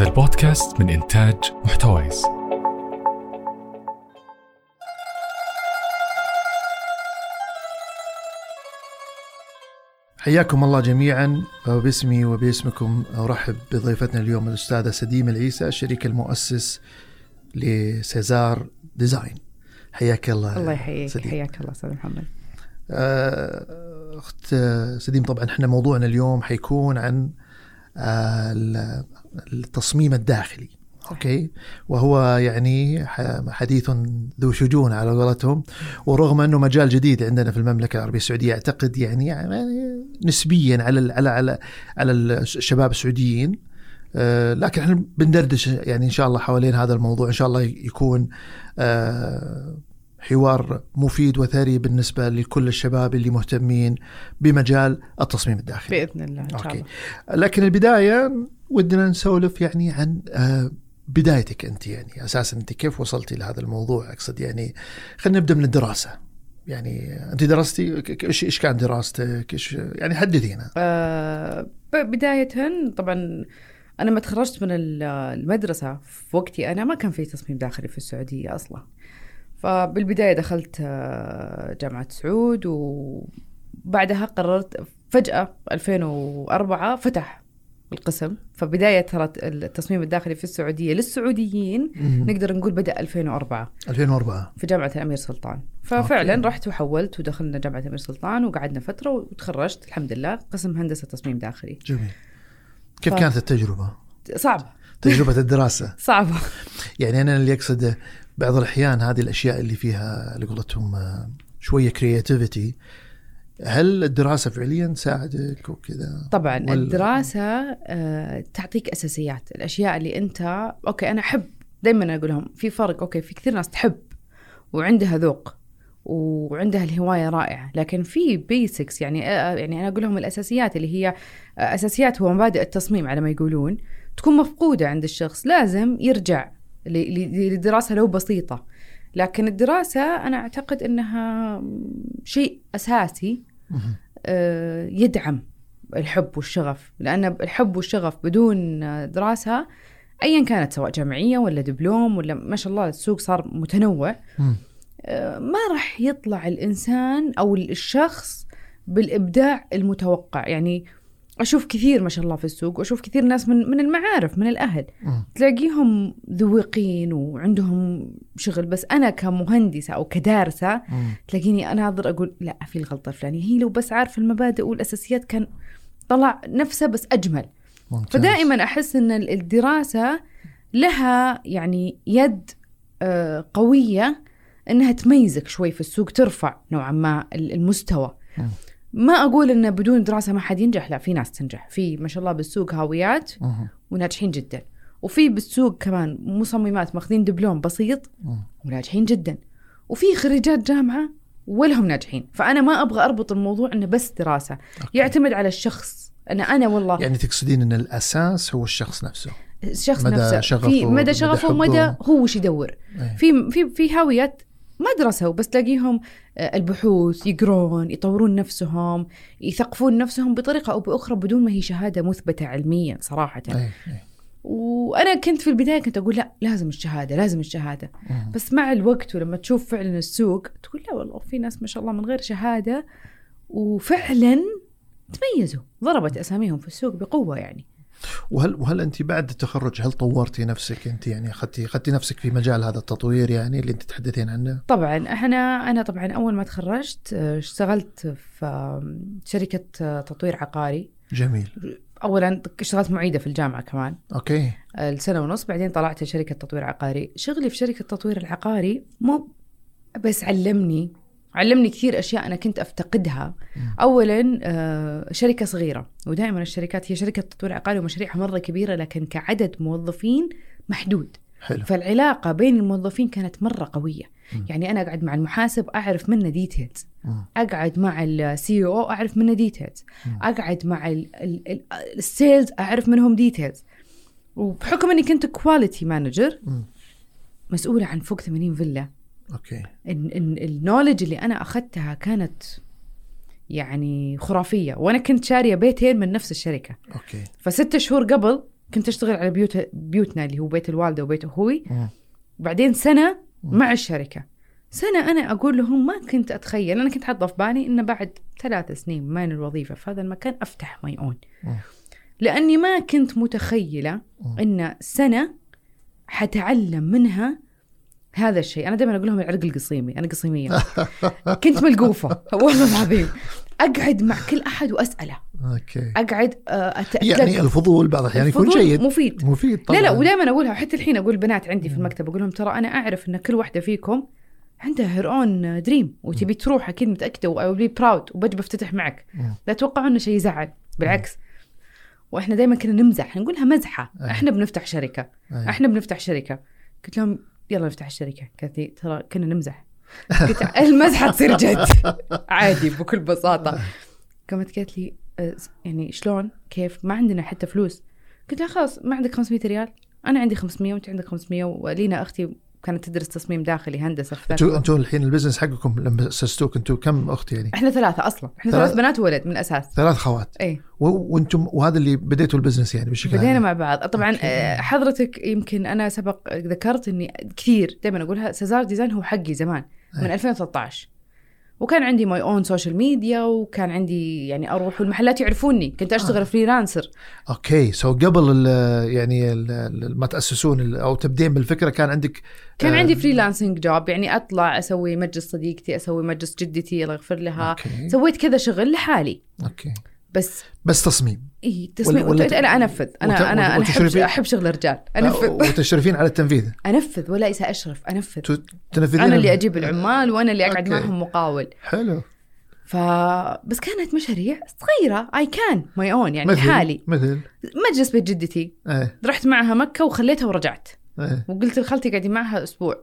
هذا البودكاست من إنتاج محتويس. حياكم الله جميعا وباسمي وباسمكم أرحب بضيفتنا اليوم الأستاذة سديم العيسى الشريك المؤسس لسيزار ديزاين. حياك الله الله يحييك سديم. حياك الله أستاذ محمد. آه، أخت سديم طبعا إحنا موضوعنا اليوم حيكون عن التصميم الداخلي أوكي؟ وهو يعني حديث ذو شجون على قولتهم. ورغم أنه مجال جديد عندنا في المملكة العربية السعودية أعتقد يعني, يعني نسبيا على على على على الشباب السعوديين. آه، لكن إحنا بندردش يعني إن شاء الله حوالين هذا الموضوع إن شاء الله يكون آه، حوار مفيد وثري بالنسبة لكل الشباب اللي مهتمين بمجال التصميم الداخلي. بإذن الله إن شاء. الله لكن البداية ودنا نسولف يعني عن آه، بدايتك أنت يعني أساسا أنت كيف وصلتي لهذا الموضوع أقصد يعني خلينا نبدأ من الدراسة. يعني أنت درستي إيش إيش كان دراستك؟ إيش يعني حدثينا. آه ب- بداية طبعا أنا ما تخرجت من ال- المدرسة في وقتي أنا ما كان في تصميم داخلي في السعودية أصلا فبالبداية دخلت آه، جامعة سعود وبعدها قررت فجأة 2004 فتح القسم. فبداية ترى التصميم الداخلي في السعودية للسعوديين نقدر نقول بدأ 2004 2004 في جامعة الأمير سلطان. ففعلا okay. رحت وحولت ودخلنا جامعة الأمير سلطان وقعدنا فترة وتخرجت الحمد لله. قسم هندسة تصميم داخلي. جميل. كيف ف- كانت التجربة؟ صعبة. تجربة الدراسة. صعبة. يعني أنا اللي أقصده بعض الأحيان هذه الأشياء اللي فيها اللي قولتهم آه، شوية creativity هل الدراسة فعليا تساعدك وكذا؟ طبعا ولا- الدراسة آه، تعطيك أساسيات. الأشياء اللي أنت okay أنا أحب. دائما أقول لهم في فرق okay في كثير ناس تحب وعندها ذوق وعندها الهواية رائعة. لكن في basics يعني آه، يعني أنا أقول لهم الأساسيات اللي هي أساسيات ومبادئ التصميم على ما يقولون. تكون مفقودة عند الشخص لازم يرجع لدراسة لو بسيطة لكن الدراسة أنا أعتقد إنها شيء أساسي. آه، يدعم الحب والشغف لأن الحب والشغف بدون دراسة أيا كانت سواء جامعية ولا دبلوم ولا ما شاء الله السوق صار متنوع. آه، ما راح يطلع الإنسان أو الشخص بالإبداع المتوقع يعني أشوف كثير ما شاء الله في السوق وأشوف كثير ناس من من المعارف من الأهل مم. تلاقيهم ذوقين وعندهم شغل بس أنا كمهندسة أو كدارسة مم. تلاقيني اناظر أقول لا في الغلطة الفلانية هي لو بس عارفة المبادئ والأساسيات كان طلع نفسه بس أجمل ممتاز. فدائما أحس إن ال- الدراسة لها يعني يد آه، قوية إنها تميزك شوي في السوق ترفع نوعا ما ال- المستوى مم. ما أقول إن بدون دراسة ما حد ينجح لا في ناس تنجح في ما شاء الله بالسوق هاويات. وناجحين جدا وفي بالسوق كمان مصممات ماخذين دبلوم بسيط. وناجحين جدا وفي خريجات جامعة ولهم ناجحين فأنا ما أبغى أربط الموضوع إنه بس دراسة أوكي. يعتمد على الشخص أنا أنا والله يعني تقصدين إن الأساس هو الشخص نفسه الشخص مدى نفسه شغفه، في مدى شغفه. ومدى هو وش يدور أي. في في في هاويات ما درسوا بس تلاقيهم آه، البحوث يقرون يطورون نفسهم يثقفون نفسهم بطريقة أو بأخرى بدون ما هي شهادة مثبتة علميا صراحة أي. أي. وأنا كنت في البداية كنت أقول لا لازم الشهادة لازم الشهادة مم. بس مع الوقت ولما تشوف فعلا السوق تقول لا والله في ناس ما شاء الله من غير شهادة وفعلا تميزوا ضربت أساميهم في السوق بقوة يعني وهل وهل أنت بعد التخرج هل طورتي نفسك أنت؟ يعني اخذتي أخذتي نفسك في مجال هذا التطوير يعني اللي أنت تتحدثين عنه؟ طبعا إحنا أنا طبعا أول ما تخرجت آه، اشتغلت في شركة آه، تطوير عقاري. جميل. اولا اشتغلت معيدة في الجامعة كمان. أوكي. آه، السنة ونص بعدين طلعت لشركه تطوير عقاري. شغلي في شركة التطوير العقاري مو بس علمني علمني كثير أشياء أنا كنت أفتقدها. اولا آه، شركة صغيرة ودائما الشركات هي شركة تطوير عقاري ومشاريعها مرة كبيرة لكن كعدد موظفين محدود حلو فالعلاقة بين الموظفين كانت مرة قوية مم. يعني أنا أقعد مع المحاسب أعرف منه details. أقعد مع ال CEO أعرف منه details. أقعد مع ال- ال- ال- ال sales أعرف منهم details وبحكم إني كنت quality manager. مسؤولة عن فوق 80 فيلا okay. ال knowledge اللي أنا أخذتها كانت يعني خرافية وأنا كنت شارية بيتين من نفس الشركة. okay. فست شهور قبل كنت أشتغل على بيوت بيوتنا اللي هو بيت الوالدة وبيت أخوي. وبعدين سنة مع الشركة. سنة أنا أقول لهم ما كنت أتخيل أنا كنت حاطة في بالي إنه بعد ثلاث سنين من الوظيفة في هذا المكان أفتح my own. لأني ما كنت متخيلة. إن سنة حتعلم منها هذا الشيء. أنا دائما أقول لهم العرق القصيمي أنا قصيمية. كنت ملقوفة. والله العظيم. أقعد مع كل أحد وأسأله. أوكي. أقعد آه، أت- يعني الفضول بعض الأحيان يكون جيد. مفيد. مفيد لا طبعا. لا ودائما أقولها. حتى الحين أقول البنات عندي في المكتب أقول لهم ترى أنا أعرف إن كل واحدة فيكم عندها her own dream وتبي تروح أكيد متأكدة و I'll be proud وبجي بفتتح معك. لا تتوقعوا إنه شيء يزعل. بالعكس. وإحنا دائما كنا نمزح. نقولها مزحة. إحنا بنفتح شركة. إحنا بنفتح شركة. قلت لهم يلا نفتح الشركة. قالت لي ترى كنا نمزح. قلت المزحة تصير جد. عادي بكل بساطة. قامت قالت لي "أه، يعني شلون؟ كيف؟ ما عندنا حتى فلوس. قلت لها خلاص ما عندك 500 ريال. أنا عندي 500 وأنت عندك 500 ولينا أختي كانت تدرس تصميم داخلي هندسة في أنتوا. أنتوا الحين ال business حقكم لما اسستوه كنتوا كم أخت يعني؟ إحنا ثلاثة أصلا إحنا ثلاث- ثلاث بنات وولد من الأساس ثلاث خوات اي وأنتم وهذا اللي بديتوا ال business يعني بشكل بدينا عام. مع بعض طبعا. آه، حضرتك يمكن أنا سبق ذكرت إني كثير دائما أقولها سازار ديزاين هو حقي زمان من أي. 2013 وكان عندي my own social media وكان عندي يعني أروح والمحلات يعرفوني. كنت أشتغل آه. freelancer أوكي. so قبل ال- يعني ال- ال- ما تأسسون ال- أو تبدين بالفكرة كان عندك كان آه، عندي freelancing job يعني أطلع أسوي مجلس صديقتي أسوي مجلس جدتي الله يغفر لها. أوكي. سويت كذا شغل لحالي. أوكي. بس بس تصميم. اي تصميم. ولا- ولا لا أنفذ. أنا وت- أنا أنا أحب, أحب شغل الرجال. أنفذ. آه، وتشرفين على التنفيذ. أنفذ وليس أشرف أنفذ. تنفذين أنا اللي ال- أجيب العمال وأنا اللي أقعد أوكي. معهم مقاول. حلو. ف بس كانت مشاريع صغيرة. اي كان my own يعني مثل؟ حالي. مثل؟ مجلس بيت جدتي. إيه. رحت معها مكة وخليتها ورجعت. إيه. وقلت لخالتي قاعدين معها أسبوع.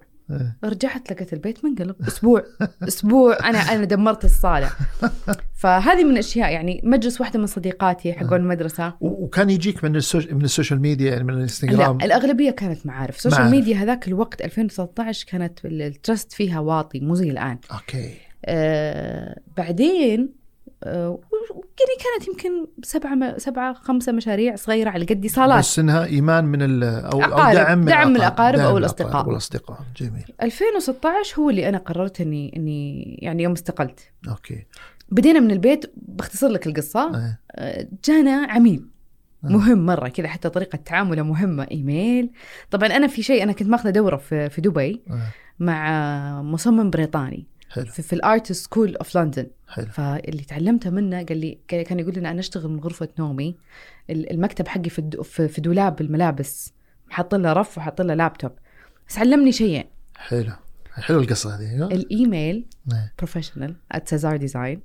رجعت لقيت البيت منقلب أسبوع. أسبوع. أنا أنا دمرت الصالة. فهذه من الاشياء يعني مجلس واحدة من صديقاتي حقون المدرسة. و- وكان يجيك من ال soc... من ال social media يعني من لا الانستغرام الأغلبية كانت معارف. ال social معارف. ميديا هذاك الوقت 2013 كانت ال trust فيها واطي مو زي الآن. أوكي. آه بعدين يعني كانت يمكن سبعة سبعة خمسة مشاريع صغيرة على قدي صالات بس إنها إيمان من ال... أو أو أقارب. دعم من دعم من الأقارب دعم أو من الأصدقاء. والاصدقاء جميل. 2016 هو اللي أنا قررت إني إني يعني يوم استقلت. أوكي. بدينا من البيت باختصر لك القصة. آه، جانا عميل. آه. مهم مرة كذا حتى طريقة تعامله مهمة. إيميل. طبعا أنا في شيء أنا كنت ماخذة دورة في, في دبي إيه مع مصمم بريطاني. حلو. في, في ال art school of London حلو. فاللي تعلمته منه قال لي كان يقول لنا أنا أشتغل من غرفة نومي. ال- المكتب حقي في في دولاب الملابس. حاط له رف وحاط له لابتوب. بس علمني شيئين. حلو. حلو القصة هذه أيوه. الإيميل professional @سازار ديزاين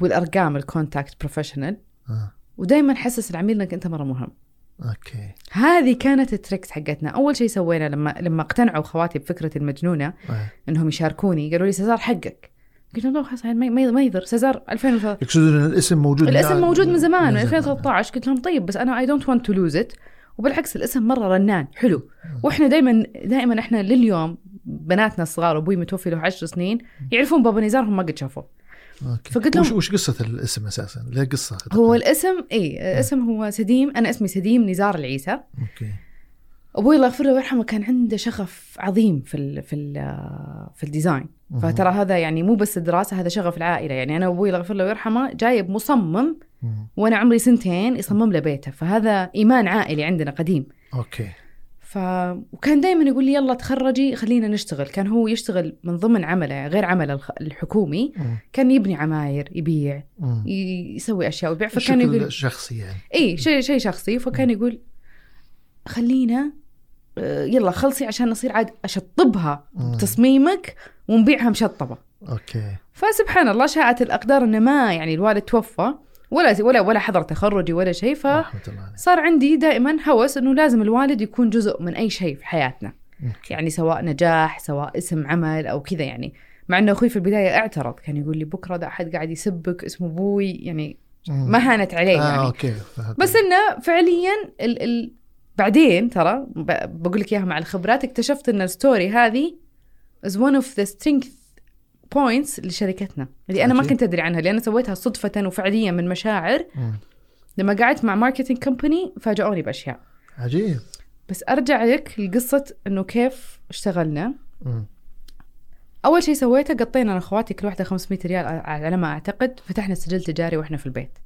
والأرقام ال contact professional. ودائما حسس العميل إنك أنت مرة مهم. أوكي. هذه كانت ال tricks حقتنا. أول شيء سوينا لما لما اقتنعوا خواتي بفكرة المجنونة إيه إنهم يشاركوني قالوا لي سازار حقك. قلت لهم لا خلاص ما ما ما يضر. سازار 2013 يقصدون إن الاسم موجود الاسم موجود من زمان من زمان. 2013 قلت لهم طيب بس أنا I don't want to lose it وبالعكس الاسم مرة رنان. حلو. وإحنا دائما دائما إحنا لليوم بناتنا الصغار أبوي متوفي له 10 سنين يعرفون بابا نزار هم ما قد شافوه. أوكي. فقلت لهم- وش قصة الاسم أساسا؟ له قصة؟ هو الاسم إي الاسم هو سديم أنا اسمي سديم نزار العيسى. أوكي. أبوي الله يغفر له ويرحمه كان عنده شغف عظيم في ال في ال في ال design. فترى هذا يعني مو بس الدراسة هذا شغف العائلة. يعني أنا أبوي الله يغفر له ويرحمه جايب مصمم مم. وأنا عمري سنتين يصمم له بيته. فهذا إيمان عائلي عندنا قديم. أوكي. ف وكان دائما يقول لي يلا تخرجي خلينا نشتغل. كان هو يشتغل من ضمن عمله غير عمله الحكومي. كان يبني عماير يبيع يسوي أشياء ويبيع. فكان يقول شخصي يعني. إي شيء شيء شخصي. فكان يقول خلينا آه، يلا خلصي عشان نصير عاد أشطبها. بتصميمك ونبيعها مشطبة. أوكي. فسبحان الله شاءت الأقدار إنه ما يعني الوالد توفى. ولا ولا ولا حضر تخرجي ولا شيء ف رحمة الله عليه صار عندي دائما هوس إنه لازم الوالد يكون جزء من أي شيء في حياتنا أوكي. يعني سواء نجاح سواء اسم عمل أو كذا يعني مع إنه أخوي في البداية اعترض كان يقول لي بكرة ده أحد قاعد يسبك اسمه أبوي يعني. ما هانت عليه آه يعني أوكي فهمت. بس إنه فعليا ال ال بعدين ترى بقول لك إياها مع الخبرات اكتشفت إن ال story هذه is one of the strength points لشركتنا اللي أنا ما. كنت أدري عنها لأن سويتها صدفة وفعليا من مشاعر. لما قعدت مع marketing company فاجئوني بأشياء. عجيب. بس أرجع لك لقصة إنه كيف اشتغلنا. مم. أول شيء سويته قطينا أنا أخواتي كل واحدة 500 ريال على ما أعتقد فتحنا سجل تجاري وإحنا في البيت.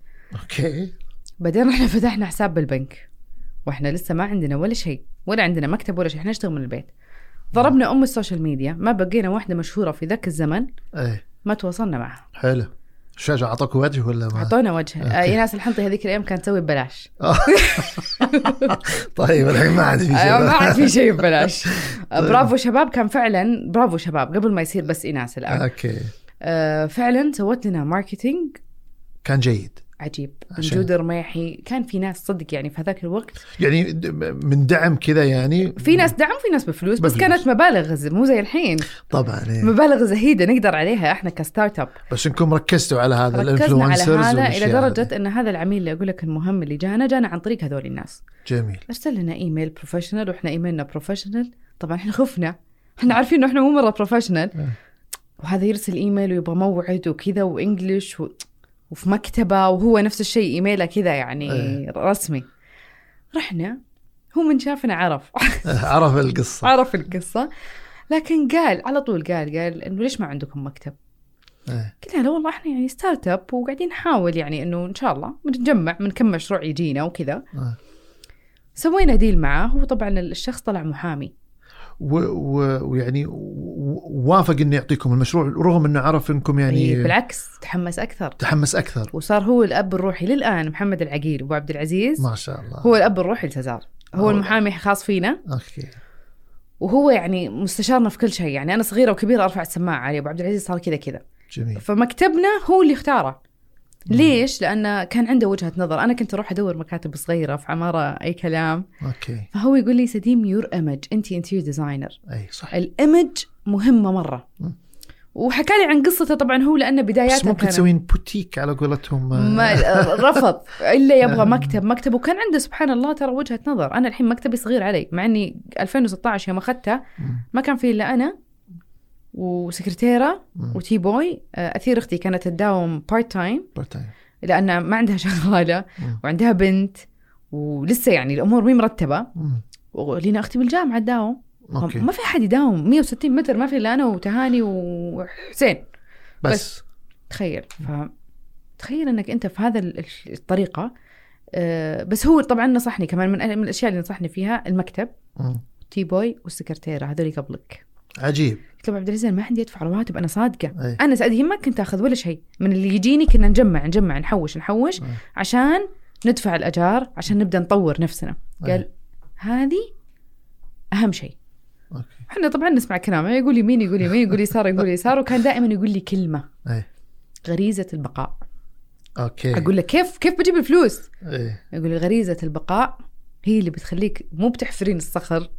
أوكي. بعدين رحنا فتحنا حساب بالبنك وإحنا لسه ما عندنا ولا شيء ولا عندنا مكتب ولا شيء إحنا نشتغل من البيت. ضربنا أم ال social media ما بقينا واحدة مشهورة في ذاك الزمن. إيه. ما تواصلنا معها. حلو. شجع اعطاكوا وجه ولا ما؟ أعطونا وجه. آه،. ايناس الحنطي هذيك الأيام كانت تسوي ببلاش. طيب الحين ما عاد في آه، ما شيء عاد في شيء ببلاش. آه، برافو شباب كان فعلا برافو شباب قبل ما يصير بس ايناس الآن. أوكي. آه، فعلا سوت لنا marketing كان جيد. عجيب. عشان- جود رميحي كان في ناس صدق يعني في هذاك الوقت. يعني من دعم كذا يعني في ناس دعم في ناس بفلوس بس بفلوس. كانت مبالغ مو زي الحين. طبعا إيه. مبالغ زهيدة نقدر عليها إحنا ك startup. بس إنكم ركزتوا على هذا ركزنا على ال influencers هذا إلى درجة هذه. إن هذا العميل اللي أقول لك المهم اللي جانا جانا عن طريق هذول الناس. جميل. أرسل لنا إيميل professional وإحنا إيميلنا professional طبعا إحنا خفنا. إحنا عارفين إنه إحنا مو مرة professional إيه. وهذا يرسل إيميل ويبغى موعد وكذا و English و... وفي مكتبة وهو نفس الشيء إيميله كذا يعني إيه. رسمي رحنا هو من شافنا عرف عرف القصة عرف القصة لكن قال على طول قال قال إنه ليش ما عندكم مكتب؟ إيه. قلنا له والله إحنا يعني startup وقاعدين نحاول يعني إنه إن شاء الله بنتجمع من كم مشروع يجينا وكذا آه. سوينا deal معاه هو طبعا الشخص طلع محامي ويعني و- ووافق انه يعطيكم المشروع رغم إنه عرف إنكم يعني يعني بالعكس تحمس أكثر. تحمس أكثر. وصار هو الأب الروحي للآن محمد العقيل أبو عبد العزيز. ما شاء الله. هو الأب الروحي لسزار هو أوه. المحامي خاص فينا. أوكي. وهو يعني مستشارنا في كل شيء. يعني أنا صغيرة وكبيرة أرفع السماعة عليه. أبو عبد العزيز صار كذا كذا. جميل. فمكتبنا هو اللي اختاره. ليش؟ لأن كان عنده وجهة نظر. أنا كنت أروح أدور مكاتب صغيرة في عمارة أي كلام. أوكي. فهو يقول لي سديم your image أنت interior designer أي صح. ال image مهمة مرة. مم. وحكى لي عن قصته طبعا هو بس بداياته ممكن كان تسوين بوتيك على قولتهم آه، ما رفض. إلا يبغى مكتب. مكتب وكان عنده سبحان الله ترى وجهة نظر. أنا الحين مكتبي صغير علي مع إني 2016 يوم أخذته. ما كان في إلا أنا. وسكرتيرة. و tea boy. آه، أثير أختي كانت تداوم part time part time. لأن ما عندها شغالة مم. وعندها بنت ولسه يعني الأمور مي مرتبة. ولينا أختي بالجامعة تداوم. ما في أحد يداوم. 160 متر ما في إلا أنا وتهاني وحسين. بس. تخيل. ف تخيل إنك أنت في هذا ال- الطريقة. آه، بس هو طبعا نصحني كمان من الأشياء اللي نصحني فيها. المكتب. تي بوي والسكرتيرة هذول قبلك. عجيب. قلت له عبد العزيز ما عندي ادفع رواتب أنا صادقة. أي. أنا سعدي ما كنت آخذ ولا شيء. من اللي يجيني كنا نجمع نجمع نحوش نحوش أي. عشان ندفع الأجار عشان نبدأ نطور نفسنا. أي. قال هذه أهم شيء. إحنا طبعا نسمع كلامه يقول يمين يقول يمين يقول يسار يقول يسار وكان دائما يقول لي كلمة. أي. غريزة البقاء. أوكي. أقول له كيف كيف بجيب الفلوس؟ أي. يقول لي غريزة البقاء هي اللي بتخليك مو بتحفرين الصخر.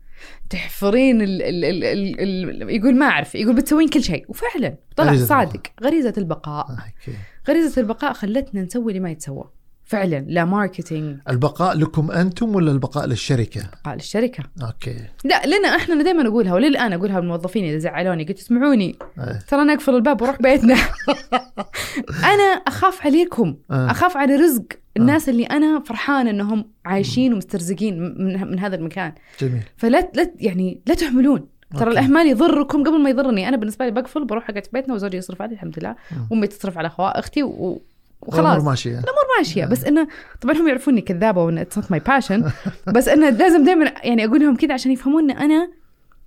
تحفرين ال ال ال ال ال يقول ما أعرف يقول بتسوين كل شيء. وفعلا طلع غريزة صادق غريزة البقاء. أوكي. غريزة البقاء خلتنا نسوي اللي ما يتسوى. فعلا لا marketing البقاء لكم أنتم ولا البقاء للشركة؟ بقاء للشركة. أوكي. لا لنا إحنا دائما أقولها وللآن أقولها للموظفين إذا زعلوني قلت اسمعوني أي. ترى أنا أقفل الباب وأروح بيتنا. أنا أخاف عليكم آه. أخاف على رزق. الناس اللي أنا فرحانة إنهم عايشين ومسترزقين من, من هذا المكان. جميل. فلا لا يعني لا تهملون ترى. الأهمال يضركم قبل ما يضرني. أنا بالنسبة لي بقفل بروح اقعد في بيتنا وزوجي يصرف علي الحمد لله. وأمي تصرف على اخوات أختي و... وخلاص. ماشية. الأمور ماشية. بس إنه طبعا هم يعرفوني كذابة وإن it's not my passion بس إنه لازم دائما يعني أقول لهم كذا عشان يفهمون إن أنا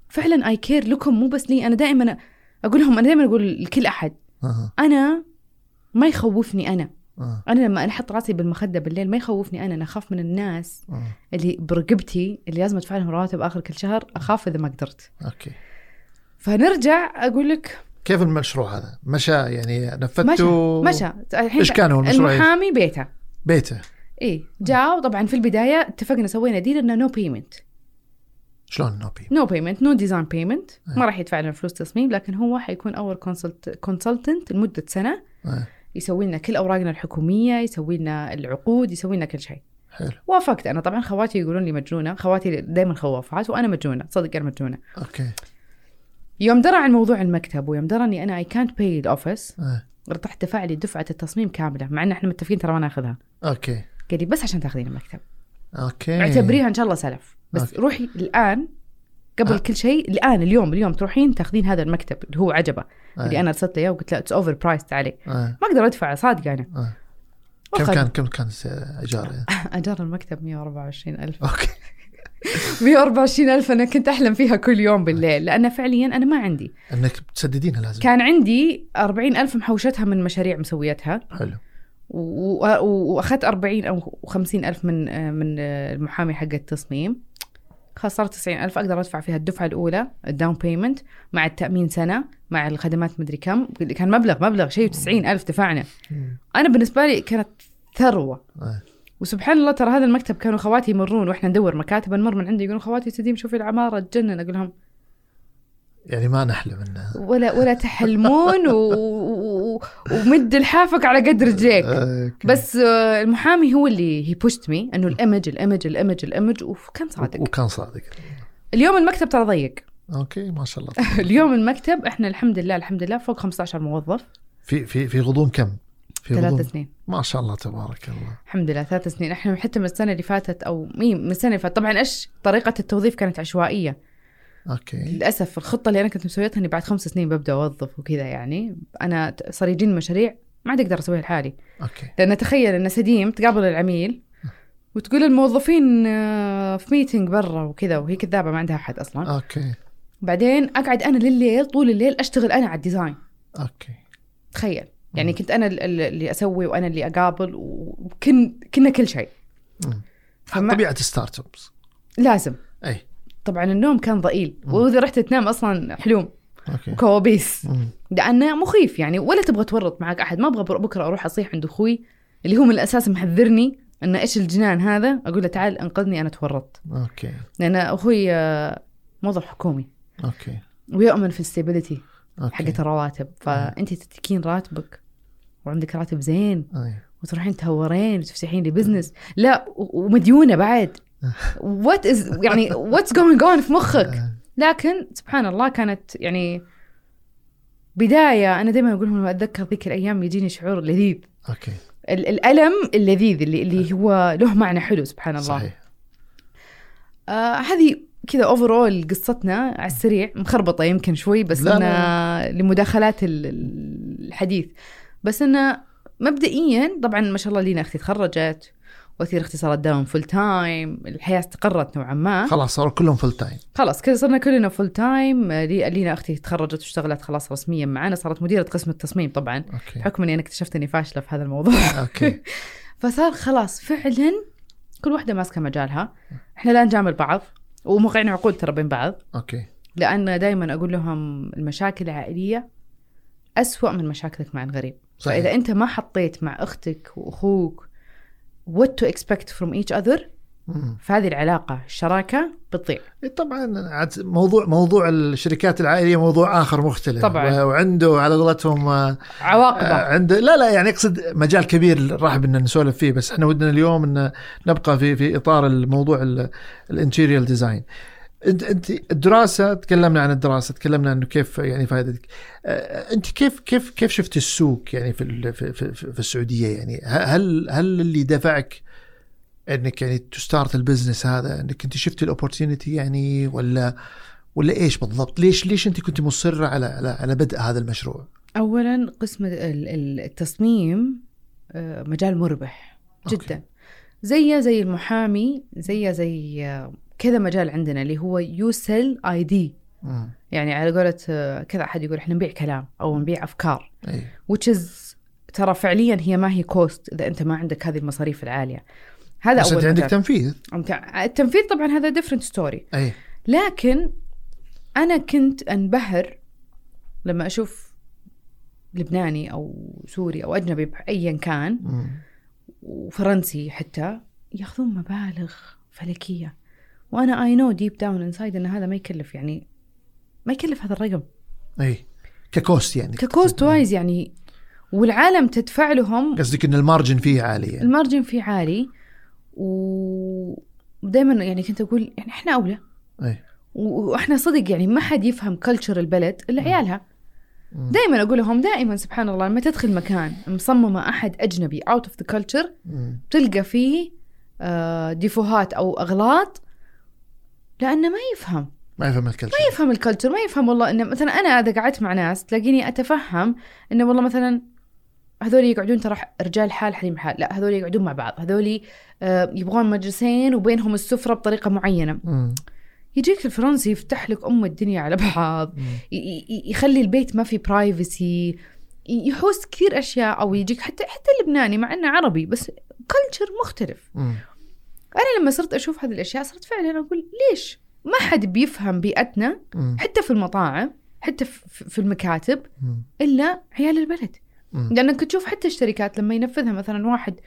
فعلا I care لكم مو بس لي. أنا دائما أقول لهم أنا دائما أقول لكل أحد أنا ما يخوفني أنا. آه. أنا لما أحط راسي بالمخدة بالليل ما يخوفني أنا أنا أخاف من الناس آه. اللي برقبتي اللي لازم أدفع لهم رواتب آخر كل شهر أخاف إذا ما قدرت أوكي فنرجع أقول لك كيف المشروع هذا؟ مشى يعني مشى نفذته مشى الحين إيش كان هو المشروع؟ المحامي بيته بيته إيه جاء وطبعا في البداية اتفقنا سوينا deal إنه no payment شلون no pay؟ no payment no design payment أي. ما راح يدفع لنا فلوس تصميم لكن هو حيكون اول consult consultant لمدة سنة آه. يسوي لنا كل أوراقنا الحكومية يسوي لنا العقود يسوي لنا كل شيء. حلو. وافقت. أنا طبعا خواتي يقولون لي مجنونة خواتي دائما خوافات وأنا مجنونة صدق أنا مجنونة. أوكي. يوم درى عن موضوع المكتب ويوم درى إني أنا اي كانت باي الاوفيس. رحت دفع لي دفعة التصميم كاملة مع إن إحنا متفقين ترى ما ناخذها. أوكي. قال لي بس عشان تاخذين المكتب. أوكي. اعتبريها إن شاء الله سلف. بس أوكي. روحي الآن قبل آه. كل شيء الآن اليوم اليوم تروحين تاخذين هذا المكتب اللي هو عاجبك اللي آه. أنا أرسلت له إياه وقلت له it's overpriced علي. آه. ما أقدر أدفع صادقه أنا. آه. كم. كان كم كانت إيجار؟ اجار المكتب 124 ألف. أوكي. 124 ألف أنا كنت أحلم فيها كل يوم بالليل لأن فعليا أنا ما عندي. إنك تسددينها لازم. كان عندي 40 ألف محوشتها من مشاريع مسويتها. حلو. وأخذت 40 أو 50 ألف من من المحامي حق التصميم. فصارت 90 ألف أقدر أدفع فيها الدفعة الأولى ال down payment مع التأمين سنة مع الخدمات مدري كم كان مبلغ مبلغ شيء 90 ألف دفعنا مم. أنا بالنسبة لي كانت ثروة. وسبحان الله ترى هذا المكتب كانوا خواتي يمرون وإحنا ندور مكاتب نمر من عندي يقولون خواتي سديم شوفي العمارة تجنن أقول لهم يعني ما نحلم إنه ولا ولا تحلمون و... ومد لحافك على قد رجليك. بس آه، المحامي هو اللي he pushed me إنه الايمج الايمج الايمج الايمج وكان صادق. وكان صادق. اليوم المكتب ترى ضيق. أوكي ما شاء الله. اليوم المكتب إحنا الحمد لله الحمد لله فوق 15 موظف. في في في غضون كم؟ في غضون؟ ثلاث سنين. ما شاء الله تبارك الله. الحمد لله ثلاث سنين. إحنا حتى من السنة اللي فاتت أو من السنة اللي فاتت. طبعا إيش؟ طريقة التوظيف كانت عشوائية. أوكي. للأسف الخطة اللي أنا كنت مسويتها إني بعد خمس سنين ببدأ أوظف وكذا يعني أنا صار يجيني مشاريع ما عاد أقدر أسويها لحالي. أوكي. لأن تخيل إن سديم تقابل العميل وتقول الموظفين آه، في meeting برا وكذا وهي كذابة ما عندها أحد أصلا. أوكي. بعدين أقعد أنا لليل طول الليل أشتغل أنا على ال design. أوكي. تخيل. يعني كنت أنا ال- ال- اللي أسوي وأنا اللي أقابل وكن كنا كل شيء. فما- طبيعة startups. لازم. طبعا النوم كان ضئيل وإذا رحت تنام أصلا حلوم okay. وكوابيس. لأنه مخيف يعني ولا تبغى تورط معك أحد. ما أبغى بكرة أروح أصيح عند أخوي اللي هو من الأساس محذرني انه إيش الجنان هذا؟ أقول له تعال أنقذني أنا تورطت. okay. لأن أخوي آه، موظف حكومي. okay. ويؤمن في ال stability okay. حقت الرواتب. فأنت تتكين راتبك وعندك راتب زين. أي. وتروحين تهورين وتفتحين لي business لا ومديونة بعد. what is يعني what's going on في مخك؟ آه. لكن سبحان الله كانت يعني بداية أنا دائما أقول لهم أتذكر ذيك الأيام يجيني شعور لذيذ. okay. ال- الألم اللذيذ اللي اللي هو له معنى حلو سبحان الله صحيح. آه هذه كذا overall قصتنا على السريع. مخربطة يمكن شوي بس لا، انه لمداخلات ال- الحديث. بس انه مبدئيا طبعا ما شاء الله لينا أختي تخرجت. وأثير أختي صارت داوم full time الحياة استقرت نوعا ما. خلاص صاروا كلهم full time خلاص كذا صرنا كلنا full time لي- لينا أختي تخرجت واشتغلت خلاص رسميا معنا صارت مديرة قسم التصميم طبعا. okay. بحكم إني أنا اكتشفت إني فاشلة في هذا الموضوع. okay. فصار خلاص فعلا كل واحدة ماسكة مجالها. إحنا لا نجامل بعض وموقعين عقود ترى بين بعض. okay. لأن دائما أقول لهم المشاكل العائلية أسوأ من مشاكلك مع الغريب. صحيح. فإذا أنت ما حطيت مع أختك وأخوك what to expect from each other. فهذه العلاقة الشراكه بتضيع طبعا موضوع موضوع الشركات العائلية موضوع آخر مختلف. طبعاً. وعنده على قولتهم آه، آه، عواقبه عنده لا لا يعني اقصد مجال كبير راح ان نسولف فيه بس إحنا ودنا اليوم إن نبقى في في إطار الموضوع ال interior design. انت انت الدراسة تكلمنا عن الدراسة تكلمنا انه كيف يعني فائدتك آه، انت كيف كيف كيف شفت السوق يعني في في في, في السعودية يعني هل هل اللي دفعك انك يعني ت start ال business هذا انك انت شفتي ال opportunity يعني ولا ولا إيش بالضبط؟ ليش ليش انت كنت مصره على على على بدء هذا المشروع؟ اولا قسم ال- ال- التصميم آه، مجال مربح okay. جدا زيه زي المحامي زيه زي آه، كذا مجال عندنا اللي هو you sell idea. يعني على قولة آه، كذا أحد يقول إحنا نبيع كلام أو نبيع أفكار. which is ترى فعليا هي ما هي cost إذا أنت ما عندك هذه المصاريف العالية. هذا بس أول أنت عندك مجال. تنفيذ. التنفيذ طبعا هذا different story لكن أنا كنت أنبهر لما أشوف لبناني أو سوري أو أجنبي ايا كان. مم. وفرنسي حتى يأخذون مبالغ فلكية. وأنا I know deep down inside إن هذا ما يكلف يعني ما يكلف هذا الرقم. إي ك cost يعني. ك cost wise يعني والعالم تدفع لهم قصدك إن ال margin فيه عالي يعني. ال margin فيه عالي ودائما يعني كنت أقول يعني إحنا أولى. إي. وإحنا صدق يعني ما حد يفهم culture البلد إلا عيالها. دائما أقول لهم دائما سبحان الله لما تدخل مكان مصممة أحد أجنبي out of the culture. تلقى فيه آه، défauts ات أو أغلاط لأنه ما يفهم. ما يفهم ال culture. ما يفهم ال culture ما يفهم والله إنه مثلا أنا إذا قعدت مع ناس تلاقيني أتفهم إنه والله مثلا هذول يقعدون ترى رجال حال حريم حال لا هذول يقعدون مع بعض. هذول آه، يبغون مجلسين وبينهم السفرة بطريقة معينة. مم. يجيك الفرنسي يفتح لك أم الدنيا على بعض يخلي البيت ما في برايفسي يحوس كثير أشياء أو يجيك حتى حتى اللبناني مع إنه عربي بس كلتشر مختلف. مم. أنا لما صرت أشوف هذه الأشياء صرت فعلا أقول ليش ما حد بيفهم بيئتنا. حتى في المطاعم حتى في المكاتب. إلا عيال البلد. لانك تشوف حتى الشركات لما ينفذها مثلا واحد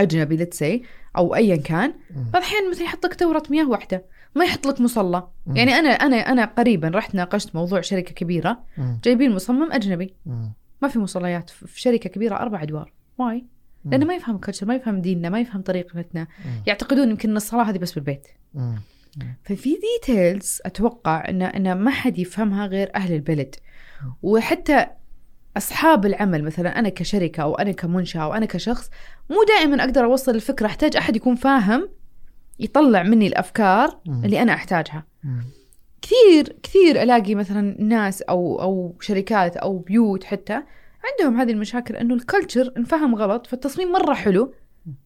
أجنبي let's say أو ايا كان. بعض الأحيان مثلا يحط لك دوره مياه واحدة ما يحط لك مصلى. يعني أنا أنا أنا قريبا رحت ناقشت موضوع شركة كبيرة. جايبين مصمم أجنبي. ما في مصليات في شركة كبيرة أربع أدوار why لأنه ما يفهم ال culture ما يفهم ديننا ما يفهم طريقتنا يعتقدون يمكن إن الصلاة هذه بس بالبيت. ففي details أتوقع إن إن ما حد يفهمها غير أهل البلد. وحتى أصحاب العمل مثلا أنا كشركة أو أنا كمنشأة أو أنا كشخص مو دائما أقدر أوصل الفكرة. أحتاج أحد يكون فاهم يطلع مني الأفكار. اللي أنا أحتاجها. كثير كثير ألاقي مثلا ناس أو أو شركات أو بيوت حتى عندهم هذه المشاكل إنه ال culture انفهم غلط فالتصميم مرة حلو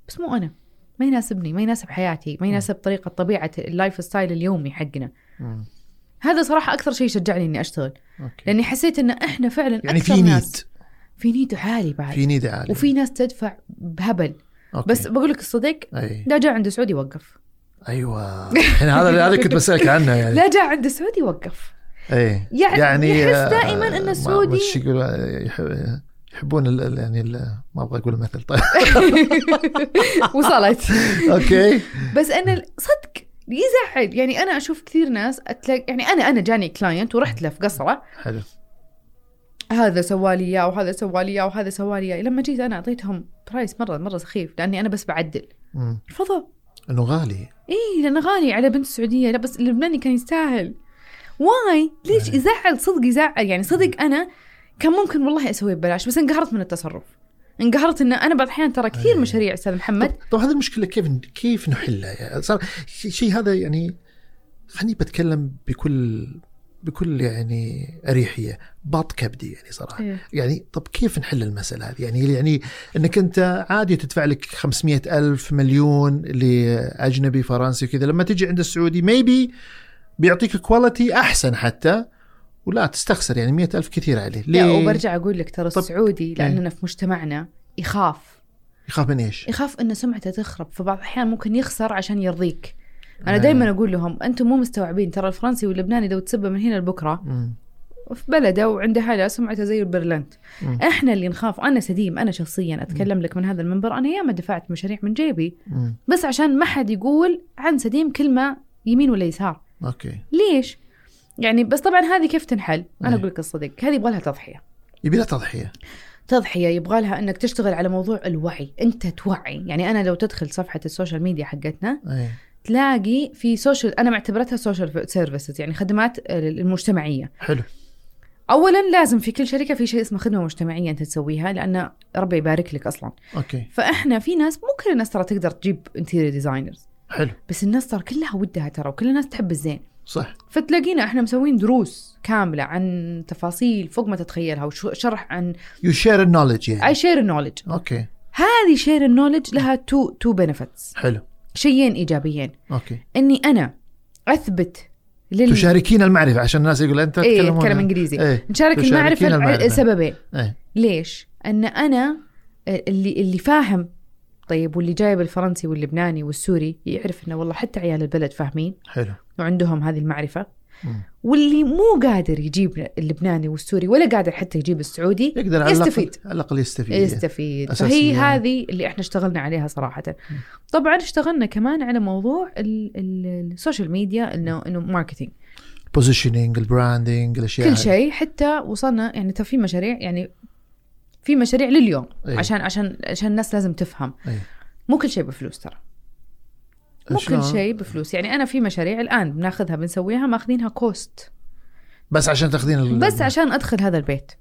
بس مو أنا. ما يناسبني ما يناسب حياتي ما يناسب طريقة طبيعة ال lifestyle اليومي حقنا. هذا صراحة أكثر شيء شجعني إني أشتغل. okay. لأني حسيت إن إحنا فعلا يعني أكثر في ناس. need في need عالي بعد. في need عالي. وفي ناس تدفع بهبل. okay. بس بقول لك الصدق لا جاء عند سعودي يوقف. أيوه. هذا هذا كنت بسألك عنه يعني. لا جاء عند سعودي يوقف. اي يعني يحس آه، دائماً ما- السعودي- آه، يحب- يحبون ال- ال- يعني ال- ما أبغى أقول المثل طيب. وصلت. okay. بس أنا صدق يزعل يعني أنا أشوف كثير ناس أتلاقي يعني أنا أنا جاني client ورحت له في قصره. حلو. هذا سووا لي إياه وهذا سووا لي إياه وهذا سووا لي إياه. لما جيت أنا أعطيتهم price مرة مرة سخيف لأني أنا بس بعدل. رفضوا. إنه غالي. إيه لأنه غالي على بنت السعوديه لا بس اللبناني كان يستاهل. why؟ ليش يزعل؟ صدق يزعل. يعني صدق أنا كان ممكن والله أسويه ببلاش بس انقهرت من التصرف. انقهرت إن أنا بعض الأحيان ترى كثير أي. مشاريع أستاذ محمد. طب, طب هذه المشكلة كيف كيف نحلها يعني صار؟ شيء هذا يعني خليني بتكلم بكل بكل يعني أريحية باط كبدي يعني صراحة. إيه. يعني طب كيف نحل المسألة هذه؟ يعني يعني إنك أنت عادي تدفع لك 500 ألف مليون لأجنبي فرنسي وكذا لما تجي عند السعودي maybe بيعطيك quality أحسن حتى ولا تستخسر يعني 100 ألف كثير عليه ليه لا وبرجع أقول لك ترى السعودي. لأننا في مجتمعنا يخاف يخاف من إيش؟ يخاف إن سمعته تخرب فبعض الأحيان ممكن يخسر عشان يرضيك أنا آه. دائما أقول لهم أنتم مو مستوعبين ترى الفرنسي واللبناني لو تسبه من هنا لبكرة مم. في بلده وعنده هلا سمعته زي البرلنت مم. إحنا اللي نخاف أنا سديم أنا شخصيا أتكلم لك من هذا المنبر أنا ياما دفعت مشاريع من جيبي مم. بس عشان ما حد يقول عن سديم كلمة يمين ولا يسار okay. ليش؟ يعني بس طبعا هذه كيف تنحل؟ أنا إيه. أقول لك الصدق هذه يبغى لها تضحية. يبي لها تضحية. تضحية يبغى لها إنك تشتغل على موضوع الوعي. أنت توعي. يعني أنا لو تدخل صفحة ال social media حقتنا أي. تلاقي في social أنا معتبرتها social services يعني خدمات المجتمعية. حلو. اولا لازم في كل شركة في شيء اسمه خدمة مجتمعية أنت تسويها لأن ربي يبارك لك أصلا. okay. فإحنا في ناس مو كل الناس ترى تقدر تجيب interior designers حلو. بس الناس ترى كلها ودها ترى وكل الناس تحب الزين. صح. فتلاقينا إحنا مسوين دروس كاملة عن تفاصيل فوق ما تتخيلها وشرح عن يو شير النولج يعني. اي share ال knowledge okay هذه share ال knowledge لها two two benefits حلو. شيئين إيجابيين. okay إني أنا أثبت لل تشاركين المعرفة عشان الناس يقول أنت إيه تتكلمون- اتكلم إنجليزي. إيه. نشارك تشاركين المعرفة, المعرفة. لسببين إيه. ليش؟ أن أنا اللي اللي فاهم طيب واللي جايب الفرنسي واللبناني والسوري يعرف إنه والله حتى عيال البلد فاهمين حلو وعندهم هذه المعرفة مم. واللي مو قادر يجيب اللبناني والسوري ولا قادر حتى يجيب السعودي يقدر على يستفيد. على الأقل يستفيد يستفيد. فهي هذه اللي إحنا اشتغلنا عليها صراحة طبعا اشتغلنا كمان على موضوع ال- ال- ال social media إنه إنه ماركتينج بوزيشننج البراندنج الأشياء كل. شيء حتى وصلنا يعني ترى في مشاريع يعني في مشاريع لليوم. أي. عشان عشان عشان الناس لازم تفهم. أي. مو كل شيء بفلوس ترى. مو؟ كل شيء بفلوس. يعني أنا في مشاريع الآن بناخذها بنسويها ماخذينها cost بس عشان تاخذين ال- بس عشان أدخل هذا البيت.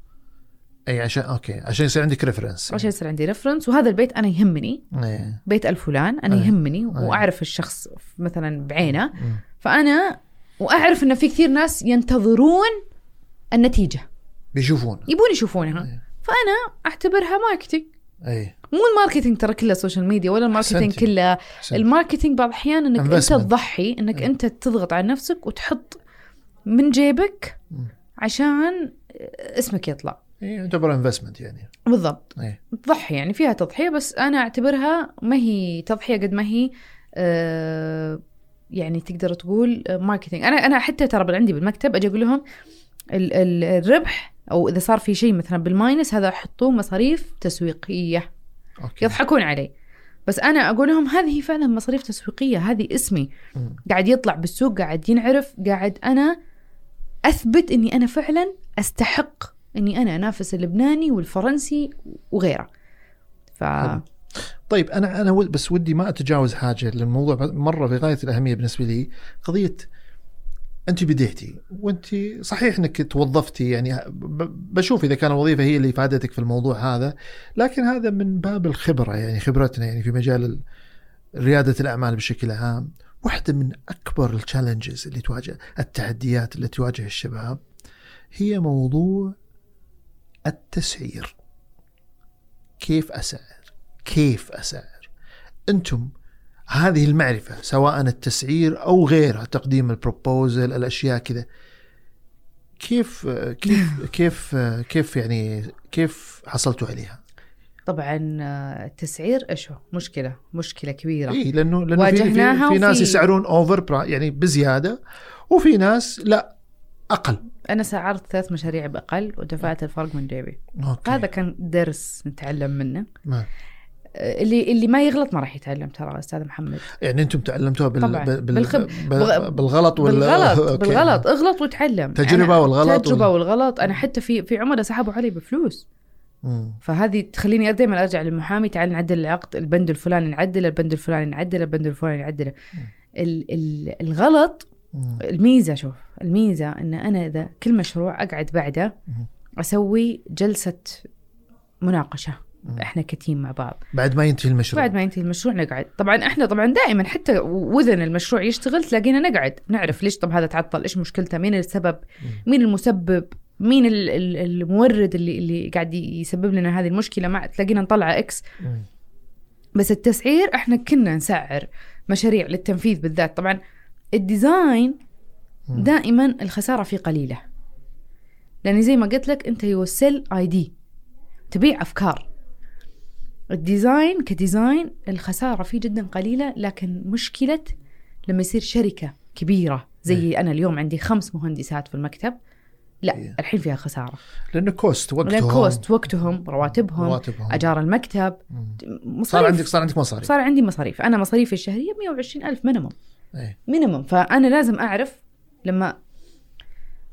اي عشان okay. عشان يصير عندك reference عشان يصير عندي reference وهذا البيت أنا يهمني. إيه. بيت الفلان أنا أي. يهمني أي. وأعرف الشخص مثلا بعينه. مم. فانا وأعرف انه في كثير ناس ينتظرون النتيجة. بيشوفون. يبون يشوفونها أي. فأنا أعتبرها marketing أي مو ال marketing ترى كله social media ولا ال marketing. كله. ال marketing بعض الأحيان إنك أنت. تضحي إنك أي. أنت تضغط على نفسك وتحط من جيبك. عشان اسمك يطلع اي يعتبر investment يعني بالضبط اي تضحي يعني فيها تضحية بس أنا أعتبرها ما هي تضحية قد ما هي آه يعني تقدر تقول marketing أنا أنا حتى ترى عندي بالمكتب أجي أقول لهم الربح أو إذا صار في شيء مثلا بال minus هذا حطوه مصاريف تسويقية. okay. يضحكون علي. بس أنا أقول لهم هذه فعلا مصاريف تسويقية. هذه اسمي. مم. قاعد يطلع بالسوق قاعد ينعرف قاعد أنا أثبت إني أنا فعلا أستحق إني أنا أنافس اللبناني والفرنسي وغيره. ف حلو. طيب أنا أنا بس ودي ما أتجاوز حاجة لأن الموضوع مرة في غاية الأهمية بالنسبة لي قضية أنت بديتي وأنت صحيح إنك توظفتي يعني بشوف إذا كان الوظيفة هي اللي فادتك في الموضوع هذا لكن هذا من باب الخبرة يعني خبرتنا يعني في مجال ال- ريادة الأعمال بشكل عام واحدة من أكبر التشالنجز اللي تواجه التحديات التي تواجه الشباب هي موضوع التسعير. كيف أسعر؟ كيف أسعر؟ أنتم هذه المعرفة سواء التسعير أو غيرها تقديم ال proposal الأشياء كذا كيف كيف كيف كيف يعني كيف حصلتوا عليها؟ طبعا التسعير إيش هو؟ مشكلة مشكلة كبيرة اي لأنه لأنه في, واجهناها في, في ناس يسعرون over يعني بزيادة وفي ناس لا أقل أنا سعرت ثلاث مشاريع بأقل ودفعت الفرق من جيبي okay هذا كان درس نتعلم منه ما. اللي اللي ما يغلط ما راح يتعلم ترى أستاذ محمد يعني أنتم تعلمتوها بال طبعاً. بال بالخب- بالغلط ولا بالغلط okay. بالغلط اغلط وتعلم تجربة أنا- والغلط تجربة وال- والغلط أنا حتى في في عملاء سحبوا علي بفلوس مم. فهذه تخليني دائما أرجع للمحامي تعال نعدل العقد البند الفلاني نعدله البند الفلاني نعدله البند الفلاني نعدله ال- ال- الغلط مم. الميزة شوف الميزة إن أنا إذا كل مشروع أقعد بعده مم. أسوي جلسة مناقشة. إحنا كتيم مع بعض. بعد ما ينتهي المشروع. بعد ما ينتهي المشروع نقعد. طبعا إحنا طبعا دائما حتى وذن المشروع يشتغل تلاقينا نقعد. نعرف ليش طب هذا تعطل إيش مشكلته مين السبب مين المسبب مين ال- ال- المورد اللي اللي قاعد يسبب لنا هذه المشكلة. ما تلاقينا نطلع إكس. بس التسعير إحنا كنا نسعر مشاريع للتنفيذ بالذات. طبعا ال design. دائما الخسارة فيه قليلة. لأن زي ما قلت لك أنت you sell idea تبيع أفكار. ال design ك design الخسارة فيه جدا قليلة لكن مشكلة لما يصير شركة كبيرة زي أنا اليوم عندي خمس مهندسات في المكتب لا إيه. الحين فيها خسارة. لأنه cost وقتهم. لأن cost وقتهم رواتبهم رواتبهم. أجار المكتب. مصاريف. صار عندك صار عندك مصاريف. صار عندي مصاريف. أنا مصاريفي الشهرية 120 ألف minimum إيه. minimum فأنا لازم أعرف لما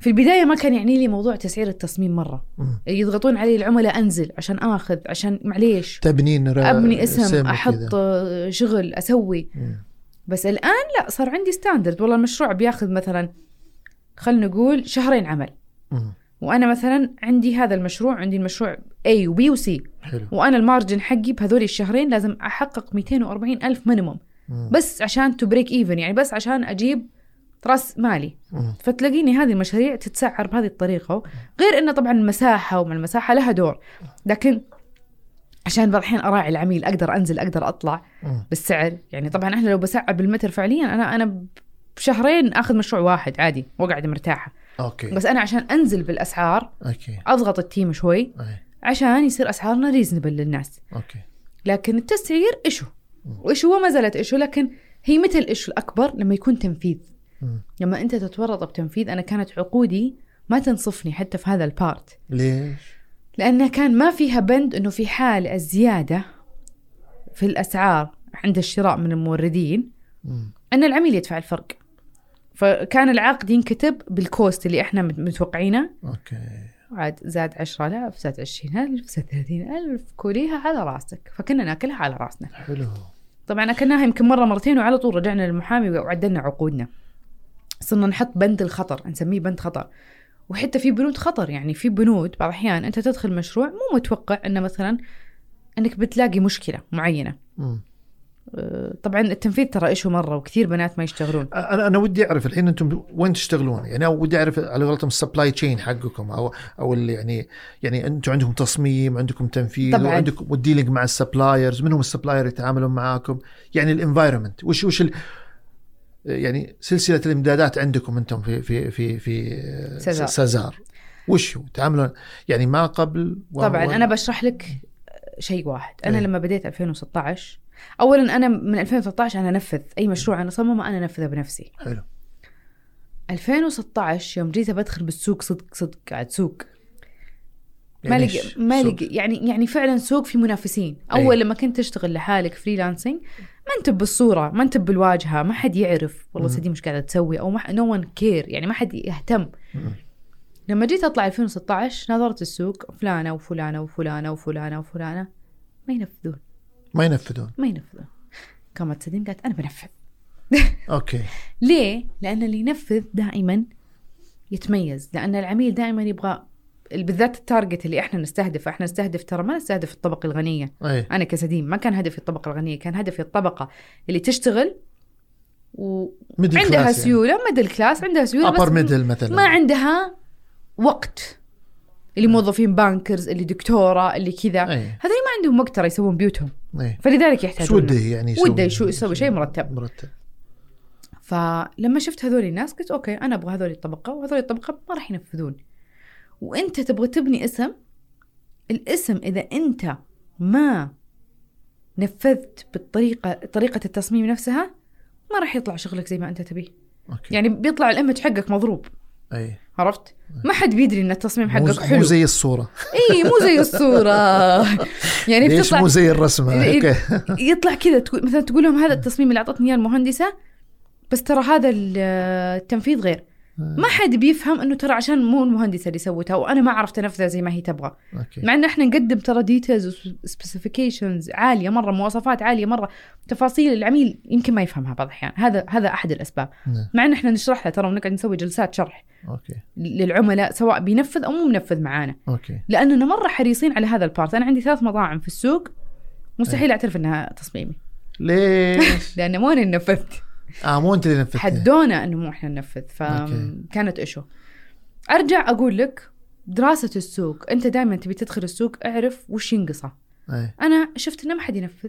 في البداية ما كان يعني لي موضوع تسعير التصميم مرة مم. يضغطون علي العملاء أنزل عشان آخذ عشان معليش تبنين أبني اسم سم أحط وكذا. آه، شغل أسوي مم. بس الآن لا صار عندي standard والله المشروع بياخذ مثلا خلينا نقول شهرين عمل مم. وأنا مثلا عندي هذا المشروع عندي المشروع A و B و C حلو وأنا ال margin حقي بهذول الشهرين لازم أحقق 240 ألف minimum. بس عشان to break even يعني بس عشان أجيب راس مالي. فتلاقيني هذه المشاريع تتسعر بهذه الطريقة. غير إنه طبعا المساحه ومن المساحة لها دور. لكن عشان بعض الحين أراعي العميل أقدر أنزل أقدر أطلع. بالسعر. يعني طبعا إحنا لو بسعر بالمتر فعليا أنا أنا بشهرين آخذ مشروع واحد عادي واقعد مرتاحة. okay. بس أنا عشان أنزل بالأسعار okay. أضغط ال team شوي أي. عشان يصير أسعارنا reasonable للناس. okay. لكن التسعير issue و issue وما زالت issue لكن هي متى ال issue الأكبر؟ لما يكون تنفيذ. لما أنت تتورط بتنفيذ أنا كانت عقودي ما تنصفني حتى في هذا ال part. ليش؟ لأنه كان ما فيها بند إنه في حال الزيادة في الأسعار عند الشراء من الموردين مم. أن العميل يدفع الفرق. فكان العقد ينكتب بال cost اللي إحنا مت- متوقعينه. أوكي. عاد زاد 10000 زاد 20000 زاد 30000 كليها على راسك. فكنا ناكلها على راسنا. حلو. طبعا أكلناها يمكن مرة مرتين وعلى طول رجعنا للمحامي وعدلنا عقودنا. صرنا نحط بند الخطر نسميه بند خطر. وحتى في بنود خطر يعني في بنود بعض الأحيان أنت تدخل مشروع مو متوقع أنه مثلا أنك بتلاقي مشكلة معينة. أه، طبعا التنفيذ ترى إيشه مرة وكثير بنات ما يشتغلون. أنا أنا ودي أعرف الحين أنتم وين تشتغلون؟ يعني أو ودي أعرف على قولتهم ال supply chain حقكم أو أو اللي يعني يعني أنتم عندكم تصميم عندكم تنفيذ طبعاً. وعندكم وال dealing مع ال suppliers من هم ال supplier يتعاملون معاكم؟ يعني ال environment وش وش يعني سلسلة الإمدادات عندكم أنتم في في في في سازار. سازار. وش هو؟ تعاملون يعني ما قبل و- طبعا و- أنا بشرح لك شيء واحد. أنا إيه. لما بديت 2016 اولا أنا من 2013 أنا انفذ أي مشروع أنا اصممه أنا انفذه بنفسي. حلو. 2016 يوم جيت بدخل بالسوق صدق صدق قاعد سوق. ما يعني لقي إيش؟ ما. لقي يعني يعني فعلا سوق في منافسين. أول لما كنت تشتغل لحالك freelancing ما انت بالصورة ما انت بالواجهة ما حد يعرف. والله مم. سديم مش قاعدة تسوي أو ما no one care يعني ما حد يهتم. لما جيت أطلع 2016 نظرت السوق فلانة وفلانة وفلانة وفلانة وفلانة ما ينفذون. ما ينفذون. ما ينفذون. قامت سديم قالت أنا بنفذ. okay. ليه؟ لأن اللي ينفذ دائما يتميز. لأن العميل دائما يبغى بالذات ال target اللي إحنا نستهدف إحنا نستهدف ترى ما نستهدف الطبقة الغنية. أي. أنا كسديم ما كان هدفي الطبقة الغنية كان هدفي الطبقة اللي تشتغل middle وعندها class سيولة middle class عندها سيولة upper بس middle مثلا. ما عندها وقت. اللي موظفين bankers اللي دكتورة اللي كذا. هذول ما عندهم وقت ترى يسوون بيوتهم. أي. فلذلك شو يحتاجون وده يعني يسوي؟ وده شو يسوي؟ شيء مرتب. مرتب. فلما شفت هذول الناس قلت okay أنا أبغى هذول الطبقة وهذول الطبقة ما راح ينفذون. وانت تبغى تبني اسم الاسم إذا انت ما نفذت بالطريقة طريقة التصميم نفسها ما راح يطلع شغلك زي ما انت تبيه. okay. يعني بيطلع ال image حقك مضروب. أي. عرفت؟ ما حد بيدري إن التصميم مو- حقك حلو. مو زي الصورة. إي مو زي الصورة. يعني ليش بتطلع مو زي الرسمة. okay. يطلع كذا تقول مثلا تقول لهم هذا التصميم اللي أعطتني إياه المهندسة بس ترى هذا ال- التنفيذ غير. ما حد بيفهم إنه ترى عشان مو المهندسه اللي سوتها وأنا ما عرفت انفذها زي ما هي تبغى. okay. مع ان إحنا نقدم ترى details و specifications عالية مرة مواصفات عالية مرة تفاصيل العميل يمكن ما يفهمها بعض الأحيان. هذا هذا أحد الأسباب. نعم. مع ان إحنا نشرح له ترى ونقعد نسوي جلسات شرح okay. للعملاء سواء بينفذ أو مو منفذ معانا. okay. لأننا مرة حريصين على هذا ال part أنا عندي ثلاث مطاعم في السوق مستحيل أعترف إنها تصميمي. ليش؟ لأن مو أنا نفذت آه مو أنت اللي نفذتها. حدونا إنه مو إحنا ننفذ فكانت issue أرجع أقول لك دراسة السوق أنت دائما تبي تدخل السوق أعرف وش ينقصه. أي. أنا شفت إنه ما حد ينفذ.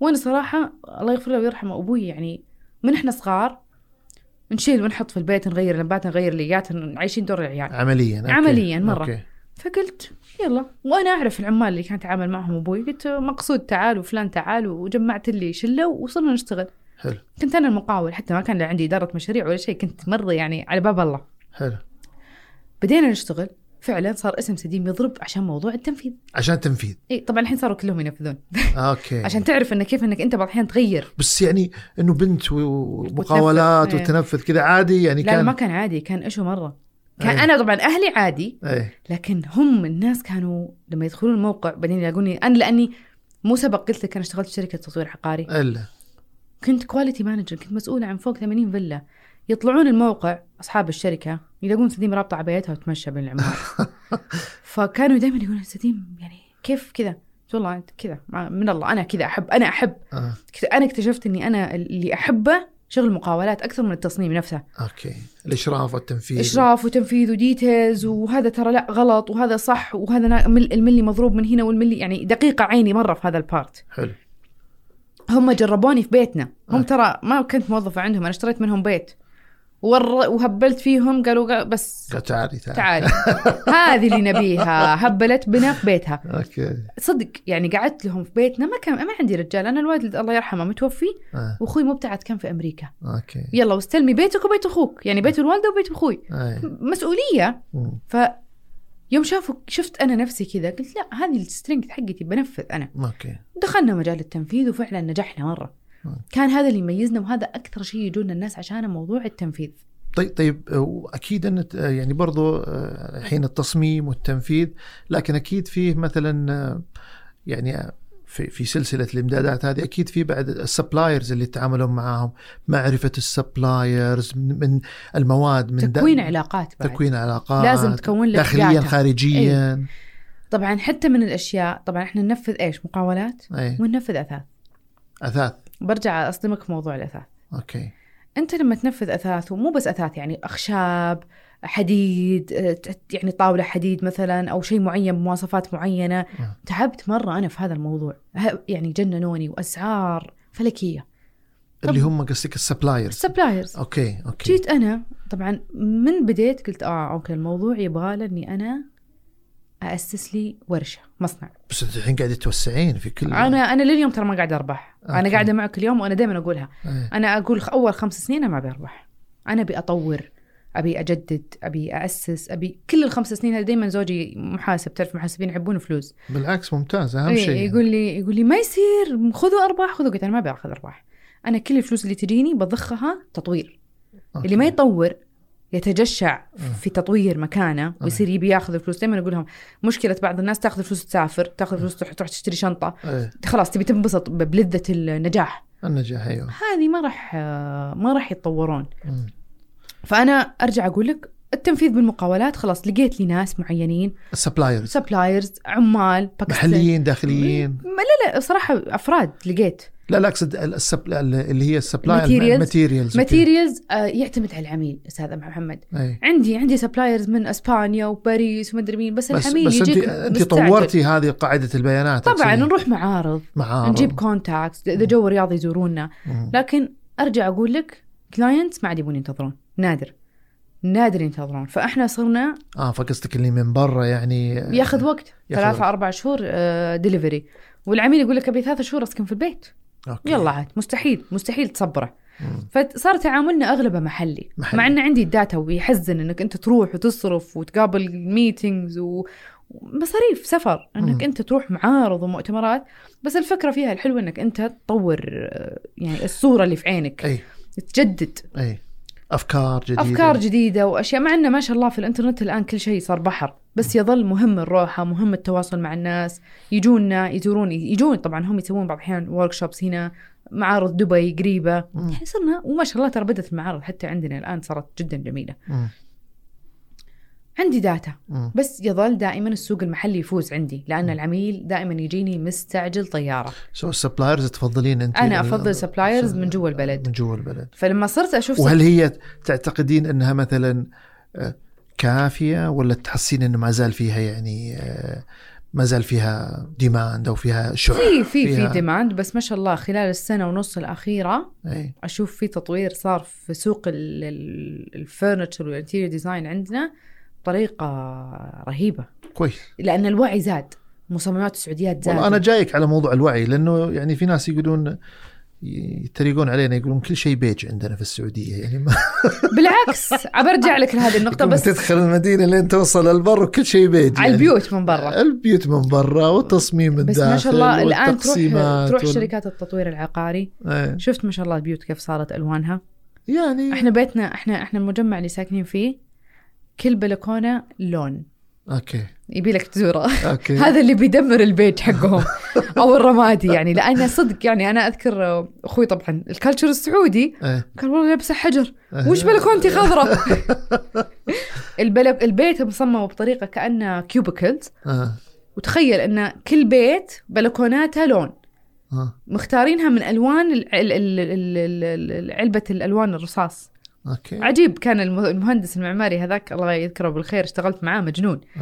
وأنا صراحة الله يغفر له ويرحمه أبوي يعني من إحنا صغار نشيل ونحط في البيت نغير لمبات نغير لیات عايشين دور العيال. عمليا okay. عملياً مرة. okay. فقلت يلا. وأنا أعرف العمال اللي كانت اتعامل معهم أبوي قلت مقصود تعال وفلان تعال وجمعت لي شله وصرنا نشتغل. حلو. كنت أنا المقاول حتى ما كان عندي إدارة مشاريع ولا شيء كنت مرة يعني على باب الله. حلو. بدينا نشتغل فعلا صار اسم سديم يضرب عشان موضوع التنفيذ. عشان التنفيذ. إي طبعا الحين صاروا كلهم ينفذون. okay. عشان تعرف انه كيف إنك أنت بعض الأحيان تغير. بس يعني إنه بنت ومقاولات وتنفذ. كذا عادي يعني لا, لا كان ما كان عادي كان issue مرة. كان أي. أنا طبعا أهلي عادي إي. لكن هم الناس كانوا لما يدخلون الموقع بعدين يلاقوني أنا لأني مو سبق قلت لك أنا اشتغلت في شركة تطوير عقاري. إلا. كنت quality manager كنت مسؤولة عن فوق 80 فيلا. يطلعون الموقع أصحاب الشركة يلاقون سديم رابطة عبايتها وتمشى بين العمال فكانوا دائما يقولون سديم يعني كيف كذا؟ قلت والله أنت كذا من الله أنا كذا أحب أنا أحب. آه. أنا اكتشفت إني أنا اللي أحبه شغل المقاولات أكثر من التصميم نفسه. okay. الإشراف والتنفيذ. إشراف وتنفيذ و details وهذا ترى لا غلط وهذا صح وهذا الملي مضروب من هنا والملي يعني دقيقة عيني مرة في هذا ال part. حلو. هم جربوني في بيتنا. هم آه. ترى ما كنت موظفة عندهم أنا اشتريت منهم بيت. ور... وهبلت فيهم قالوا قال بس تعالي تعالي. تعالي. هذه اللي نبيها. هبلت بنا في بيتها. okay. صدق يعني قعدت لهم في بيتنا. ما كان ما عندي رجال. أنا الوالد الله يرحمه متوفي آه. وأخوي مبتعث كان في أمريكا. okay. يلا واستلمي بيتك وبيت أخوك. يعني بيت الوالده وبيت أخوي. اي مسؤولية. مم. ف يوم شافوا شفت أنا نفسي كذا قلت لا هذه ال strength حقتي بنفذ أنا. okay. دخلنا مجال التنفيذ وفعلا نجحنا مرة. مم. كان هذا اللي يميزنا وهذا أكثر شيء يجونا الناس عشانه موضوع التنفيذ. طيب طيب آه، أكيد ان يعني برضو آه، الحين التصميم والتنفيذ لكن أكيد فيه مثلا آه، يعني في في سلسلة الإمدادات هذه أكيد في بعد ال suppliers اللي يتعاملون معاهم معرفة ال suppliers من, المواد من تكوين علاقات بعد. تكوين علاقات لازم تكون لك داخليا data. خارجيا. طبعا حتى من الأشياء طبعا إحنا ننفذ إيش؟ مقاولات؟ اي وننفذ أثاث. أثاث. برجع أصدمك في موضوع الأثاث. okay. أنت لما تنفذ أثاث ومو بس أثاث يعني أخشاب حديد ت- يعني طاولة حديد مثلا أو شيء معين بمواصفات معينة. نعم. تعبت مرة أنا في هذا الموضوع. يعني جننوني وأسعار فلكية. اللي هم قصدك السبلايرز. السبلايرز. okay okay. جيت أنا طبعا من بديت قلت آه okay الموضوع يبغى إني أنا اسس لي ورشة مصنع. بس أنت الحين قاعدة توسعين في كل أنا أنا لليوم ترى ما قاعدة أربح. أنا okay. قاعدة معك اليوم وأنا دائما أقولها. إيه. أنا أقول أول خمس سنين أنا ما بربح أنا أبي أطور. أبي أجدد أبي اسس أبي كل الخمس سنين هذه دائما زوجي محاسب تعرف محاسبين يحبون فلوس. بالعكس ممتاز أهم إيه، شيء يقول لي يقول لي ما يصير خذوا أرباح خذوا قلت أنا ما باخذ أرباح. أنا كل الفلوس اللي تجيني بضخها تطوير. okay. اللي ما يطور يتجشع في تطوير مكانه ويصير يبي ياخذ الفلوس. دائما أقول لهم مشكلة بعض الناس تاخذ الفلوس تسافر تاخذ الفلوس تروح تروح تشتري شنطة. إيه. خلاص تبي تنبسط بلذه النجاح. النجاح أيوه. هذه ما راح ما راح يتطورون. مم. فأنا أرجع أقول لك التنفيذ بالمقاولات خلاص لقيت لي ناس معينين. ال suppliers suppliers عمال باكستان محليين داخليين. ما لا لا صراحة أفراد لقيت. لا لا أقصد السب... اللي هي ال supplier materials. materials materials يعتمد على العميل أستاذ محمد. أي. عندي عندي suppliers من إسبانيا وباريس ومدري مين بس, بس العميل بس انت يجيك أنت مستعجل. طورتي هذه قاعدة البيانات طبعا. نروح معارض معارض. نجيب contacts إذا جو رياض يزورونا. لكن أرجع أقول لك clients ما عاد يبون ينتظرون. نادر نادر ينتظرون فإحنا صرنا آه فقصدك اللي من برا يعني ياخذ وقت ثلاثة. أربع شهور دليفري والعميل يقول لك أبي ثلاثة شهور أسكن في البيت okay. يلا عاد مستحيل مستحيل تصبره مم. فصار تعاملنا أغلبه محلي. محلي. مع إن عندي ال data ويحزن إنك أنت تروح وتصرف وتقابل meetings و... ومصاريف سفر إنك مم. أنت تروح معارض ومؤتمرات بس الفكرة فيها الحلوة إنك أنت تطور آه، يعني الصورة اللي في عينك أي تجدد أي أفكار جديدة. أفكار جديدة وأشياء مع إنه ما شاء الله في الإنترنت الآن كل شيء صار بحر بس يظل مهم الروحة مهم التواصل مع الناس. يجونا يزورون يجون طبعا هم يسوون بعض الأحيان work هنا معارض دبي قريبة. صرنا وما شاء الله ترى بدت المعارض حتى عندنا الآن صارت جدا جميلة. عندي data. مم. بس يظل دائما السوق المحلي يفوز عندي لأن العميل دائما يجيني مستعجل طيارة. سو السبلايرز تفضلين أنت أنا أفضل suppliers من جوا البلد. من جوا البلد. فلما صرت أشوف وهل هي تعتقدين أنها مثلا آه، كافية ولا تحسين أنه ما زال فيها يعني آه، ما زال فيها demand أو فيها شح؟ في في في ديماند بس ما شاء الله خلال السنة ونص الأخيرة أي. أشوف في تطوير صار في سوق ال furniture وال interior design عندنا. بطريقة رهيبة. كويس. لأن الوعي زاد. مصممات السعوديات زاد والله أنا جايك على موضوع الوعي لأنه يعني في ناس يقولون يتريقون علينا يقولون كل شيء بيج عندنا في السعودية يعني ما بالعكس برجع لك لهذه النقطة بس تدخل المدينة لين توصل البر وكل شيء بيج على البيوت من برا. البيوت من برا والتصميم من بس ما شاء الله الآن تروح تروح وال- شركات التطوير العقاري. إيه. شفت ما شاء الله البيوت كيف صارت ألوانها؟ يعني إحنا بيتنا إحنا إحنا المجمع اللي ساكنين فيه كل بلكونة لون. okay. يبي لك تزوره. okay. هذا اللي بيدمر البيت حقهم. أو الرمادي يعني. لأنه صدق يعني أنا أذكر أخوي طبعا ال culture السعودي إيه. قال والله لابسه حجر. إيه. وش بلكونتي خضراء؟ البلك البيت مصمم بطريقة كأنه cubicles آه. وتخيل إن كل بيت بلكوناتها لون. آه. مختارينها من ألوان ال- ال- ال- ال- ال- علبة الألوان الرصاص. okay. عجيب كان الم- المهندس المعماري هذاك الله يذكره بالخير اشتغلت معاه مجنون. آه.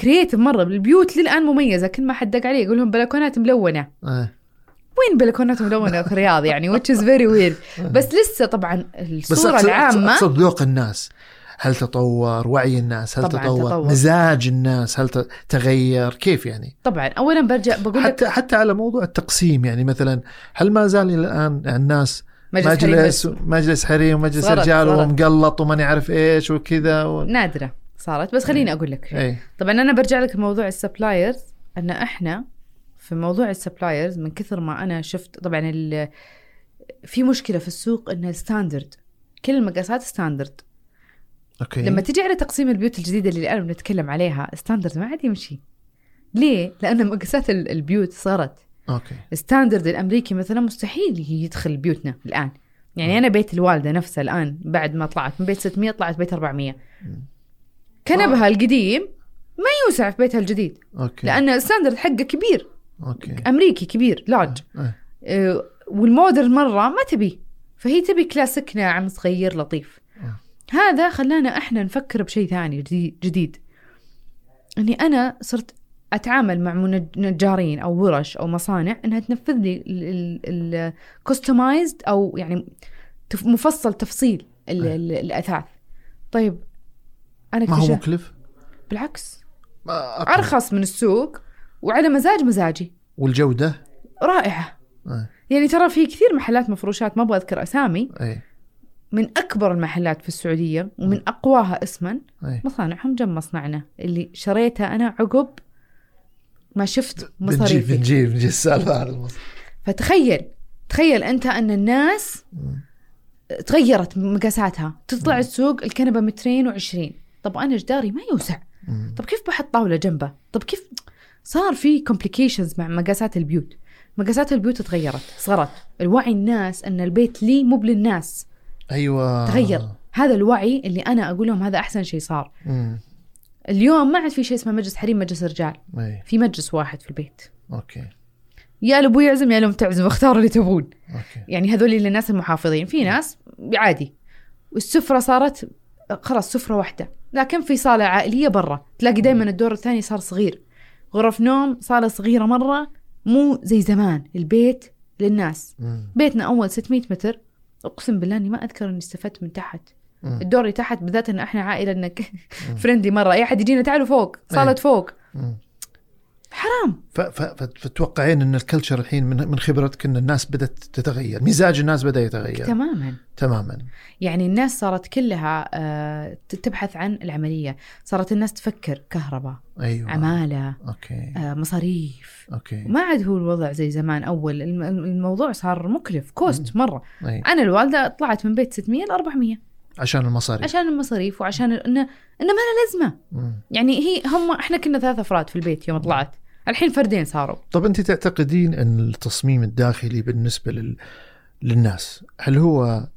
creative مرة البيوت للآن مميزة كل ما حد دق عليه يقول لهم بلكونات ملونة. آه. وين بلكونات ملونة في الرياض يعني؟ which is very weird. بس لسه طبعا بس الصورة أقصد- العامة أقصد ذوق الناس. هل تطور؟ وعي الناس؟ هل طبعاً تطور, تطور. مزاج الناس؟ هل تغير؟ كيف يعني؟ طبعا. اولا برجع بقول لك حتى حتى على موضوع التقسيم يعني مثلا هل ما زال إلى الآن الناس مجلس حريم مجلس حريم ومجلس رجال. ومقلط وماني عارف إيش وكذا و... نادرة صارت بس خليني أقول لك. اي طبعا أنا برجع لك لموضوع ال suppliers أن إحنا في موضوع ال suppliers من كثر ما أنا شفت طبعا ال- في مشكلة في السوق ان ال standard كل المقاسات standard okay. لما تجي على تقسيم البيوت الجديدة اللي الآن بنتكلم عليها standard ما عاد يمشي. ليه؟ لأن مقاسات ال- البيوت صارت. okay. ال standard الأمريكي مثلا مستحيل يدخل بيوتنا الآن. يعني أنا بيت الوالدة نفسه الآن بعد ما طلعت من بيت 600 طلعت بيت 400 كنبها القديم ما يوسع في بيتها الجديد okay. لأن ال standard حقه كبير. okay. أمريكي كبير large إيه. آه، وال modern مرة ما تبي فهي تبي كلاسيك ناعم صغير لطيف. آه. هذا خلانا إحنا نفكر بشيء ثاني جديد, جديد. إني أنا صرت أتعامل مع نجارين أو ورش أو مصانع إنها تنفذ لي ال customized أو يعني مفصل تفصيل ال- أي. ال- الأثاث. طيب أنا ما هو مكلف؟ بالعكس. أرخص من السوق وعلى مزاج مزاجي. والجودة؟ رائعة. إيه يعني ترى في كثير محلات مفروشات ما أبغى أذكر أسامي. إيه من أكبر المحلات في السعودية ومن أقواها اسما إيه مصانعهم جنب مصنعنا. اللي شريتها أنا عقب ما شفت مصاريفي بنجي بنجي السالفة على المص- فتخيل تخيل أنت أن الناس تغيرت مقاساتها تطلع السوق الكنبة مترين وعشرين. طب أنا جداري ما يوسع. طب كيف بحط طاولة جنبه؟ طب كيف؟ صار في complications مع مقاسات البيوت. مقاسات البيوت تغيرت صغرت. الوعي الناس أن البيت لي مو للناس أيوه. تغير. هذا الوعي اللي أنا أقول لهم هذا أحسن شيء صار. مم. اليوم ما عاد في شيء اسمه مجلس حريم مجلس رجال. إيه في مجلس واحد في البيت. okay. يا الابو يعزم يا الام تعزم اختاروا اللي تبون. okay. يعني هذول اللي الناس المحافظين. في ناس عادي. والسفره صارت خلاص سفرة واحدة. لكن في صالة عائلية برا. تلاقي دائما الدور الثاني صار صغير. غرف نوم صالة صغيرة مرة. مو زي زمان. البيت للناس. مم. بيتنا أول 600 متر. أقسم بالله إني ما أذكر إني استفدت من تحت. الدور اللي تحت بالذات ان إحنا عائلة إنك friendly مرة. أي أحد يجينا تعالوا فوق صالة أي. فوق. حرام. ف- ف- ف- فتوقعين إن ال culture الحين من من خبرتك إن الناس بدأت تتغير، مزاج الناس بدأ يتغير. تماما. تماما. يعني الناس صارت كلها آه، تبحث عن العملية. صارت الناس تفكر كهرباء أيوه. عمالة okay. آه، مصاريف. okay. ما عاد هو الوضع زي زمان. أول الم- الموضوع صار مكلف cost مرة. أي. أنا الوالدة طلعت من بيت 600 ل 400 عشان المصاريف عشان المصاريف وعشان إنه إنه ما له لازمة مم. يعني هي هم إحنا كنا ثلاث أفراد في البيت يوم طلعت الحين فردين صاروا طب أنت تعتقدين إن التصميم الداخلي بالنسبة لل... للناس هل هو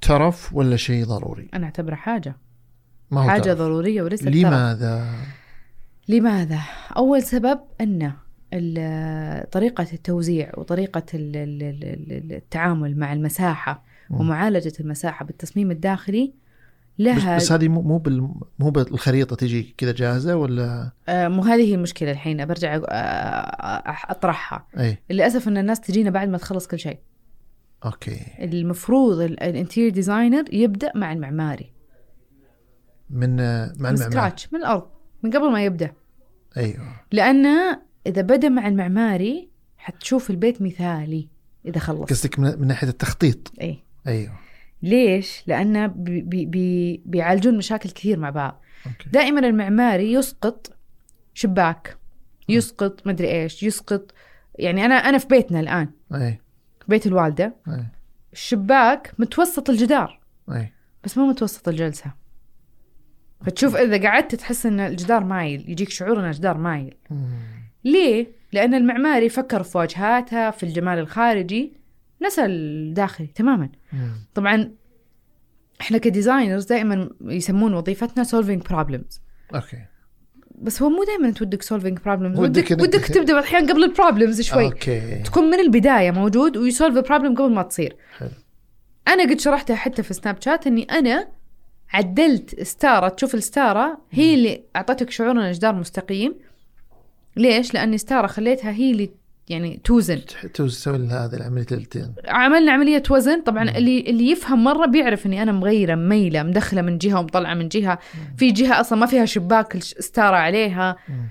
ترف ولا شيء ضروري؟ أنا أعتبره حاجة ما هو حاجة ترف. ضرورية وليست ترف. لماذا؟ لماذا؟ أول سبب أن ال- طريقة التوزيع ال- التعامل مع المساحة مم. ومعالجة المساحة بالتصميم الداخلي بس, لها بس هذه مو مو بال... مو بالخريطة تجي كذا جاهزة ولا؟ آه، مو هذه هي المشكلة الحين برجع أ- أ- أطرحها. أي. للأسف أن الناس تجينا بعد ما تخلص كل شيء. okay. المفروض ال interior designer يبدأ مع المعماري. من مع من scratch من الأرض من قبل ما يبدأ. أيوه. لأن إذا بدأ مع المعماري حتشوف البيت مثالي إذا خلص. قصدك من, ناحية التخطيط. إيه أيوه. ليش؟ لأنه بي بي بي بيعالجون مشاكل كثير مع بعض. okay. دائما المعماري يسقط شباك يسقط مدري إيش يسقط يعني أنا أنا في بيتنا الآن. أي. بيت الوالدة. أي. الشباك متوسط الجدار. أي. بس مو متوسط الجلسة. فتشوف إذا قعدت تحس إن الجدار مايل يجيك شعور إن الجدار مايل. مم. ليه؟ لأن المعماري فكر في واجهاتها في الجمال الخارجي. نسى الداخلي تماما. مم. طبعا إحنا ك designers دائما يسمون وظيفتنا solving problems. okay. بس هو مو دائما انت ودك solving problems ودك ودك, تبدأ أحيانا قبل ال problems شوي. okay. تكون من البداية موجود وي solve ال problem قبل ما تصير. حلو. أنا قد شرحتها حتى في سناب شات إني أنا عدلت ستارة تشوف الستارة هي اللي أعطتك شعور ان الجدار مستقيم. ليش؟ لأني ستارة خليتها هي اللي يعني توزن. تح- تسوي لها هذه العملية التي عملنا عملية وزن. طبعا اللي اللي يفهم مرة بيعرف إني أنا مغيرة مميلة مدخلة من جهة ومطلعة من جهة. في جهة أصلا ما فيها شباك ستارة عليها. مم.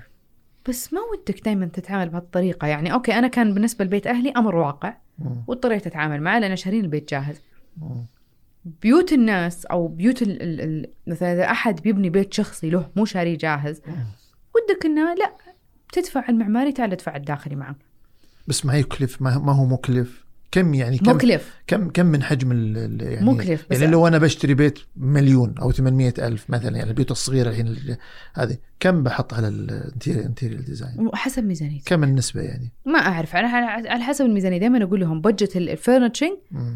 بس ما ودك دائما تتعامل بهالطريقة يعني. أوكي أنا كان بالنسبة لبيت أهلي أمر واقع مم. واضطريت أتعامل معه لأن شارين البيت جاهز. مم. بيوت الناس أو بيوت ال ال ال مثلا إذا أحد بيبني بيت شخصي له مو شاريه جاهز ودك إنه لا تدفع المعماري تعال ادفع الداخلي معه بس ما يكلف ما, هو مكلف. كم يعني كم مكلف. كم كم من حجم يعني مكلف بس يعني لو أنا بشتري بيت مليون أو 800 ألف مثلا يعني البيوت الصغيرة الحين ال- هذه كم بحط على ال interior design حسب ميزانيتي. كم النسبة يعني؟ ما أعرف. أنا على حسب الميزانية. دائما أقول لهم budget ال furnishing.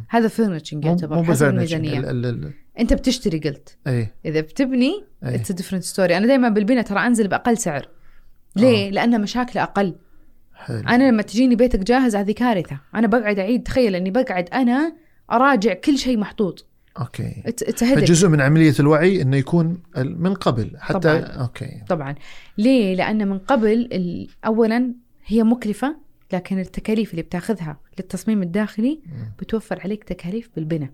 هذا furnishing يعتبر مو حسب الميزانية. ال- ال- ال- أنت بتشتري قلت. أي. إذا بتبني it's different story أنا دائما بالبناء ترى أنزل بأقل سعر. ليه؟ لأن مشاكله أقل. حلو أنا لما تجيني بيتك جاهز هذه كارثة أنا بقعد أعيد تخيل إني بقعد أنا أراجع كل شيء محطوط okay فجزء من عملية الوعي إنه يكون من قبل حتى طبعاً. okay طبعا ليه؟ لأن من قبل اولا هي مكلفة لكن التكاليف اللي بتاخذها للتصميم الداخلي. بتوفر عليك تكاليف بالبناء.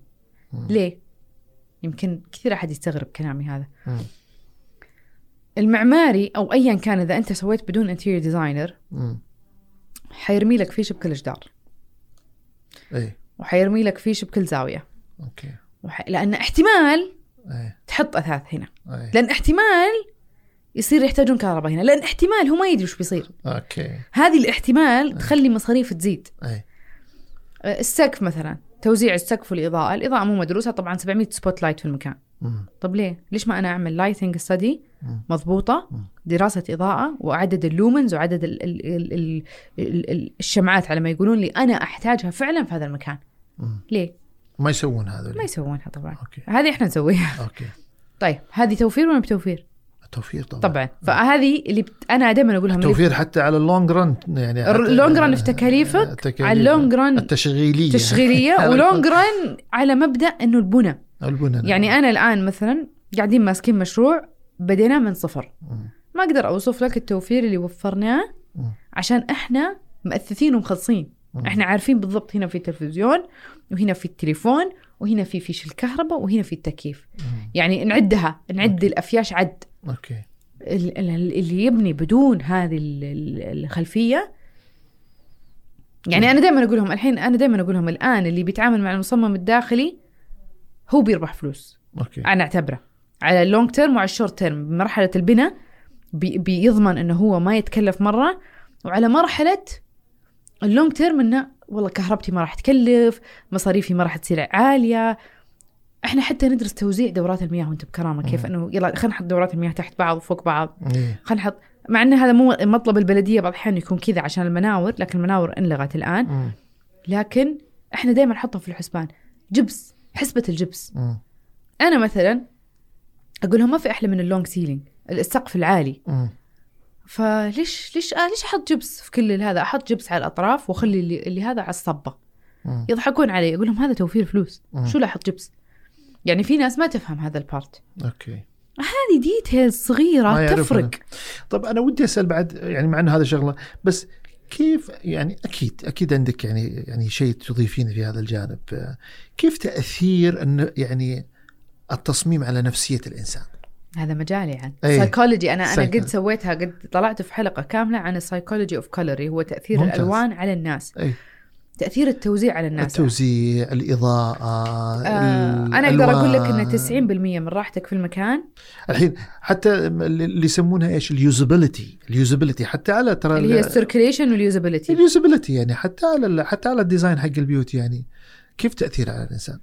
ليه؟ يمكن كثير أحد يستغرب كلامي هذا مم. المعماري أو ايا كان إذا أنت سويت بدون interior designer. حيرمي لك فيش بكل جدار. اي وحيرمي لك فيش بكل زاوية. okay. وح... لأن احتمال اي تحط أثاث هنا. اي لأن احتمال يصير يحتاجون كهرباء هنا. لأن احتمال هو ما يدري وش بيصير. okay. هذه الاحتمال تخلي مصاريف تزيد. اي أه، السقف مثلا توزيع السقف والإضاءة. الإضاءة مو مدروسة طبعا 700 spotlight في المكان. مم. طب ليه؟ ليش ما أنا أعمل lighting study. مضبوطة؟ مم. دراسة إضاءة وعدد ال lumens وعدد ال ال ال ال ال ال الشمعات على ما يقولون لي أنا أحتاجها فعلا في هذا المكان. مم. ليه؟ ما يسوون هذا ما يسوونها طبعا. okay. هذه إحنا نسويها. okay. طيب هذه توفير ولا بتوفير؟ التوفير طبعا. طبعا. فهذه اللي بت... أنا دائما أقولها توفير حتى على ال long run يعني ال long run في تكاليفك التكاليف على ال long run التشغيلية. تشغيلية و long run على مبدأ إنه البنى البنى يعني أنا الآن مثلا قاعدين ماسكين مشروع بديناه من صفر. ما أقدر أوصف لك التوفير اللي وفرناه. عشان إحنا مؤثثين ومخلصين. إحنا عارفين بالضبط هنا في التلفزيون وهنا في التليفون وهنا في فيش الكهرباء وهنا في التكييف. يعني نعدها نعد الأفياش عد. okay. ال- ال- اللي يبني بدون هذه ال- ال- الخلفية. يعني أنا دائما أقول لهم الحين أنا دائما أقول لهم الآن اللي بيتعامل مع المصمم الداخلي هو بيربح فلوس. okay. أنا أعتبره. على ال long term وعلى ال short term بمرحله البناء بي بيضمن إنه هو ما يتكلف مرة وعلى مرحلة ال long term إنه والله كهربتي ما راح تكلف مصاريفي ما راح تصير عالية. إحنا حتى ندرس توزيع دورات المياه وانت بكرامة كيف إنه يلا خلينا نحط دورات المياه تحت بعض وفوق بعض. إيه. خلينا نحط مع إن هذا مو مطلب البلدية بعض الأحيان يكون كذا عشان المناور لكن المناور انلغت الآن. لكن إحنا دائما نحطها في الحسبان. جبس. حسبة الجبس مم. أنا مثلا أقول لهم ما في أحلى من ال long ceiling السقف العالي مم. فليش ليش آه ليش أحط جبس في كل هذا أحط جبس على الأطراف وأخلي اللي, اللي هذا على الصبة مم. يضحكون علي أقول لهم هذا توفير فلوس مم. شو لا أحط جبس يعني في ناس ما تفهم هذا ال part okay هذه details صغيرة. تفرق طب أنا ودي أسأل بعد يعني مع إنه هذا شغلة بس كيف يعني أكيد أكيد عندك يعني يعني شيء تضيفينه في هذا الجانب كيف تأثير انه يعني التصميم على نفسية الإنسان هذا مجالي عن أي. سايكولوجي أنا أنا. قد سويتها قد طلعت في حلقة كاملة عن ال psychology of color هو تأثير ممتاز. الألوان على الناس اي تأثير التوزيع على الناس. التوزيع الإضاءة آه أنا أقدر أقول لك إن الألوان. 90% من راحتك في المكان. الحين حتى اللي يسمونها إيش؟ ال usability ال usability حتى على ترى اللي هي ال circulation وال usability ال usability يعني حتى على حتى على ال design حق البيوت يعني. كيف تاثير على الإنسان؟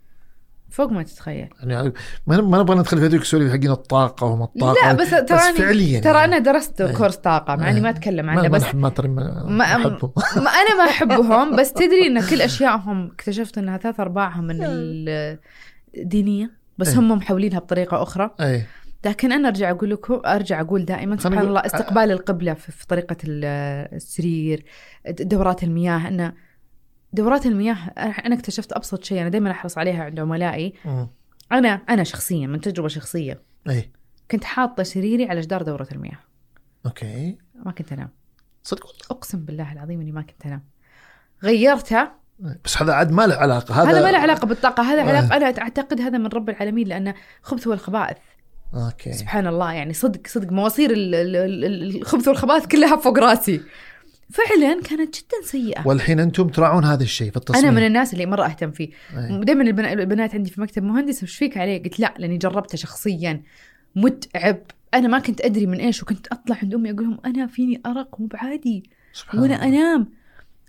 فوق ما تتخيل يعني ما ما نبغى ندخل في هذيك السواليف حقين الطاقة وما الطاقة لا بس تراني فعليا ترى يعني. أنا درست أي. course طاقة مع إني ما أتكلم ما عنه بس ما ترى ما ما- نحبهم ما أنا ما أحبهم بس تدري إن كل اشيائهم اكتشفت إنها ثلاث ارباعها من الدينيه بس أي. هم محولينها بطريقة أخرى اي لكن أنا أرجع أقول لكم أرجع أقول دائما سبحان الله استقبال القبلة في طريقة ال- السرير دورات المياه إنه دورات المياه أنا اكتشفت أبسط شيء أنا دائما أحرص عليها عند عملائي. مم. أنا أنا شخصيا من تجربة شخصية. أي. كنت حاطة سريري على جدار دورة المياه. أوكي. ما كنت أنام. صدق والله. أقسم بالله العظيم إني ما كنت أنام. غيرتها. بس هذا عاد ما له علاقة. هذا هذا, ما له علاقة بالطاقة هذا آه. علاقة أنا أعتقد هذا من رب العالمين لأنه خبث والخبائث أوكي. سبحان الله يعني صدق صدق ال- الخبث والخبائث كلها فوق راسي. فعلا كانت جدا سيئة. والحين أنتم تراعون هذا الشيء في التصميم. أنا من الناس اللي مرة أهتم فيه. أي. دائما البنات عندي في مكتب مهندس وش فيك عليه؟ قلت لا لأني جربته شخصيا. متعب. أنا ما كنت أدري من إيش وكنت أطلع عند أمي أقول لهم أنا فيني أرق مو بعادي وأنا. أنام.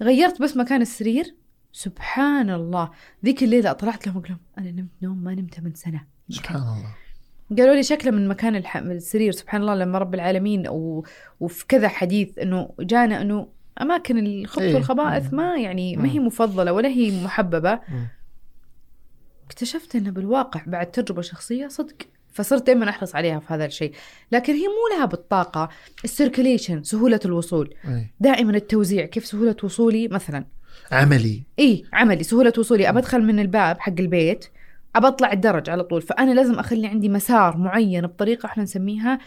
غيرت بس مكان السرير. سبحان الله. ذيك الليلة طلعت لهم قلت لهم أنا نمت نوم ما نمت من سنة. سبحان الله. قالوا لي شكله من مكان الح... من السرير سبحان الله لما رب العالمين و... وفي كذا حديث إنه جانا إنه أماكن الخبث إيه. والخبائث ما يعني ما هي. مفضلة ولا هي محببة. اكتشفت إنه بالواقع بعد تجربة شخصية صدق فصرت دائما أحرص عليها في هذا الشيء لكن هي مو لها بالطاقة ال circulation سهولة الوصول أي. دائما التوزيع كيف سهولة وصولي مثلا عملي اي عملي سهولة وصولي أبى أدخل من الباب حق البيت أبى أطلع الدرج على طول فأنا لازم أخلي عندي مسار معين بطريقة إحنا نسميها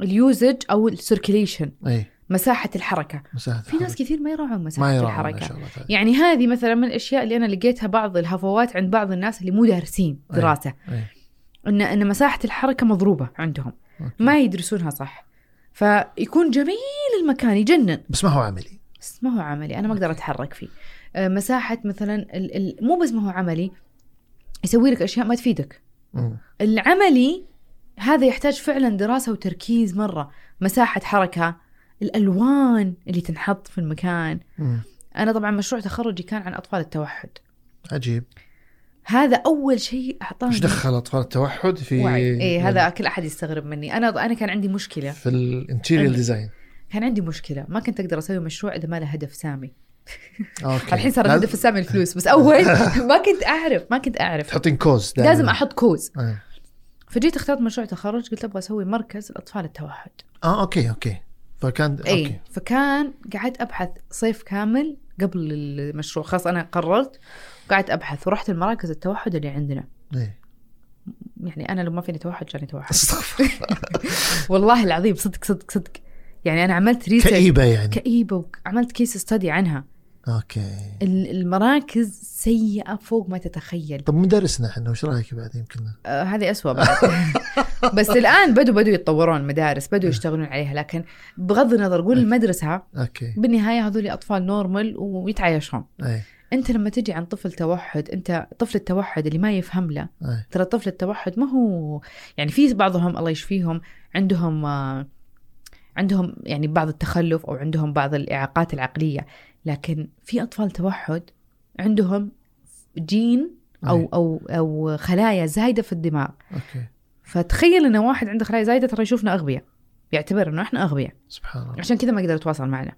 ال usage أو ال circulation إي. مساحة الحركة. مساحة في ناس كثير ما يراعون مساحة ما يراعون تعالى. يعني هذه مثلا من الأشياء اللي أنا لقيتها بعض الهفوات عند بعض الناس اللي مو دارسين أي. دراسة. أي. ان إن مساحة الحركة مضروبة عندهم. أوكي. ما يدرسونها صح. فيكون جميل المكان يجنن. بس ما هو عملي. بس ما هو عملي أنا ما أقدر أتحرك فيه. آه، مساحة مثلا مو بس ما هو عملي يسوي لك أشياء ما تفيدك. مم. العملي هذا يحتاج فعلا دراسة وتركيز مرة. مساحة حركة الألوان اللي تنحط في المكان. مم. أنا طبعا مشروع تخرجي كان عن أطفال التوحد. عجيب. هذا أول شيء أعطاني. إيش دخل أطفال التوحد في وعي إيه هذا كل أحد يستغرب مني. أنا أنا كان عندي مشكلة. في ال interior. design كان عندي مشكلة. ما كنت أقدر أسوي مشروع إذا ما له هدف سامي. okay. الحين صار لازم الهدف السامي الفلوس بس أول ما كنت اعرف ما كنت أعرف. تحطين cause دائما. لازم أحط cause. آه. فجيت اخترت مشروع تخرج قلت أبغى أسوي مركز لأطفال التوحد. آه okay okay. فكان اي okay. فكان قعدت أبحث صيف كامل قبل المشروع خلاص أنا قررت قعدت أبحث ورحت المراكز التوحد اللي عندنا. إيه. يعني أنا لو ما فيني توحد جاني توحد. والله العظيم صدق صدق صدق. يعني أنا عملت research كئيبه يعني. كئيبة وعملت case study عنها. okay. ال- المراكز سيئة فوق ما تتخيل. طب مدرسنا إحنا وش رأيك بعد يمكن؟ آه هذه بعد. بس الآن بدوا بدوا يتطورون المدارس بدوا يشتغلون عليها لكن بغض النظر قول المدرسة okay. بالنهاية هذول أطفال normal ويتعايشون. اي أنت لما تجي عن طفل توحد أنت طفل التوحد اللي ما يفهم له اي ترى طفل التوحد ما هو يعني في بعضهم الله يشفيهم عندهم آه، عندهم يعني بعض التخلف أو عندهم بعض الإعاقات العقلية لكن في أطفال توحد عندهم جين أو أي. أو أو خلايا زايدة في الدماغ. okay. فتخيل إن واحد عنده خلايا زايدة ترى يشوفنا أغبياء يعتبر إنه إحنا أغبياء. سبحان الله. عشان كذا ما يقدر يتواصل معنا.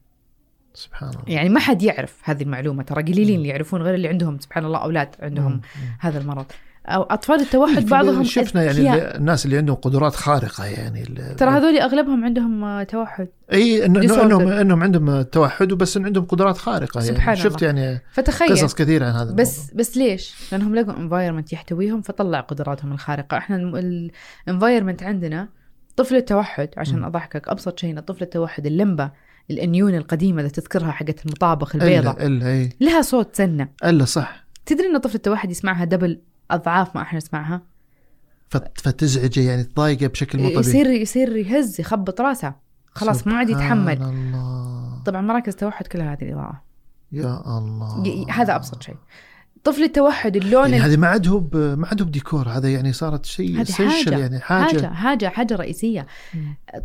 سبحان الله. يعني ما حد يعرف هذه المعلومة ترى قليلين اللي يعرفون غير اللي عندهم سبحان الله أولاد عندهم مم. هذا المرض. أو أطفال التوحد بعضهم شفنا يعني أذكياء. الناس اللي عندهم قدرات خارقة يعني ترى هذول أغلبهم عندهم آه، توحد إي. انهم إنهم عندهم توحد وبس إن عندهم قدرات خارقة يعني سبحان شفت الله. يعني فتخيل قصص كثيرة عن هذا بس الموضوع. بس ليش؟ لأنهم لقوا environment يحتويهم فطلع قدراتهم الخارقة، إحنا ال environment عندنا طفل التوحد عشان. أضحكك أبسط شيء طفل التوحد اللمبة الأنيون القديمة اللي تذكرها حقت المطابخ البيضة الا إلا إي لها صوت سنة، إلا صح تدري إن طفل التوحد يسمعها دبل أضعاف ما إحنا نسمعها؟ فت- فتزعجه يعني تضايقه بشكل مو طبيعي. يصير يصير يهز يخبط راسه. خلاص ما عاد يتحمل. الله. طبعا مراكز التوحد كلها هذه الإضاءة. يا الله. ي- هذا أبسط شيء. طفل التوحد اللون يعني هذه ما عاد هو ما عاد هو بديكور. هذا يعني صارت شيء حاجة. يعني حاجة. حاجة حاجة حاجة رئيسية.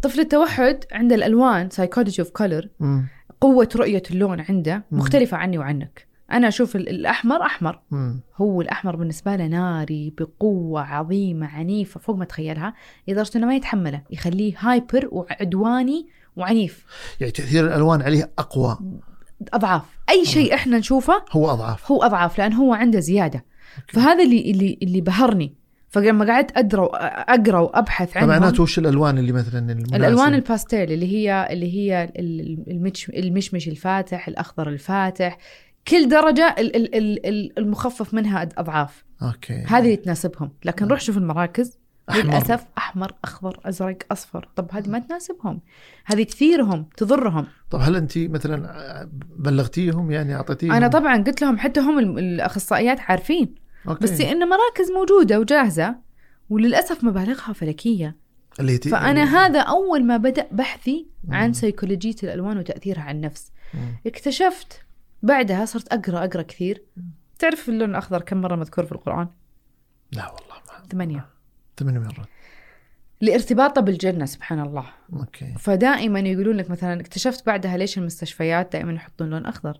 طفل التوحد عند الألوان of color مم. قوة رؤية اللون عنده. مختلفة عني وعنك. أنا أشوف ال- الأحمر أحمر. مم. هو الأحمر بالنسبة له ناري بقوة عظيمة عنيفة فوق ما تخيلها لدرجة أنه ما يتحمله يخليه هايبر وعدواني وعنيف. يعني تأثير الألوان عليه أقوى. أضعاف. أي شيء إحنا نشوفه هو أضعاف. هو أضعاف لأن هو عنده زيادة. فهذا اللي اللي اللي بهرني. فلما قعدت أدرى أقرأ وأبحث عنهم. فمعناته وش الألوان اللي مثلا المناسبة؟ الألوان الباستيل اللي هي اللي هي ال- المش المشمش الفاتح الأخضر الفاتح كل درجة ال- ال- ال- ال- المخفف منها أضعاف. okay. هذه اللي تناسبهم. لكن روح شوف المراكز. أحمر. للأسف أحمر أخضر أزرق أصفر. طب هذه ما تناسبهم. هذه تثيرهم تضرهم. طب هل انت مثلا بلغتيهم يعني أعطيتيهم؟ أنا طبعا قلت لهم حتى هم الأخصائيات عارفين. أوكي. بس إن مراكز موجودة وجاهزة وللأسف مبالغها فلكية. اللي ت... فأنا هذا أول ما بدأ بحثي عن. سيكولوجيه الالوان وتأثيرها على النفس. مم. اكتشفت بعدها صرت أقرأ أقرأ كثير. تعرف اللون الأخضر كم مرة مذكور في القرآن؟ لا والله ما ثمانية. ثمان مرات. لارتباطه بالجنة سبحان الله. أوكي. فدائما يقولون لك مثلا اكتشفت بعدها ليش المستشفيات دائما يحطون لون أخضر؟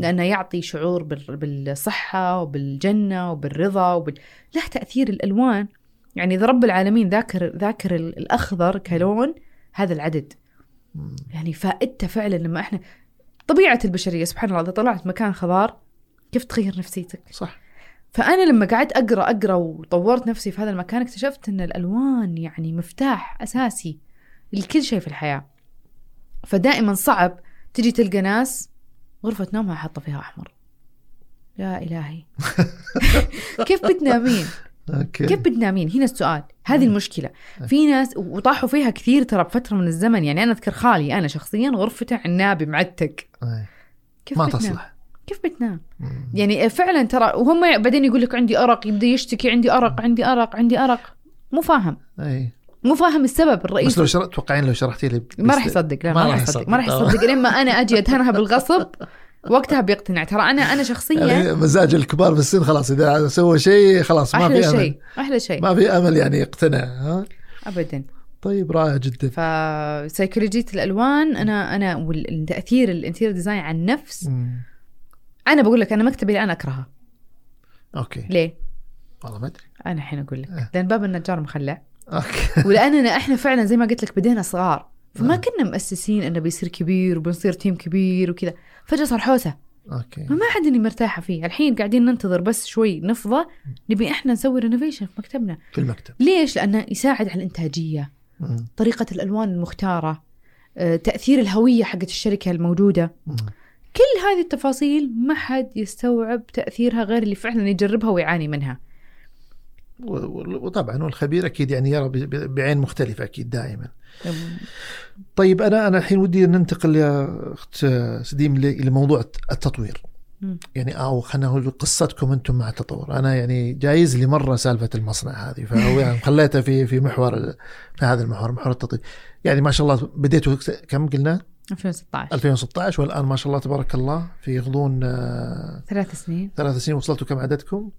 لأنه يعطي شعور بال- بالصحة وبالجنة وبالرضا وبال... له تأثير الألوان. يعني إذا رب العالمين ذاكر ذاكر ال- الأخضر كلون هذا العدد. مم. يعني فائدته فعلا لما إحنا طبيعة البشرية سبحان الله إذا طلعت مكان خضار كيف تغير نفسيتك؟ صح. فأنا لما قعدت أقرأ أقرأ وطورت نفسي في هذا المكان اكتشفت إن الألوان يعني مفتاح أساسي لكل شيء في الحياة. فدائما صعب تجي تلقى ناس غرفة نومها حاطة فيها أحمر. يا إلهي. كيف بتنامين؟ أوكي. كيف بتنامين هنا السؤال. هذه المشكلة. في ناس وطاحوا فيها كثير ترى بفترة من الزمن. يعني أنا أذكر خالي أنا شخصيا غرفته عنابي معتق أي. كيف ما بتنام؟ تصلح. كيف بتنام؟ مم. يعني فعلا ترى وهم بعدين يقول لك عندي أرق يبدأ يشتكي عندي أرق عندي أرق عندي أرق. مو فاهم. اي مو فاهم السبب بس الرئيسي لو شرحت توقعين لو شرحتي لي ما راح يصدق. لا ما راح يصدق. ما راح يصدق. لين ما أنا أجي ادهنها بالغصب وقتها بيقتنع. ترى أنا أنا شخصيا يعني مزاج الكبار بالسن خلاص إذا سوى شيء خلاص ما في أمل. شيء أحلى شيء. ما في أمل يعني يقتنع ها؟ ابدا. طيب رائع جدا. فسيكولوجية الألوان أنا أنا والتأثير ال interior design على النفس. مم. أنا بقول لك أنا مكتبي الآن اكرهه okay. ليه؟ والله ما أدري. أنا الحين أقول لك. إيه. لأن باب النجار مخلع. okay. ولاننا إحنا فعلا زي ما قلت لك بدينا صغار. فما آه. كنا مؤسسين إنه بيصير كبير وبنصير team كبير وكذا. فجأة صار حوسة. okay. فما حد إني مرتاحة فيه. الحين قاعدين ننتظر بس شوي نفضى نبي إحنا نسوي renovation في مكتبنا. في المكتب. ليش؟ لأنه يساعد على الإنتاجية مم. طريقة الألوان المختارة آه، تأثير الهوية حقت الشركة الموجودة. مم. كل هذه التفاصيل ما حد يستوعب تأثيرها غير اللي فعلا يجربها ويعاني منها. وطبعا والخبير أكيد يعني يرى بعين مختلفة أكيد دائما. طيب أنا أنا الحين ودي ننتقل يا أخت سديم ل- إلى موضوع التطوير. يعني أو خلينا نقول قصتكم أنتم مع التطور. أنا يعني جايز لي مره سالفة المصنع هذه فهو يعني خليتها في في محور في هذا المحور محور التطوير. يعني ما شاء الله بديتوا كم قلنا؟ 2016 2016 والآن ما شاء الله تبارك الله في غضون آه، ثلاث سنين. ثلاث سنين وصلتوا كم عددكم؟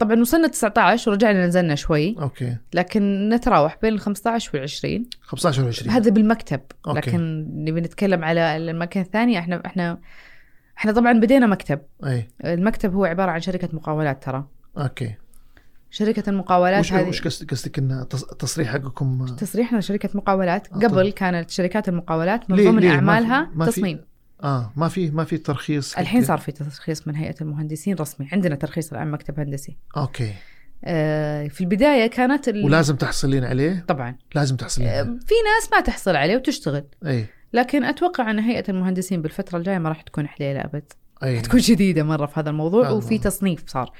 طبعا وصلنا 19 ورجعنا نزلنا شوي. okay. لكن نتراوح بين ال 15 وال 20 15 و 20 هذا بالمكتب. okay. لكن نبي نتكلم على المكان الثاني. إحنا إحنا إحنا طبعا بدينا مكتب. أي. المكتب هو عبارة عن شركة مقاولات ترى. Okay. شركة المقاولات وش هذه وش قصد- قصدك إن تص- التصريح حقكم؟ تصريحنا شركة مقاولات. قبل. كانت شركات المقاولات. من ليه- ضمن ليه؟ ما في- اعمالها ما في- تصميم. آه ما في ما في ترخيص الحين صار في ترخيص من هيئة المهندسين رسمي. عندنا ترخيص الآن مكتب هندسي. Okay. آه، في البداية كانت ال... ولازم تحصلين عليه؟ طبعا. لازم تحصلين آه، عليه. في ناس ما تحصل عليه وتشتغل. إي. لكن أتوقع أن هيئة المهندسين بالفترة الجاية ما راح تكون حليله أبد. إي. تكون شديده مرة في هذا الموضوع هذا وفي. تصنيف صار.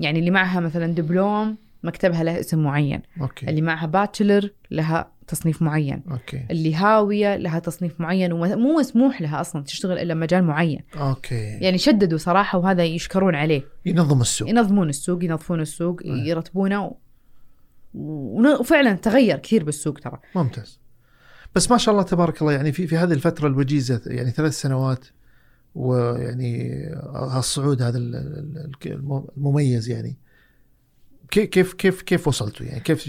يعني اللي معها مثلا دبلوم مكتبها له اسم معين. Okay. اللي معها bachelor لها تصنيف معين. Okay. اللي هاوية لها تصنيف معين ومو مسموح لها أصلا تشتغل إلا مجال معين. Okay. يعني شددوا صراحة وهذا يشكرون عليه. ينظم السوق. ينظمون السوق ينظفون السوق أي. يرتبونه وفعلا تغير كثير بالسوق ترى. ممتاز. بس ما شاء الله تبارك الله يعني في في هذه الفترة الوجيزة يعني ثلاث سنوات ويعني هالصعود هذا ال- ال- ال- المميز يعني. كيف كيف كيف وصلتوا؟ يعني كيف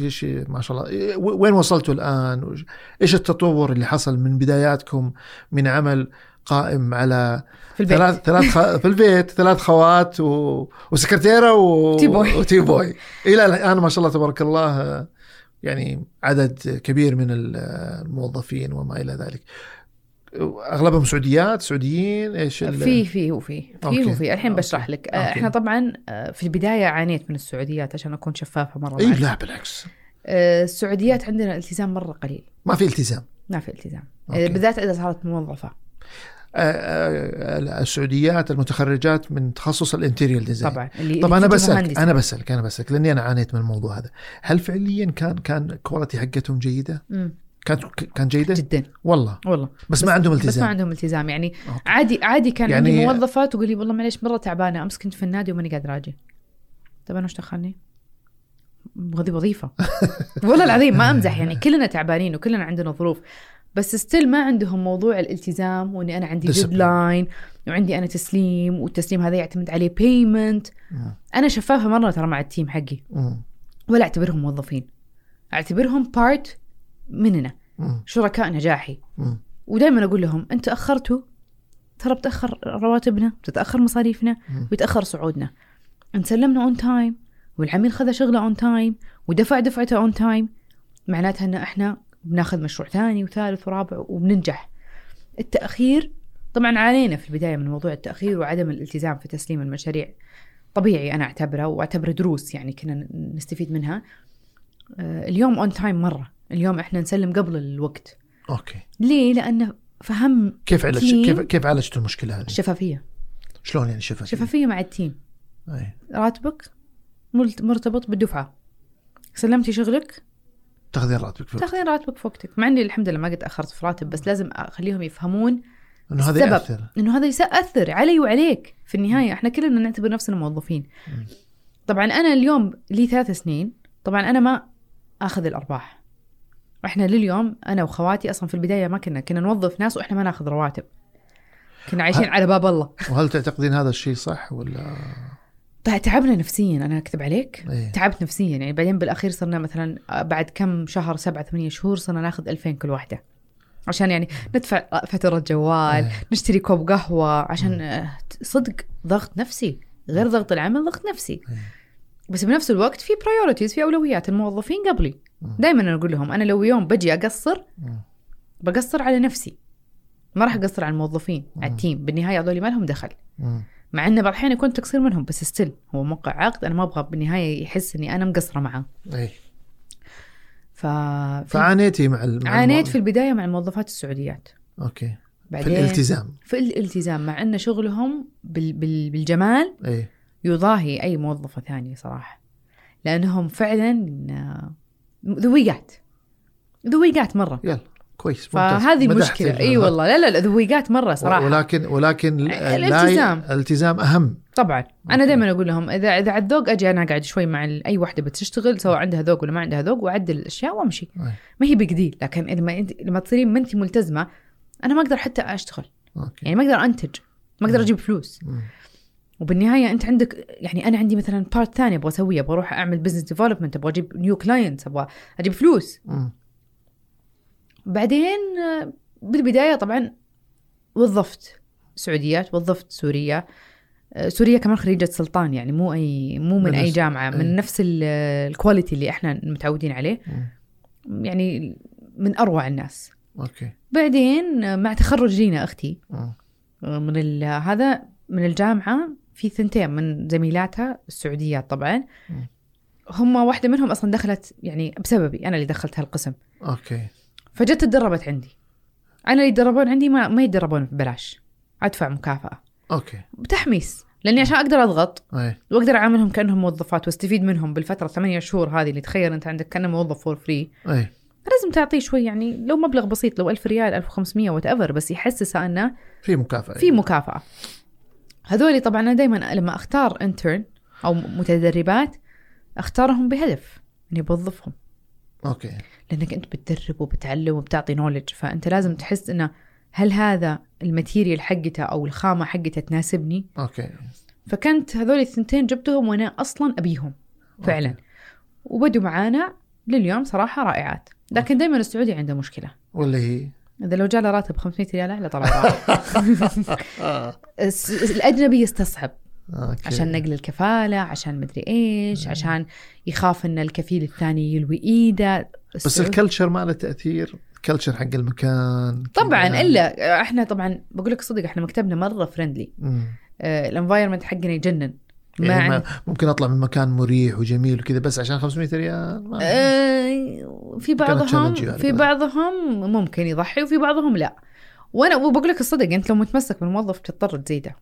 ما شاء الله. إيه، وين وصلتوا الآن؟ إيش التطور اللي حصل من بداياتكم من عمل قائم على في البيت. ثلاث ثلاث خ... في البيت ثلاث خوات و... وسكرتيرة و... tea boy. و tea boy. إلى الآن ما شاء الله تبارك الله يعني عدد كبير من ال- الموظفين وما إلى ذلك. أغلبهم سعوديات سعوديين إيش في في وفي في. وفي الحين. بشرح لك آه، Okay. إحنا طبعا آه، في البداية عانيت من السعوديات عشان أكون شفافة مرة إي. لا بالعكس آه، السعوديات عندنا التزام مرة قليل ما في التزام ما في التزام Okay. بالذات إذا صارت موظفة السعوديات المتخرجات من تخصص ال interior design طبعا اللي طب أنا بسألك. أنا بسألك أنا بسألك لأني أنا عانيت من الموضوع هذا هل فعليا كان كان quality حقتهم جيدة مم، كانت كان جيدة؟ جدا. والله. والله. بس, ما عندهم بس ما التزام عندهم التزام. يعني okay. عادي عادي كان يعني- عندي موظفه تقول لي والله معليش مرة تعبانة أمس كنت في النادي وماني قادره أجي طيب أنا وش دخلني؟ هذه وظيفة. والله العظيم ما أمزح يعني كلنا تعبانين وكلنا عندنا ظروف. بس still ما عندهم موضوع الالتزام وإني أنا عندي. Deadline وعندي أنا تسليم والتسليم هذا يعتمد عليه payment مم. أنا شفافة مرة ترى مع ال team حقي. ولا أعتبرهم موظفين. أعتبرهم part مننا. مم. شركاء نجاحي. مم. ودائما أقول لهم أنتوا اخرتوا ترى بتأخر رواتبنا بتتأخر مصاريفنا مم. ويتاخر صعودنا. ان سلمنا on time والعميل خذ شغله on time ودفع دفعته اون تايم معناتها إن إحنا بناخذ مشروع ثاني وثالث ورابع وبننجح. التأخير طبعا عانينا في البداية من موضوع التأخير وعدم الالتزام في تسليم المشاريع. طبيعي أنا أعتبره وأعتبره دروس يعني كنا نستفيد منها. آه، اليوم on time مرة. اليوم إحنا نسلم قبل الوقت. Okay. ليه؟ لأنه فهم كيف عالج. كيف كيف عالجتوا المشكلة هذه؟ الشفافية. شلون يعني شفافيه؟ شفافية مع ال team. أي. راتبك مرتبط بالدفعة. سلمتي شغلك؟ تاخذين راتبك في تاخذين راتبك في وقتك مع إني الحمد لله ما قد أخرت في راتب بس لازم أخليهم يفهمون إنه هذا. يأثر. إنه هذا ياثر علي وعليك. في النهاية إحنا كلنا نعتبر نفسنا موظفين. مم. طبعا أنا اليوم لي ثلاث سنين. طبعا أنا ما أخذ الأرباح. إحنا لليوم أنا وخواتي أصلا في البداية ما كنا كنا نوظف ناس وإحنا ما ناخذ رواتب كنا عايشين على باب الله وهل تعتقدين هذا الشيء صح ولا تعبنا نفسيا أنا أكذب عليك إيه. تعبت نفسيا يعني بعدين بالأخير صرنا مثلا آه، بعد كم شهر سبعة ثمانية شهور صرنا ناخذ 2000 كل واحدة عشان يعني ندفع فاتوره جوال إيه. نشتري كوب قهوة عشان آه، صدق ضغط نفسي غير ضغط العمل ضغط نفسي إيه. بس بنفس الوقت في priorities في أولويات الموظفين قبلي. دائما أنا أقول لهم أنا لو يوم بجي أقصر. بقصر على نفسي. ما راح أقصر على الموظفين على. ال team. بالنهاية هذول ما لهم دخل. مع انه بعض الأحيان يكون تقصير منهم بس still هو موقع عقد أنا ما أبغى بالنهاية يحس إني أنا مقصرة معاه إي. ف فعانيتي مع ال- مع عانيت. في البداية مع الموظفات السعوديات. Okay. في بعدين الالتزام. في الالتزام. مع إن شغلهم بال... بال... بالجمال إي. يضاهي أي موظفة ثانية صراحة. لأنهم فعلا ذويقات. ذويقات مرة. يلا كويس ممتاز. فهذه المشكلة إي ال- والله. لا لا لا ذويقات مرة صراحة. ولكن ولكن لا- الالتزام. الالتزام أهم. طبعا. أنا okay. دائما أقول لهم إذا إذا على الذوق أجي أنا اقعد شوي مع أي وحدة بتشتغل سواء عندها ذوق ولا ما عندها ذوق وأعدل الأشياء وأمشي. ما هي بـ big deal لكن إذا ما انت لما تصيرين ما أنت ملتزمة أنا ما أقدر حتى أشتغل. Okay. يعني ما أقدر أنتج. ما أقدر أجيب فلوس. وبالنهاية أنت عندك يعني أنا عندي مثلا part ثاني أبغى اسويه أبغى أروح أعمل business development أبغى أجيب new clients أبغى أجيب فلوس مم. بعدين آه، بالبداية طبعا وظفت سعوديات وظفت سوريه آه، سوريا كمان خريجة سلطان يعني مو أي مو من من أي نفس- جامعة أي. من نفس ال- ال quality اللي إحنا متعودين عليه مم. يعني من أروع الناس okay بعدين آه، مع تخرج لينا. آه، من ال- هذا من الجامعة في ثنتين من زميلاتها السعوديات طبعا. هم واحدة منهم أصلا دخلت يعني بسببي أنا اللي دخلت هالقسم. Okay. فجت تدربت عندي. أنا اللي يتدربون عندي ما ما يتدربون ببلاش. أدفع مكافأة. Okay. بتحميس. لأني عشان أقدر أضغط وأقدر اعاملهم كأنهم موظفات وأستفيد منهم بالفترة ثمانية شهور هذه اللي تخيل أنت عندك كأنه موظف for free لازم تعطيه شوي يعني لو مبلغ بسيط لو 1000 ريال 1500 whatever بس يحسسه أنه في مكافأة. في مكافأة. هذولي طبعا أنا دائما لما أختار intern أو متدربات أختارهم بهدف إني بوظفهم. okay. لأنك أنت بتدرب وبتعلم وبتعطي knowledge فأنت لازم تحس إنه هل هذا ال material حقته أو الخامة حقته تناسبني؟ okay. فكنت هذول الثنتين جبتهم وأنا أصلا أبيهم فعلا. okay. وبدوا معانا لليوم صراحة رائعات. لكن دائما السعودي عنده مشكلة. ولا هي؟ إذا لو جاء له راتب 500 ريال أعلى طلع الأجنبي يستصعب. okay. عشان نقل الكفالة عشان مدري إيش عشان يخاف إن الكفيل الثاني يلوي إيده. بس ال culture ما له تأثير؟ ال culture حق المكان طبعا. إلا إحنا طبعا بقول لك صدق إحنا مكتبنا مرة friendly مم. ال environment حقنا يجنن. ما يعني ما. ممكن أطلع من مكان مريح وجميل وكذا بس عشان 500 ريال ما آه، في بعضهم يعني في. بعضهم ممكن يضحي وفي بعضهم لا وأنا وبقول لك الصدق أنت لو متمسك بالموظف تضطر تزيده.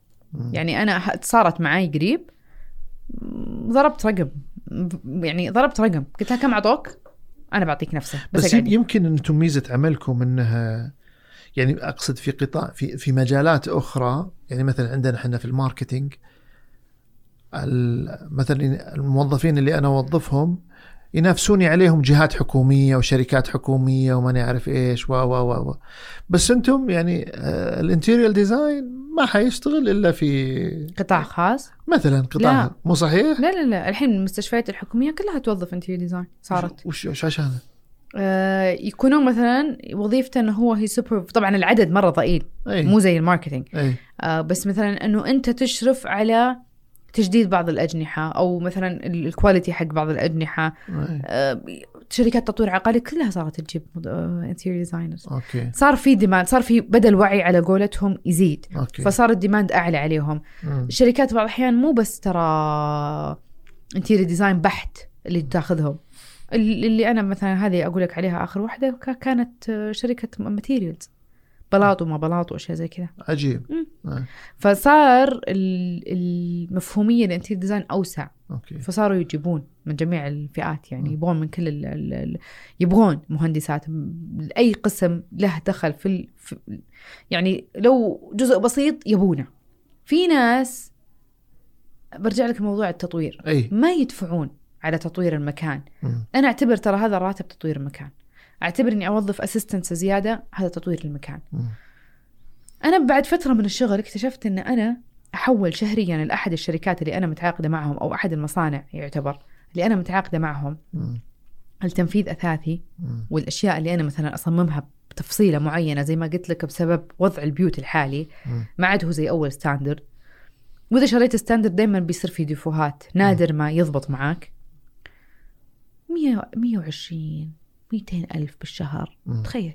يعني أنا صارت معاي قريب ضربت رقم يعني ضربت رقم قلت لها كم اعطوك؟ أنا بعطيك نفسه بس, بس. يمكن أنتم ميزه عملكم إنها يعني أقصد في قطاع في في مجالات أخرى يعني مثلا عندنا إحنا في الماركتينج ال- مثلا الموظفين اللي أنا أوظفهم ينافسوني عليهم جهات حكومية وشركات حكومية وما نعرف إيش و و و و. بس أنتم يعني ال interior design ما حيشتغل إلا في قطاع خاص؟ مثلا قطاع لا. مو صحيح؟ لا لا لا. الحين المستشفيات الحكومية كلها توظف interior design صارت. وش وش عشان آه يكونون مثلا وظيفته إنه هو هي سوبر طبعا العدد مرة ضئيل. أي. مو زي ال marketing. أي. آه بس مثلا إنه أنت تشرف على تجديد بعض الأجنحة أو مثلا ال- ال quality حق بعض الأجنحة. آه شركات تطوير عقاري كلها صارت تجيب interior designers okay. صار في demand صار في بدا الوعي على قولتهم يزيد. okay. فصار ال demand أعلى عليهم. مم. الشركات بعض الأحيان مو بس ترى interior design بحت اللي تاخذهم. اللي أنا مثلا هذه أقول لك عليها آخر واحدة كا- كانت آه، شركة materials بلاط وما بلاط وأشياء زي كذا عجيب. مم. إي. فصار ال- المفهومية لل interior design أوسع. okay. فصاروا يجيبون من جميع الفئات يعني مم. يبغون من كل ال ال ال يبغون مهندسات. م- أي قسم له دخل في, ال في يعني لو جزء بسيط يبونه. في ناس برجع لك موضوع التطوير. أي. ما يدفعون على تطوير المكان. مم. أنا أعتبر ترى هذا راتب تطوير المكان. أعتبر إني أوظف اسيستنتس زيادة هذا تطوير المكان مم. أنا بعد فترة من الشغل اكتشفت إن أنا أحول شهريا لأحد الشركات اللي أنا متعاقدة معهم أو أحد المصانع يعتبر اللي أنا متعاقدة معهم مم. التنفيذ أثاثي مم. والأشياء اللي أنا مثلا أصممها بتفصيلة معينة زي ما قلت لك بسبب وضع البيوت الحالي. ما عاد هو زي أول standard وإذا شريت standard دائما بيصير في defaults نادر ما يضبط معاك 100 120 200 ألف بالشهر مم. تخيل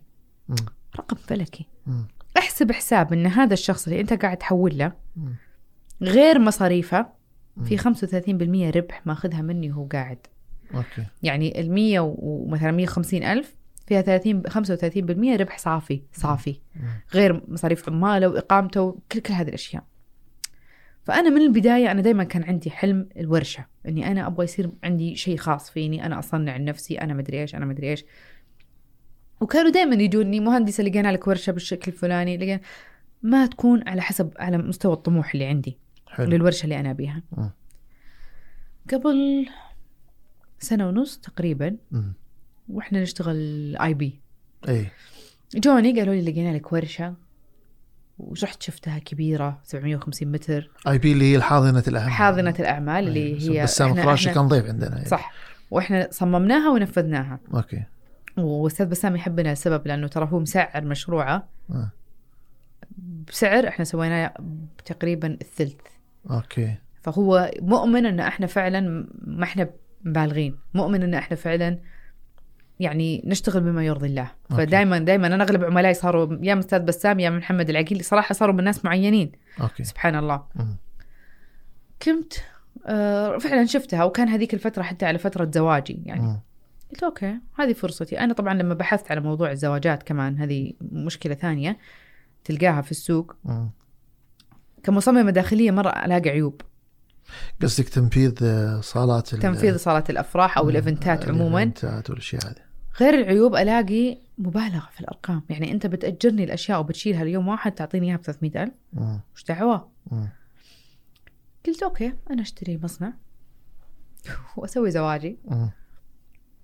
مم. رقم فلكي مم. احسب حساب إن هذا الشخص اللي أنت قاعد تحول له مم. غير مصاريفه في مم. 35% ربح ماخذها مني وهو قاعد أوكي يعني ال 100 ومثلا 150 ألف فيها 30 35% ربح صافي صافي مم. غير مصاريف عماله وإقامته وكل كل هذه الأشياء فأنا من البداية أنا دائما كان عندي حلم الورشة إني أنا أبغى يصير عندي شيء خاص فيني أنا أصنع لنفسي أنا مدري إيش أنا مدري إيش. وكانوا دائما يجوني مهندسة لقينا لك ورشة بالشكل الفلاني لقينا ما تكون على حسب على مستوى الطموح اللي عندي حلو. للورشة اللي أنا أبيها. مم. قبل سنة ونص تقريبا مم. وإحنا نشتغل IBA جوني قالوا لي لقينا لك ورشة. ورحت شفتها كبيرة 750 متر. IBA اللي هي الحاضنة الأهم. حاضنة الأعمال اللي هي بسام إحنا- كان ضيف عندنا يعني. صح. وإحنا صممناها ونفذناها. okay. واستاذ بسام يحبنا لسبب لأنه ترى هو مسعر مشروعه. آه. بسعر إحنا سويناه تقريبا الثلث. okay. فهو مؤمن إن إحنا فعلا ما إحنا مبالغين. مؤمن إن إحنا فعلا يعني نشتغل بما يرضي الله okay. فدائما دائما أنا أغلب عملائي صاروا يا من أستاذ بسام يا من محمد العقيل صراحة صاروا من ناس معينين okay سبحان الله مم. كنت آه فعلا شفتها وكان هذيك الفترة حتى على فترة زواجي يعني مم. قلت okay هذه فرصتي أنا طبعا لما بحثت على موضوع الزواجات كمان هذه مشكلة ثانية تلقاها في السوق مم. كمصممة داخلية مرة ألاقي عيوب قصدك تنفيذ آه، صالات ال- تنفيذ صالات الأفراح أو. ال eventات عموما ال eventات والأشياء هذه غير العيوب ألاقي مبالغة في الأرقام يعني أنت بتأجرني الأشياء وبتشيلها اليوم واحد تعطيني إياها ب 300000 مم. وش دعوة مم. قلت okay أنا أشتري مصنع وأسوي زواجي مم.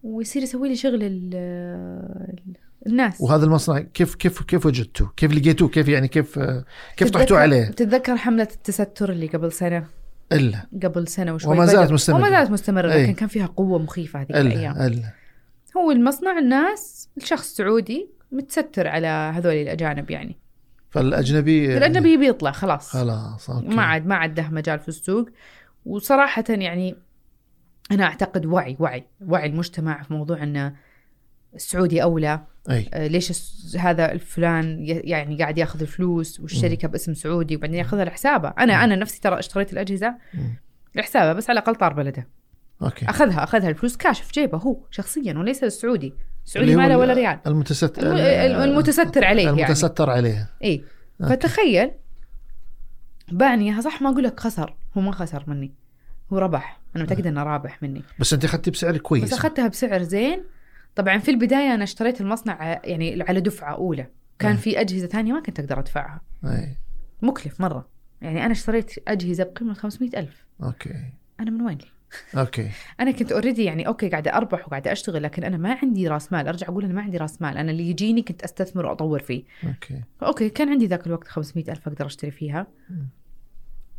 ويصير يسوي لي شغل ال- ال- الناس وهذا المصنع كيف كيف كيف وجدتوه؟ كيف لقيتوه؟ كيف يعني كيف آه، كيف طحتوا عليه؟ تتذكر حملة التستر اللي قبل سنة إلا قبل سنة وشوي وما زالت مستمرة. وما زالت مستمرة. لكن كان فيها قوة مخيفة هذيك الأيام الا إلا هو المصنع الناس الشخص سعودي متستر على هذول الأجانب يعني. فالاجنبي الأجنبي بيطلع خلاص. خلاص أوكي. ما عاد ما عاد له مجال في السوق. وصراحة يعني أنا أعتقد وعي وعي وعي المجتمع في موضوع أن السعودي أولى. أي. آه، ليش هذا الفلان يعني قاعد ياخذ الفلوس والشركة باسم سعودي وبعدين ياخذها لحسابه. أنا أنا نفسي ترى اشتريت الأجهزة مم. لحسابه بس على الأقل كاره بلده. okay. أخذها أخذها الفلوس كاش في جيبه هو شخصيا وليس السعودي. السعودي ما له ولا ريال. المتستر. الم- المتستر عليه يعني. المتستر عليه اي. فتخيل باعني اياها صح ما أقول لك خسر. هو ما خسر مني. هو ربح. أنا متأكدة إنه رابح مني. بس أنت اخذتي بسعر كويس. بس أخذتها بسعر زين. طبعا في البداية أنا اشتريت المصنع يعني على دفعة أولى. كان أي. في أجهزة ثانية ما كنت أقدر أدفعها. اي مكلف مرة. يعني أنا اشتريت أجهزة بقيمة 500 ألف. okay. أنا من وين لي؟ أوكي. أنا كنت already يعني okay قاعدة أربح وقاعدة أشتغل لكن أنا ما عندي راس مال. أرجع أقول أنا ما عندي راس مال. أنا اللي يجيني كنت أستثمر وأطور فيه. okay. okay كان عندي ذاك الوقت 500 ألف أقدر أشتري فيها.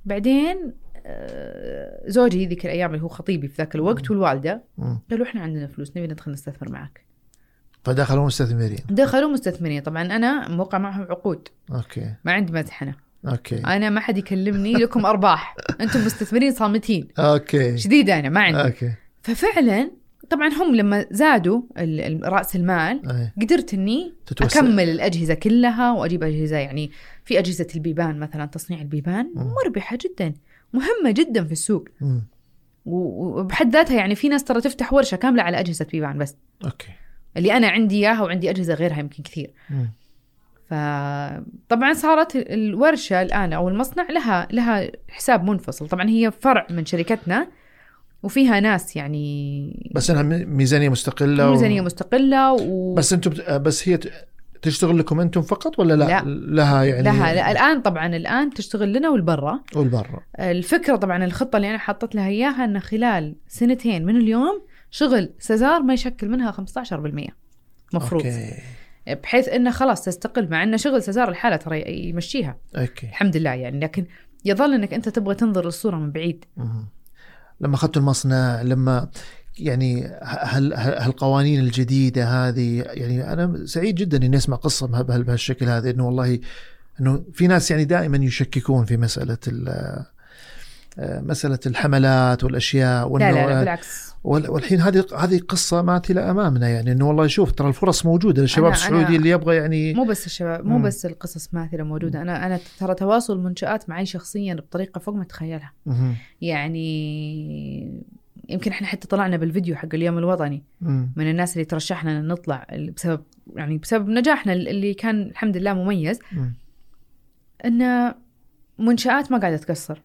بعدين آه، زوجي ذيك الأيام اللي هو خطيبي في ذاك الوقت والوالدة مم. قالوا إحنا عندنا فلوس نبي ندخل نستثمر معك. فدخلوا مستثمرين. دخلوا مستثمرين. طبعا أنا موقع معهم عقود. أوكي. ما عندي مزحنه أوكي. أنا ما حد يكلمني لكم أرباح. أنتم مستثمرين صامتين. أوكي. شديدة أنا ما عندي. أوكي. ففعلا طبعا هم لما زادوا رأس المال أي. قدرت إني تتوسع. أكمل الأجهزة كلها وأجيب أجهزة يعني في أجهزة البيبان مثلا تصنيع البيبان مم. مربحة جدا مهمة جدا في السوق. وبحد ذاتها يعني في ناس ترى تفتح ورشة كاملة على أجهزة بيبان بس. أوكي. اللي أنا عندي إياها وعندي أجهزة غيرها يمكن كثير. مم. فطبعا صارت الورشة الآن أو المصنع لها لها حساب منفصل. طبعا هي فرع من شركتنا وفيها ناس يعني بس إنها ميزانية مستقلة و- ميزانية مستقلة و... بس أنتم بت- بس هي تشتغل لكم أنتم فقط ولا لا, لا. لها يعني لها. لا الآن طبعا الآن تشتغل لنا والبرا. والبرا. الفكرة طبعا الخطة اللي أنا حطيت لها إياها إن خلال سنتين من اليوم شغل سيزار ما يشكل منها 15% مفروض. okay. بحيث إنه خلاص تستقل مع ان شغل سيزار لحاله ترى يمشيها. okay. الحمد لله يعني لكن يظل إنك أنت تبغى تنظر للصورة من بعيد. لما أخذتوا المصنع لما يعني هال- هالقوانين الجديدة هذه يعني أنا سعيد جدا إني أسمع قصة بها- بها- بهالشكل هذا إنه والله إنه في ناس يعني دائما يشككون في مسألة ال- آه، مسألة الحملات والأشياء لا لا, لا بالعكس. والحين هذه هذه قصة ماثله أمامنا يعني إنه والله شوف ترى الفرص موجودة للشباب السعودي اللي يبغى يعني مو بس الشباب مو. بس القصص ماثله موجودة أنا أنا ترى تواصل منشآت معي شخصيا بطريقة فوق ما تتخيلها مهم. يعني يمكن إحنا حتى طلعنا بالفيديو حق اليوم الوطني مم. من الناس اللي ترشحنا إن نطلع بسبب يعني بسبب نجاحنا اللي كان الحمد لله مميز مم. إن منشآت ما قاعدة تقصر.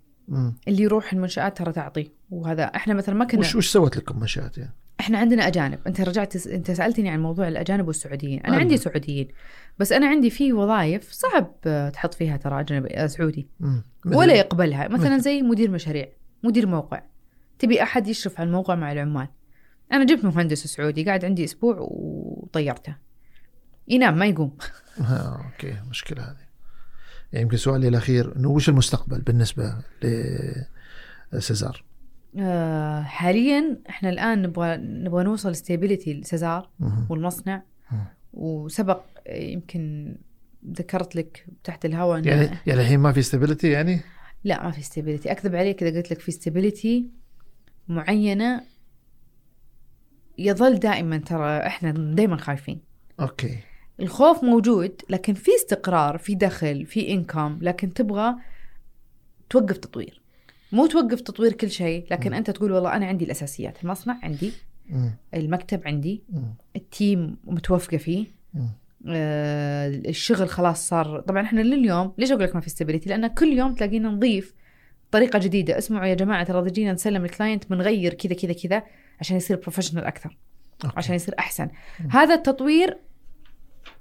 اللي يروح المنشآت ترى تعطي وهذا إحنا مثلا ما كنا وش وش سوت لكم منشات يعني؟ إحنا عندنا أجانب. أنت رجعت تس... أنت سألتني عن موضوع الأجانب والسعوديين. أنا أنا. عندي سعوديين بس أنا عندي في وظائف صعب آه، تحط فيها ترى أجنبي آه، سعودي. مم. ولا يقبلها. مثلا مثل- زي مدير مشاريع مدير موقع. تبي أحد يشرف على الموقع مع العمال. أنا جبت مهندس سعودي قاعد عندي أسبوع وطيرته. ينام ما يقوم. ها أوكي مشكلة هذه. يعني يمكن سؤالي الأخير إنه وش المستقبل بالنسبة لسيزار؟ آه حاليا إحنا الآن نبغى نبغى نوصل stability لسيزار مهم. والمصنع. وسبق آه، يمكن ذكرت لك تحت الهواء يعني يعني الحين ما في stability يعني؟ لا ما في stability أكذب عليك إذا قلت لك في stability معينة يظل دائما ترى إحنا دائما خايفين أوكي الخوف موجود لكن في استقرار في دخل في income لكن تبغى توقف تطوير مو توقف تطوير كل شيء لكن مم. أنت تقول والله أنا عندي الأساسيات المصنع عندي مم. المكتب عندي مم. ال team متوفقه فيه. آه، الشغل خلاص صار طبعا إحنا لليوم ليش أقول لك ما في stability لأن كل يوم تلاقينا نضيف طريقة جديدة اسمعوا يا جماعة ترى جينا نسلم ال client بنغير كذا كذا كذا عشان يصير professional أكثر أوكي. عشان يصير أحسن هذا التطوير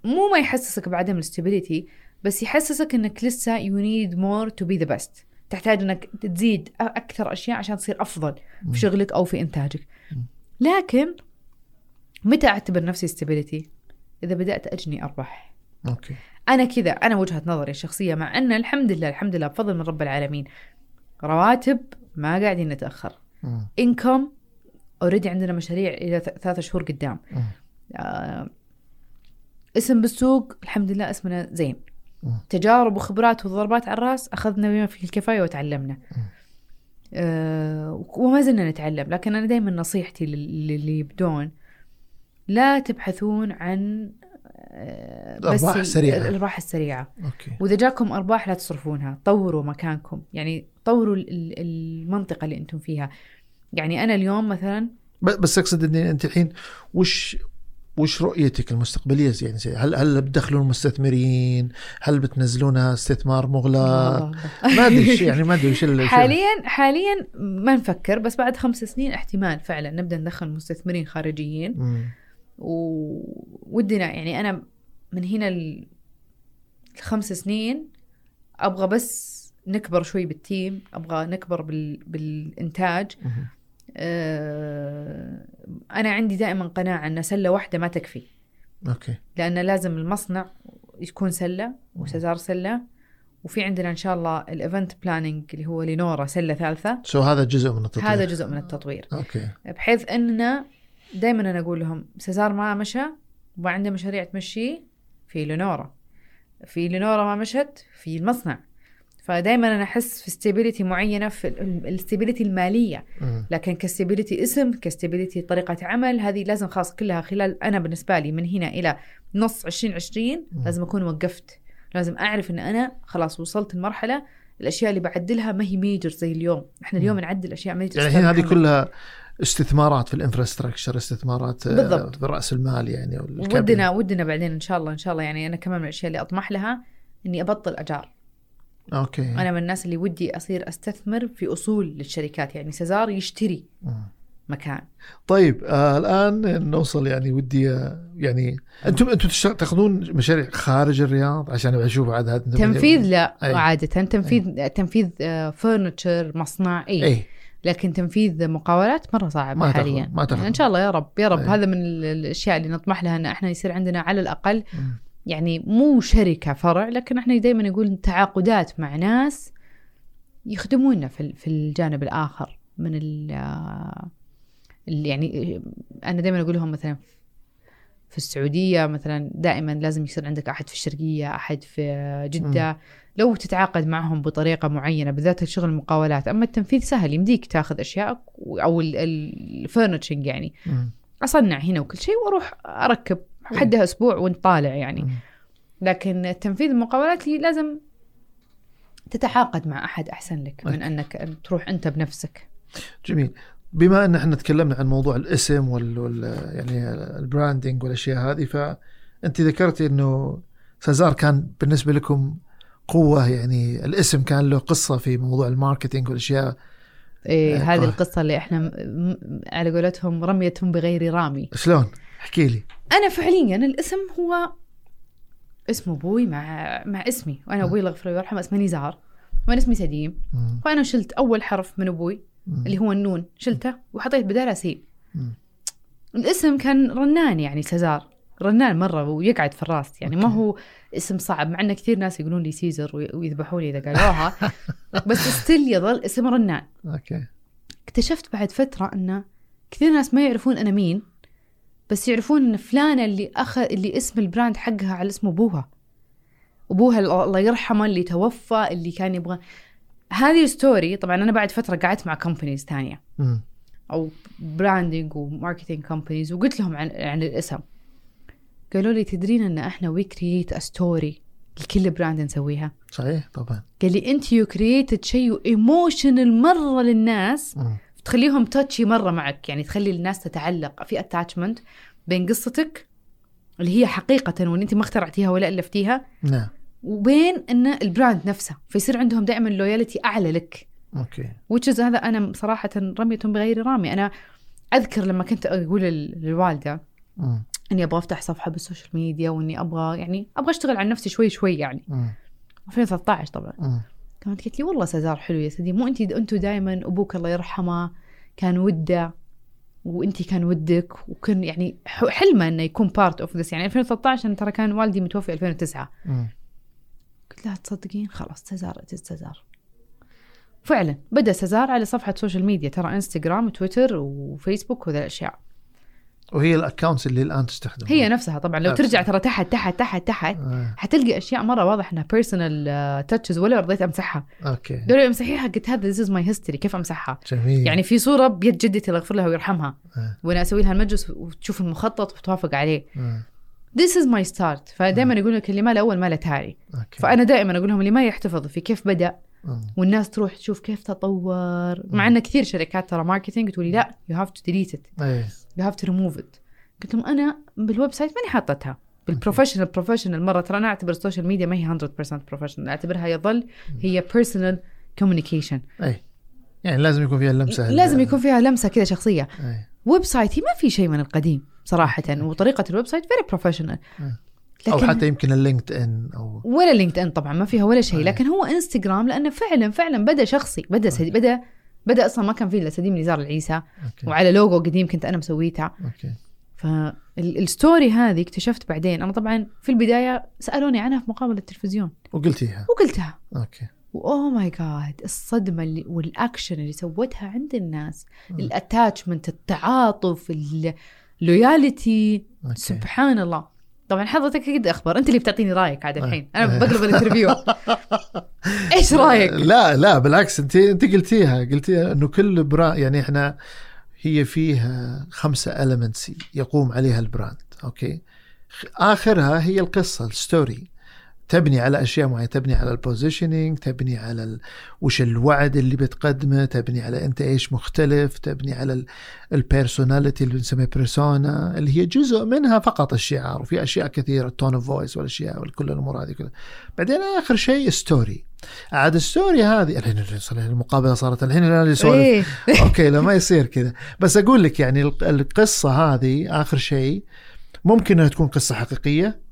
مو ما يحسسك بعدم ال stability بس يحسسك إنك لسه you need more to be the best تحتاج إنك تزيد أكثر أشياء عشان تصير أفضل. في شغلك أو في إنتاجك. لكن متى أعتبر نفسي stability إذا بدأت أجني أرباح أوكي أنا كذا أنا وجهة نظري الشخصية مع إن الحمد لله الحمد لله بفضل من رب العالمين رواتب ما قاعدين نتأخر. income already عندنا مشاريع إلى ثلاثة شهور قدام. آه اسم بالسوق الحمد لله اسمنا زين. تجارب وخبرات وضربات على الرأس أخذنا بما فيه الكفاية وتعلمنا. آه وما زلنا نتعلم لكن أنا دائما نصيحتي لل- للي يبدون لا تبحثون عن آه، الأرباح ال- السريعة. الأرباح السريعة أوكي وإذا جاكم أرباح لا تصرفونها طوروا مكانكم يعني طوروا ال- ال- المنطقة اللي أنتم فيها يعني أنا اليوم مثلا بس أقصد إني أنت الحين وش وش رؤيتك المستقبلية يعني زي- هل هل بتدخلون مستثمرين؟ هل بتنزلونها استثمار مغلق؟ ما أدري يعني ما أدري وش ال- حاليا حاليا ما نفكر بس بعد خمس سنين احتمال فعلا نبدأ ندخل مستثمرين خارجيين مم. وودنا يعني أنا من هنا ال- الخمس سنين أبغى بس نكبر شوي بال team أبغى نكبر بال... بالإنتاج مم. أه... أنا عندي دائما قناعة أن سلة واحدة ما تكفي. أوكي. لأن لازم المصنع يكون سلة وسزار سلة. وفي عندنا إن شاء الله ال event planning اللي هو لينورا سلة ثالثة. so هذا جزء من التطوير. هذا جزء من التطوير. أوكي. بحيث أننا دائما أنا أقول لهم سزار ما مشى وما عنده مشاريع تمشيه في لينورا في لينورا ما مشت في المصنع. فدائما أنا أحس في stability معينة في ال stability المالية. لكن ك stability اسم ك stability طريقة عمل هذه لازم خلاص كلها خلال أنا بالنسبة لي من هنا إلى نص 2020 مم. لازم أكون وقفت لازم أعرف إن أنا خلاص وصلت المرحله الأشياء اللي بعدلها ما هي major زي اليوم إحنا اليوم. نعدل أشياء major يعني الحين هذه كلها استثمارات في ال infrastructure استثمارات آه، بالضبط. في راس المال يعني. ودنا ودنا بعدين إن شاء الله إن شاء الله يعني أنا كمان من الأشياء اللي أطمح لها إني أبطل أجار أوكي أنا من الناس اللي ودي أصير أستثمر في أصول للشركات يعني سيزار يشتري مم. مكان طيب آه الآن نوصل يعني ودي آه، يعني أنتم أنتم تأخذون مشاريع خارج الرياض عشان أشوف عاد هذا تنفيذ لا أي. عادة تنفيذ تنفيذ فرنتشر مصنع اي أي لكن تنفيذ مقاولات مرة صعب ما حاليا ما تأخذ. يعني إن شاء الله يا رب يا رب أي. هذا من ال- الأشياء اللي نطمح لها إن إحنا يصير عندنا على الأقل مم. يعني مو شركة فرع لكن إحنا دائما نقول تعاقدات مع ناس يخدمونا في في الجانب الآخر من ال يعني أنا دائما أقول لهم مثلا في السعودية مثلا دائما لازم يصير عندك أحد في الشرقية أحد في جدة. لو تتعاقد معهم بطريقة معينة بالذات الشغل المقاولات. أما التنفيذ سهل يمديك تاخذ اشيائك و- أو الفرنتشنج يعني. مم. أصنع هنا وكل شيء وأروح أركب حدها أسبوع وانت طالع يعني. لكن تنفيذ المقاولات هي لازم تتعاقد مع أحد أحسن لك من. أنك تروح أنت بنفسك جميل بما أن إحنا تكلمنا عن موضوع الاسم وال, وال يعني ال branding والأشياء هذه فأنت ذكرتي إنه سزار كان بالنسبة لكم قوة يعني الاسم كان له قصة في موضوع ال marketing والأشياء إيه آه، هذه. القصة اللي إحنا م- على قولتهم رميتهم بغير رامي شلون؟ احكي لي أنا فعليا الاسم هو اسم أبوي مع مع اسمي. وأنا أبوي الله يغفر له ويرحمه اسمه نزار. وأنا اسمي سديم. فانا شلت أول حرف من أبوي. اللي هو النون. شلته وحطيت بداله سين. الاسم كان رنان يعني سزار. رنان مرة ويقعد في الراس. يعني ما. هو اسم صعب مع إن كثير ناس يقولون لي سيزر وي- ويذبحوني إذا قالوها. بس still يظل اسم رنان. أوكي. اكتشفت بعد فترة انه كثير ناس ما يعرفون أنا مين. بس يعرفون إن فلانة اللي اخذ اللي اسم ال brand حقها على اسم أبوها. أبوها الله يرحمه اللي توفى اللي كان يبغى. هذه ال story طبعا أنا بعد فترة قعدت مع companies ثانية. أو branding و marketing companies وقلت لهم عن عن الاسم. قالوا لي تدرين إن إحنا we create story لكل brand نسويها. صحيح طبعا. قال لي أنت you created شيء emotional مرة للناس مم. تخليهم touchy مرة معك يعني تخلي الناس تتعلق في attachment بين قصتك اللي هي حقيقة وإن أنت ما اخترعتيها ولا ألفتيها. نعم. وبين إن ال brand نفسه فيصير عندهم دائما loyalty أعلى لك. أوكي. which is هذا أنا صراحة رمية بغير رامي. أنا أذكر لما كنت أقول لل- للوالدة مم. إني أبغى أفتح صفحة بال social media وإني أبغى يعني أبغى أشتغل على نفسي شوي شوي يعني. مم. 2013 طبعا. مم. كانت قالت لي والله سزار حلو يا سيدي مو انت أنتوا دائما أبوك الله يرحمه كان وده وانت كان ودك وكان يعني حلمه إنه يكون part of this يعني 2013 أنا ترى كان والدي متوفي 2009 مم. قلت لها تصدقين خلاص سزار it's سزار. فعلا بدأ سزار على صفحة social media ترى انستغرام وتويتر وفيسبوك وذا الأشياء. وهي ال accounts اللي الآن تستخدم هي نفسها طبعا. لو. ترجع ترى تحت تحت تحت تحت آه. حتلقى أشياء مرة واضح إنها personal touches ولا رضيت أمسحها. أوكي. لي أمسحيها قلت هذا this is my history كيف أمسحها؟ جميل. يعني في صورة بيد جدتي الله يغفر لها ويرحمها. آه. وأنا أسوي لها المجلس وتشوف المخطط وتوافق عليه. آه. This is my start. فدائما يقول لك اللي ما له اول ما له تالي okay. فأنا دائما أقول لهم اللي ما يحتفظ في كيف بدأ. والناس تروح تشوف كيف تطور. مع إن كثير شركات ترى marketing تقول لي لا يو هاف تو ديليت ات يو هاف تو ريموف ات قلت لهم أنا بال website ماني حاطتها. بال professional professional مرة. ترى أنا أعتبر ال social media ما هي 100% professional أعتبرها يظل هي personal communication أي. يعني لازم يكون فيها اللمسه لازم يكون فيها لمسة كذا شخصية. أي. website ي ما في شيء من القديم صراحة وطريقة ال website very professional أو حتى يمكن اللينكد ان أو ولا لينكد ان طبعا ما فيها ولا شيء. أي. لكن هو انستغرام لأنه فعلا فعلا بدا شخصي بدا بدا بدأ أصلا ما كان فيه إلا سديم نزار العيسى okay. وعلى لوجو قديم كنت أنا مسويتها okay. فال story هذه اكتشفت بعدين. أنا طبعا في البداية سألوني عنها في مقابله التلفزيون. وقلتيها. وقلتها. okay. Oh my God الصدمة اللي والاكشن اللي سوتها عند الناس. ال attachment التعاطف ال- loyalty okay. سبحان الله. طبعا حضرتك أكيد أخبر أنت اللي بتعطيني رأيك عاد الحين أنا. بقلب ال interview إيش رأيك؟ لا لا بالعكس أنت أنت قلتيها قلتيها إنه كل brand يعني إحنا هي فيها خمسة elements يقوم عليها ال brand okay آخرها هي القصة ال story تبني على أشياء معينة تبني على ال positioning تبني على ال... وش الوعد اللي بتقدمه تبني على أنت إيش مختلف تبني على ال personality اللي بنسميها persona اللي هي جزء منها فقط الشعار وفي أشياء كثيرة ال tone of voice والأشياء وكل الأمور هذه كلها. بعدين آخر شيء story عاد ال story هذه الحين المقابلة صارت الحين أنا اللي إيه. okay لا ما يصير كذا. بس أقول لك يعني الق- القصة هذه آخر شيء ممكن إنها تكون قصة حقيقية.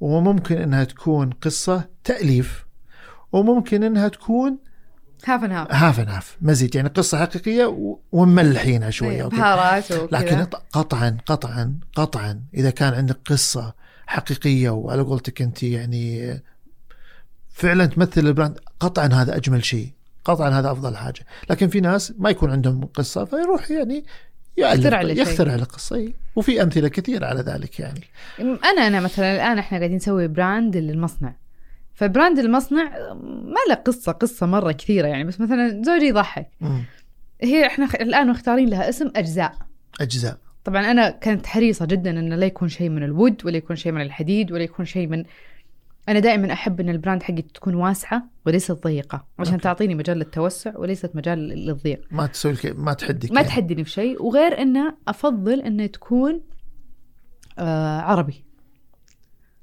وممكن إنها تكون قصة تأليف وممكن إنها تكون half and half half and half مزيج يعني قصة حقيقية و- ومملحينها شوية. بهارات وكذا لكن قطعا قطعا قطعا إذا كان عندك قصة حقيقية وعلى قولتك أنت يعني فعلا تمثل ال brand قطعا هذا أجمل شيء قطعا هذا أفضل حاجة لكن في ناس ما يكون عندهم قصة فيروح يعني يخترع له. يخترع له قصه إي. وفي أمثلة كثيرة على ذلك يعني. أنا أنا مثلا الآن إحنا قاعدين نسوي brand للمصنع. ف brand المصنع ما له قصة قصة مرة كثيرة يعني. بس مثلا زوجي يضحك. هي إحنا الآن مختارين لها اسم أجزاء. أجزاء. طبعا أنا كنت حريصة جدا انه لا يكون شيء من ال wood ولا يكون شيء من الحديد ولا يكون شيء من أنا دائما أحب إن ال brand حقي تكون واسعة وليست ضيقة عشان okay. تعطيني مجال للتوسع وليست مجال للضيق ما تسوي ما تحدك ما يعني. تحدني في شيء وغير إنه أفضل إنه تكون آه عربي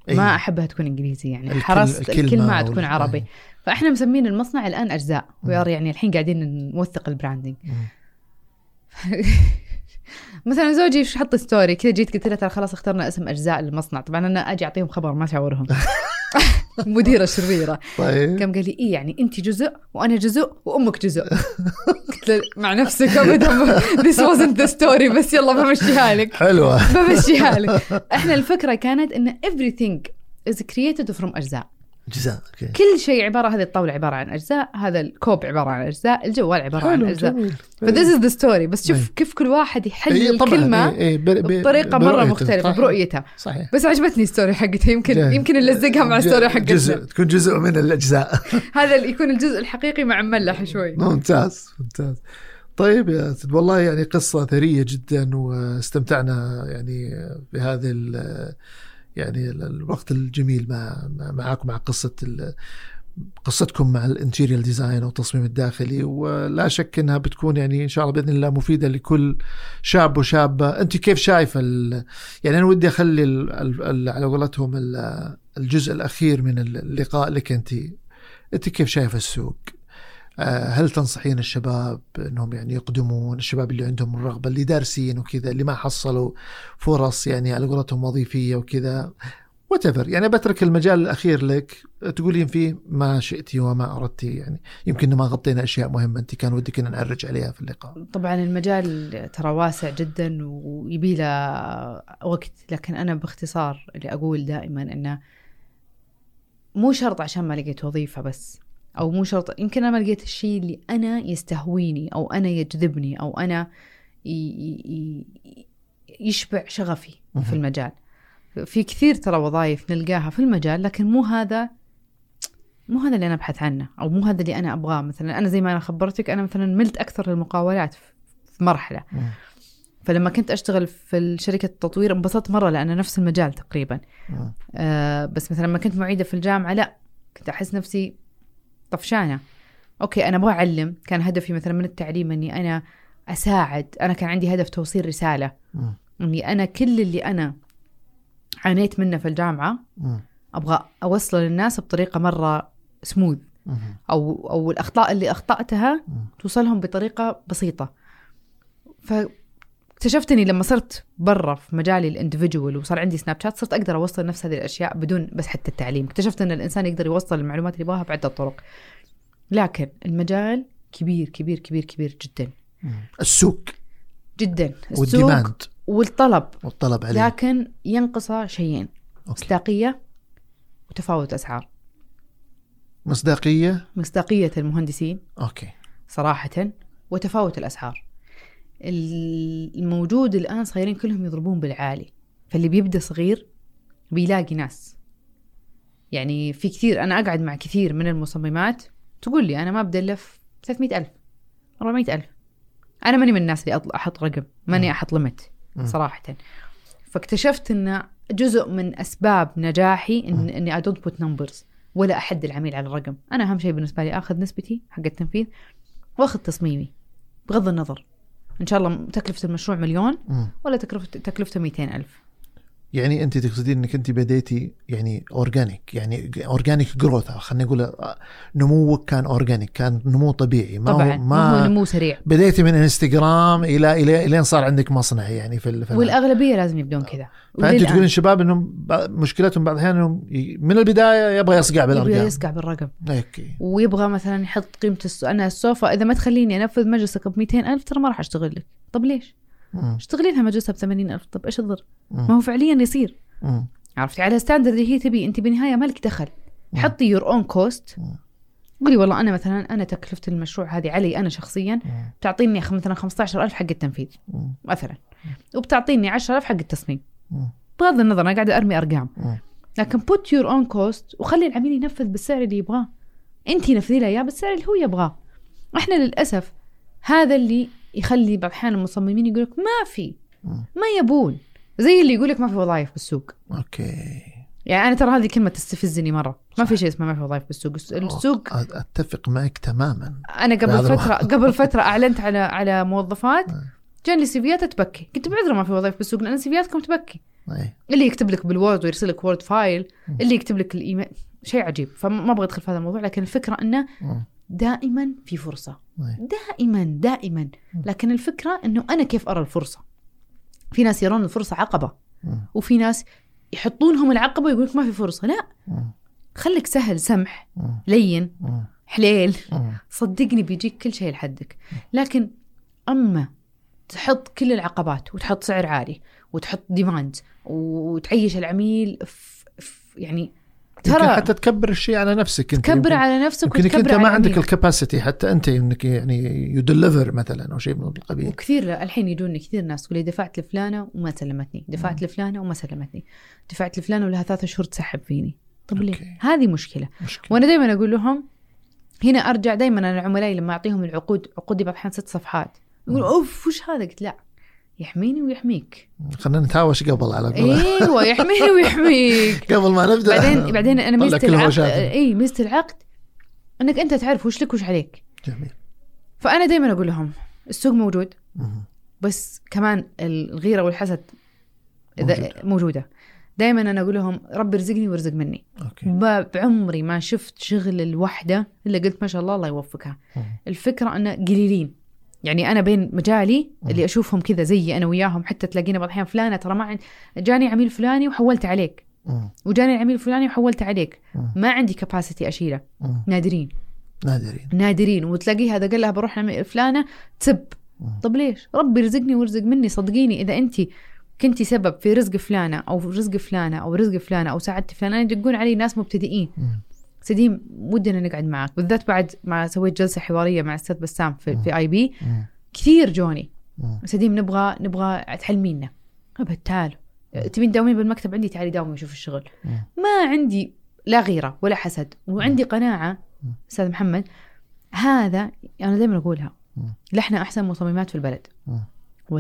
إي. ما أحبها تكون إنجليزي يعني الكل- حرصت الكلمة الكلمة وال- تكون عربي إي. فإحنا مسمين المصنع الآن أجزاء. ويار يعني الحين قاعدين نوثق ال branding. مثلا زوجي إيش حط story كذا جيت قلت له ترى خلاص اخترنا اسم أجزاء للمصنع طبعا أنا أجي أعطيهم خبر ما شاورهم مديرة شريرة. طيب. قام قال لي إيه يعني انت جزء وأنا جزء وأمك جزء. قلت له مع نفسك ابدا. This wasn't the story بس يلا بمشيها لك. حلوة. بمشيها لك. إحنا الفكرة كانت إن everything is created from أجزاء. أجزاء okay. كل شيء عبارة هذه الطاولة عبارة عن أجزاء هذا الكوب عبارة عن أجزاء الجوال عبارة عن أجزاء. ف this is the story بس شوف إيه. كيف كل واحد يحل إي طبعاً، الكلمة إي- إي، بر- ب- بطريقة مرة برؤيته. مختلفة صح. برؤيتها صحيح. بس عجبتني ال story حقتها يمكن جا- يمكن نلزقها مع ال story جزء حقتنا. تكون جزء من الأجزاء. هذا يكون الجزء الحقيقي مع مملح شوي. ممتاز ممتاز. طيب يا سيد والله يعني قصة ثرية جدا واستمتعنا يعني بهذه يعني ال- الوقت الجميل مع مع- معاكم مع ال- قصتكم مع ال interior design والتصميم الداخلي ولا شك إنها بتكون يعني إن شاء الله بإذن الله مفيدة لكل شاب وشابة. أنت كيف شايفة يعني أنا ودي أخلي ال- ال- ال- على قولتهم ال- الجزء الأخير من اللقاء لك أنت. أنت كيف شايفة السوق؟ هل تنصحين الشباب إنهم يعني يقدمون؟ الشباب اللي عندهم الرغبة اللي دارسين وكذا اللي ما حصلوا فرص يعني على قولتهم وظيفية وكذا وات يعني بترك المجال الأخير لك. تقولين فيه ما شئتي وما أردتي يعني. يمكن ما غطينا أشياء مهمة أنت كان ودك أن نعرج عليها في اللقاء. طبعا المجال ترى واسع جدا ويبي له وقت لكن أنا باختصار اللي أقول دائما إنه مو شرط عشان ما لقيت وظيفة بس. أو مو شرط يمكن أنا ما لقيت الشيء اللي أنا يستهويني أو أنا يجذبني ي- ي- يشبع شغفي. في المجال في كثير ترى وظائف نلقاها في المجال لكن مو هذا مو هذا اللي أنا أبحث عنه أو مو هذا اللي أنا أبغاه مثلا أنا زي ما أنا خبرتك أنا مثلا ملت أكثر للمقاولات في- مرحلة. فلما كنت أشتغل في شركة التطوير انبسطت مرة لأنه نفس المجال تقريبا. آه بس مثلا لما كنت معيدة في الجامعة لا كنت أحس نفسي طفشانة okay أنا أبغى أعلم كان هدفي مثلا من التعليم إني أنا أساعد أنا كان عندي هدف توصيل رسالة مم. إني أنا كل اللي أنا عانيت منه في الجامعة مم. أبغى أوصله للناس بطريقة مرة سموث. أو أو الأخطاء اللي أخطأتها. توصلهم بطريقة بسيطة فاكتشفت اني لما صرت برا في مجالي ال individual وصار عندي سناب شات صرت أقدر أوصل نفس هذه الأشياء بدون بس حتى التعليم. اكتشفت إن الإنسان يقدر يوصل المعلومات اللي يبغاها بعدة طرق. لكن المجال كبير كبير كبير كبير جدا. السوق. جدا. السوق وال demand والطلب. والطلب عليه. لكن ينقص شيئين okay. مصداقية وتفاوت أسعار. مصداقية؟ مصداقية المهندسين. أوكي. صراحة. وتفاوت الأسعار. الموجود الآن صايرين كلهم يضربون بالعالي. فاللي بيبدأ صغير بيلاقي ناس. يعني في كثير أنا أقعد مع كثير من المصممات تقول لي أنا ما ابدا الا في 300 ألف 400 ألف. أنا ماني من الناس اللي أحط رقم ماني أحط limit مم. صراحة. فاكتشفت إن جزء من أسباب نجاحي إن إني I don't put numbers ولا أحد العميل على الرقم. أنا أهم شيء بالنسبة لي آخذ نسبتي حق التنفيذ وأخذ تصميمي بغض النظر إن شاء الله تكلفة المشروع مليون. ولا تكلفه تكلفته 200 ألف يعني أنت تقصدين إنك أنت بديتي يعني organic يعني organic growth خلينا نقول آه، نموك كان organic كان نمو طبيعي ما طبعا هو ما هو نمو سريع. بديتي من انستغرام إلى إلى إلين صار عندك مصنع يعني في ال- في ال- والأغلبية لازم يبدون كذا. فأنت وللآن تقولين شباب إنهم مشكلتهم بعض الأحيان إنهم من البداية يبغى يصقع يبغى بالارقام يسقع بالرقم. أوكي. ويبغى مثلا يحط قيمة الس... أنا السوفا إذا ما تخليني أنفذ مجلسك ب 200 ألف ترى ما راح أشتغل لك. طب ليش. اشتغلي لها مجلسها ب 80 ألف طب إيش الضر. ما هو فعليا يصير. عرفتي على standard اللي هي تبي أنت بالنهايه مالك دخل. حطي your own cost. قولي والله أنا مثلا أنا تكلفة المشروع هذه علي أنا شخصيا. بتعطيني مثلا 15000 حق التنفيذ. مثلا وبتعطيني 10000 حق التصميم. بغض النظر أنا قاعدة أرمي أرقام. لكن put your own cost وخلي العميل ينفذ بالسعر اللي يبغاه أنت نفذي له إياه بالسعر اللي هو يبغاه إحنا للأسف هذا اللي يخلي بعض الأحيان المصممين يقول لك ما في. ما يبون. زي اللي يقول لك ما في وظائف بالسوق. أوكي. يعني أنا ترى هذه كلمة تستفزني مرة. ما في شيء اسمه ما في وظائف بالسوق. الس- السوق أتفق معك تماما. أنا قبل فتره قبل فترة أعلنت على على موظفات. جاني CV ات تبكي. قلت بعذره ما في وظائف بالسوق لأن CV اتكم تبكي. أي. اللي يكتب لك بال Word ويرسل لك Word file. اللي يكتب لك الإيميل. شيء عجيب. فما أبغى أدخل في هذا الموضوع لكن الفكرة إنه. دائما في فرصة. دائما دائما لكن الفكرة إنه أنا كيف أرى الفرصة في ناس يرون الفرصة عقبة. وفي ناس يحطونهم العقبة ويقول لك ما في فرصة لا. خليك سهل سمح. لين. حليل. صدقني بيجيك كل شيء لحدك لكن أما تحط كل العقبات وتحط سعر عالي وتحط ديماند وتعيش العميل في يعني ترى حتى تكبر الشيء على نفسك انت تكبر على نفسك يمكن انت وتكبر ما على عندك. ال capacity حتى انت انك يعني you deliver مثلا أو شيء من القبيل. وكثير الحين يجوني كثير ناس تقول لي دفعت لفلانة وما سلمتني دفعت لفلانة وما سلمتني دفعت لفلانة ولها ثلاثة شهور تسحب فيني. طب ليه. هذه مشكلة. مشكلة. وأنا دائما أقول لهم هنا أرجع دائما أنا عملائي لما أعطيهم العقود عقودي بعض الأحيان ست صفحات. يقولوا أوف وش هذا؟ قلت لا. يحميني ويحميك. خلينا نتهاوش قبل على قولة. إيوه يحميني ويحميك. قبل ما نبدأ. بعدين بعدين أنا ميزة العقد. إي ميزة العقد إنك أنت تعرف وش لك وش عليك. جميل. فأنا دائما أقول لهم السوق موجود. بس كمان الغيرة والحسد إذا موجود. موجودة. دائما أنا أقول لهم رب ارزقني وارزق مني. أوكي. ب- بعمري ما شفت شغل الوحدة إلا قلت ما شاء الله الله يوفقها. الفكرة انه قليلين. يعني أنا بين مجالي اللي أشوفهم كذا زيي أنا وياهم حتى تلاقينا بعض الأحيان فلانة ترى ما جاني عميل فلاني وحولت عليك. وجاني العميل الفلاني وحولت عليك. ما عندي كباسيتي أشيله. نادرين نادرين نادرين وتلاقيه هذا قال لها بروح فلانة تسب. طب ليش ربي يرزقني ويرزق مني صدقيني إذا أنت كنتي سبب في رزق فلانة أو رزق فلانة أو رزق فلانة أو ساعدتي فلانة يدقون علي ناس مبتدئين. سديم ودنا نقعد معك بالذات بعد ما سويت جلسة حوارية مع أستاذ بسام في, VIP. كثير جوني. سديم نبغى نبغى تعلمينا. تعالوا. تبين تداومين بالمكتب؟ عندي تعالي داومي وشوف الشغل. ما عندي لا غيرة ولا حسد وعندي قناعة. أستاذ محمد هذا أنا دائما أقولها. إحنا أحسن مصممات في البلد.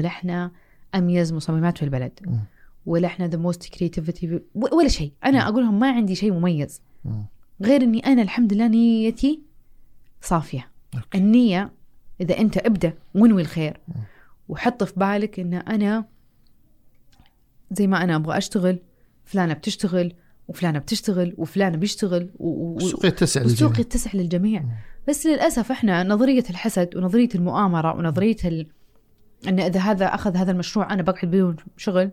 إحنا أميز مصممات في البلد. ولا إحنا the most creativity ولا شيء. أنا أقولهم ما عندي شيء مميز. مم. غير إني أنا الحمد لله نيتي صافية أوكي. النية إذا أنت أبدأ وانوي الخير. وحط في بالك إن أنا زي ما أنا أبغى أشتغل فلانة بتشتغل وفلانة بتشتغل وفلانة بيشتغل و... و... السوق يتسع والسوق للجميع. يتسع للجميع. بس للأسف إحنا نظرية الحسد ونظرية المؤامرة ونظرية ال... إن إذا هذا أخذ هذا المشروع أنا بقعد بدون شغل.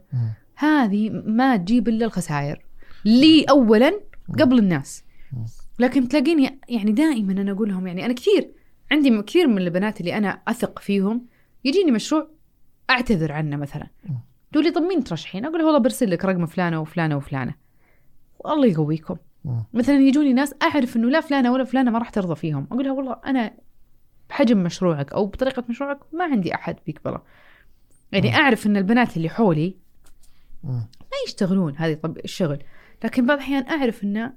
هذه ما تجيب إلا الخسائر لي اولا قبل الناس. لكن تلاقيني يعني دائما أنا أقول لهم يعني أنا كثير عندي كثير من البنات اللي أنا أثق فيهم يجيني مشروع أعتذر عنه مثلا. تقول لي طب مين ترشحين؟ أقول والله برسل لك رقم فلانة وفلانة وفلانة والله يقويكم. مثلا يجوني ناس أعرف إنه لا فلانة ولا فلانة ما راح ترضى فيهم أقول لها والله أنا بحجم مشروعك أو بطريقة مشروعك ما عندي أحد بيقبله يعني أعرف إن البنات اللي حولي. ما يشتغلون هذه طب الشغل لكن بعض الأحيان أعرف ان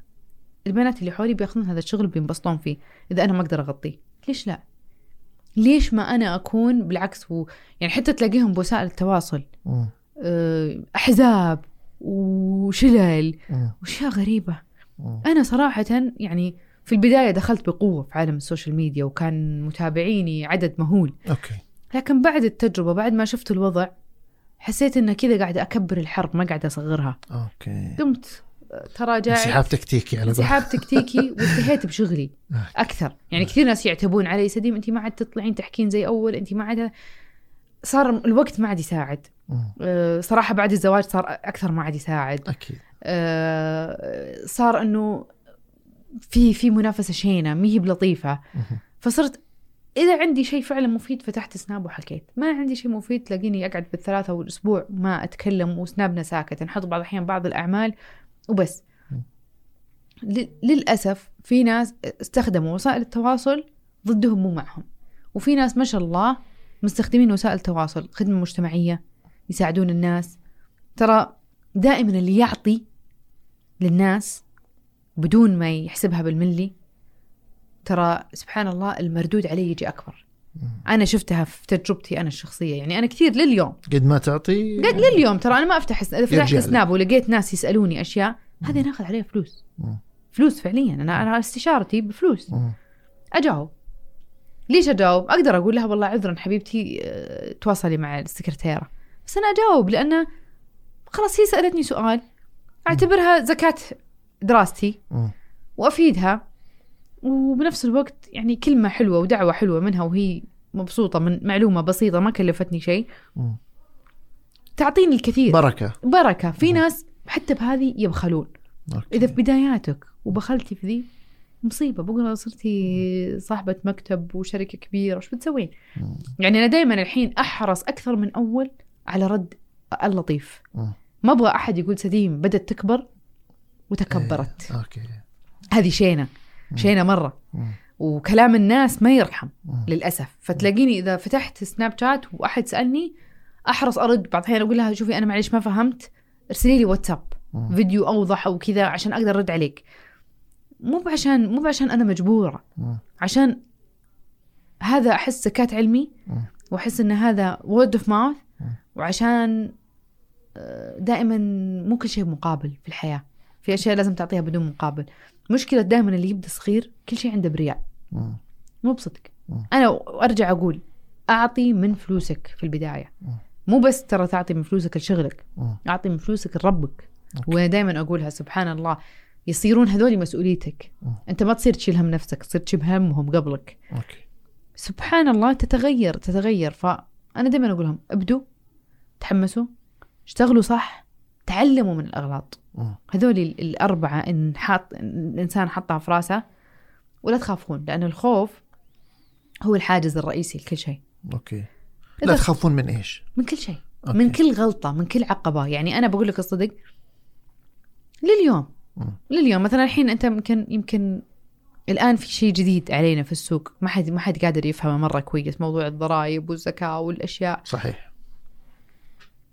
البنات اللي حولي بياخذون هذا الشغل وبينبسطون فيه إذا أنا ما أقدر أغطيه. ليش لا؟ ليش ما أنا أكون بالعكس و... يعني حتى تلاقيهم بوسائل التواصل. آه، أحزاب وشلل. وأشياء غريبة. أنا صراحة يعني في البداية دخلت بقوة في عالم ال social media وكان متابعيني عدد مهول. أوكي. لكن بعد التجربة بعد ما شفت الوضع حسيت ان كذا قاعدة أكبر الحرب ما قاعدة أصغرها. أوكي. قمت. تراجعت انسحاب تكتيكي على. انسحاب تكتيكي وانتهيت بشغلي. آه. أكثر. يعني كثير ناس يعتبون علي سديم انت ما عاد تطلعين تحكين زي أول انت ما عاد صار الوقت ما عاد يساعد. أه، صراحة بعد الزواج صار أكثر ما عاد يساعد. أكيد. أه، صار إنه في في منافسة شينة ما هي بلطيفة. فصرت إذا عندي شيء فعلا مفيد فتحت سناب وحكيت. ما عندي شيء مفيد تلاقيني أقعد بالثلاثة والأسبوع ما أتكلم وسنابنا ساكت نحط بعض الأحيان بعض الأعمال وبس. ل- للأسف في ناس استخدموا وسائل التواصل ضدهم مو معهم. وفي ناس ما شاء الله مستخدمين وسائل التواصل خدمة مجتمعية يساعدون الناس. ترى دائما اللي يعطي للناس بدون ما يحسبها بالملي ترى سبحان الله المردود عليه يجي أكبر. أنا شفتها في تجربتي أنا الشخصية. يعني أنا كثير لليوم. قد ما تعطي قد لليوم ترى أنا ما أفتح اذا فتحت. سناب ولقيت ناس يسألوني أشياء هذه ناخذ عليها فلوس. مم. فلوس فعليا. أنا أنا استشارتي بفلوس. مم. أجاوب. ليش أجاوب؟ أقدر أقول لها والله عذرا حبيبتي آه، تواصلي مع السكرتيرة. بس أنا أجاوب لأن خلاص هي سألتني سؤال. أعتبرها زكاة دراستي. مم. وأفيدها. وبنفس الوقت يعني كلمة حلوة ودعوة حلوة منها وهي مبسوطة من معلومة بسيطة ما كلفتني شيء. تعطيني الكثير. بركة. بركة. في ناس حتى بهذه يبخلون. أوكي. إذا في بداياتك وبخلتي في ذي مصيبة. بقول صرتي صاحبة مكتب وشركة كبيرة. وش بتسوين؟ مم. يعني أنا دائما الحين أحرص أكثر من أول على رد اللطيف. ما أبغى أحد يقول سديم بدأت تكبر وتكبرت. أوكي. هذه شينة. شينة مرة. مم. وكلام الناس ما يرحم مم. للأسف فتلاقيني إذا فتحت سناب شات واحد سألني أحرص أرد بعض الأحيان أقول لها شوفي أنا معليش ما فهمت ارسلي لي واتساب مم. فيديو أوضح أو كذا عشان أقدر أرد عليك مو بعشان مو بعشان أنا مجبورة. عشان هذا أحس زكاة علمي. وأحس إن هذا word of mouth. وعشان آه، دائما مو كل شيء مقابل في الحياة في أشياء لازم تعطيها بدون مقابل مشكلة دائما اللي يبدأ صغير كل شيء عنده بريء مم. مو بصدق. أنا وارجع أقول أعطي من فلوسك في البداية. مو بس ترى تعطي من فلوسك لشغلك. أعطي من فلوسك لربك. وأنا دائما أقولها سبحان الله يصيرون هذول مسؤوليتك. أنت ما تصير تشيل هم نفسك تصير تشيل همهم قبلك سبحان الله تتغير تتغير فأنا دائما أقول لهم ابدوا تحمسوا اشتغلوا صح تعلموا من الأغلاط. هذول ال- الأربعة إن حاط الانسان حطها في راسه ولا تخافون لأن الخوف هو الحاجز الرئيسي لكل شيء إذا- لا تخافون من إيش؟ من كل شيء أوكي. من كل غلطة من كل عقبة يعني أنا بقول لك الصدق لليوم مم. لليوم مثلا الحين أنت يمكن يمكن الآن في شيء جديد علينا في السوق ما حد ما حد قادر يفهمه مرة كويس موضوع الضرائب والزكاة والأشياء صحيح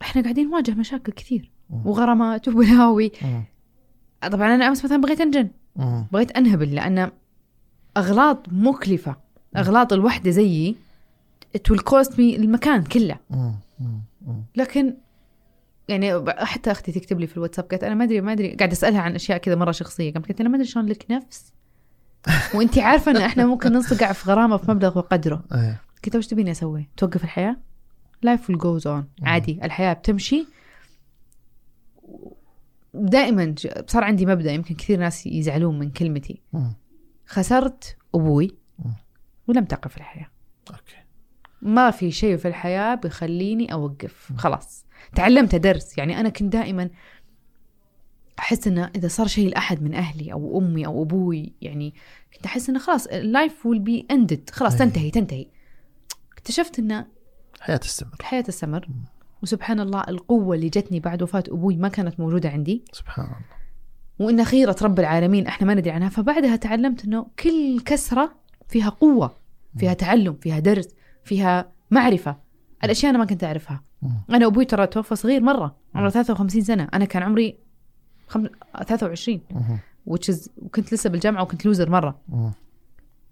إحنا قاعدين نواجه مشاكل كثير مم. وغرامات وبلاوي مم. طبعا أنا أمس مثلا بغيت أنجن مم. بغيت أنهبل لأن أغلاط مكلفة. أغلاط الوحدة زيي it will cost me المكان كله. لكن يعني حتى أختي تكتب لي في الواتساب قالت أنا ما أدري ما أدري. قاعدة أسألها عن أشياء كذا مرة شخصية. قامت قالت أنا ما أدري شلون لك نفس. وأنت عارفة إن إحنا ممكن ننصقع في غرامة في مبلغ وقدره. إيه. قلت وش تبيني أسوي؟ توقف الحياة؟ لايف will goes on. عادي الحياة بتمشي. دائما صار عندي مبدأ يمكن كثير ناس يزعلون من كلمتي. خسرت أبوي مم. ولم تقف الحياة. أوكي. ما في شيء في الحياة بيخليني أوقف. خلاص. تعلمت درس. يعني أنا كنت دائما أحس إنه إذا صار شيء لأحد من أهلي أو أمي أو أبوي يعني كنت أحس إنه خلاص ال life will be ended. خلاص أي. تنتهي تنتهي. اكتشفت إن حياة تستمر الحياة تستمر وسبحان الله القوة اللي جتني بعد وفاة أبوي ما كانت موجودة عندي. سبحان الله. وإن خيرة رب العالمين إحنا ما ندري عنها. فبعدها تعلمت إنه كل كسرة فيها قوة فيها تعلم فيها درس فيها معرفة. الأشياء أنا ما كنت أعرفها. أنا أبوي ترى توفى صغير مرة عمره 53 سنة. أنا كان عمري خم... 23 مم. which is وكنت لسه بالجامعة وكنت لوزر مرة. مم.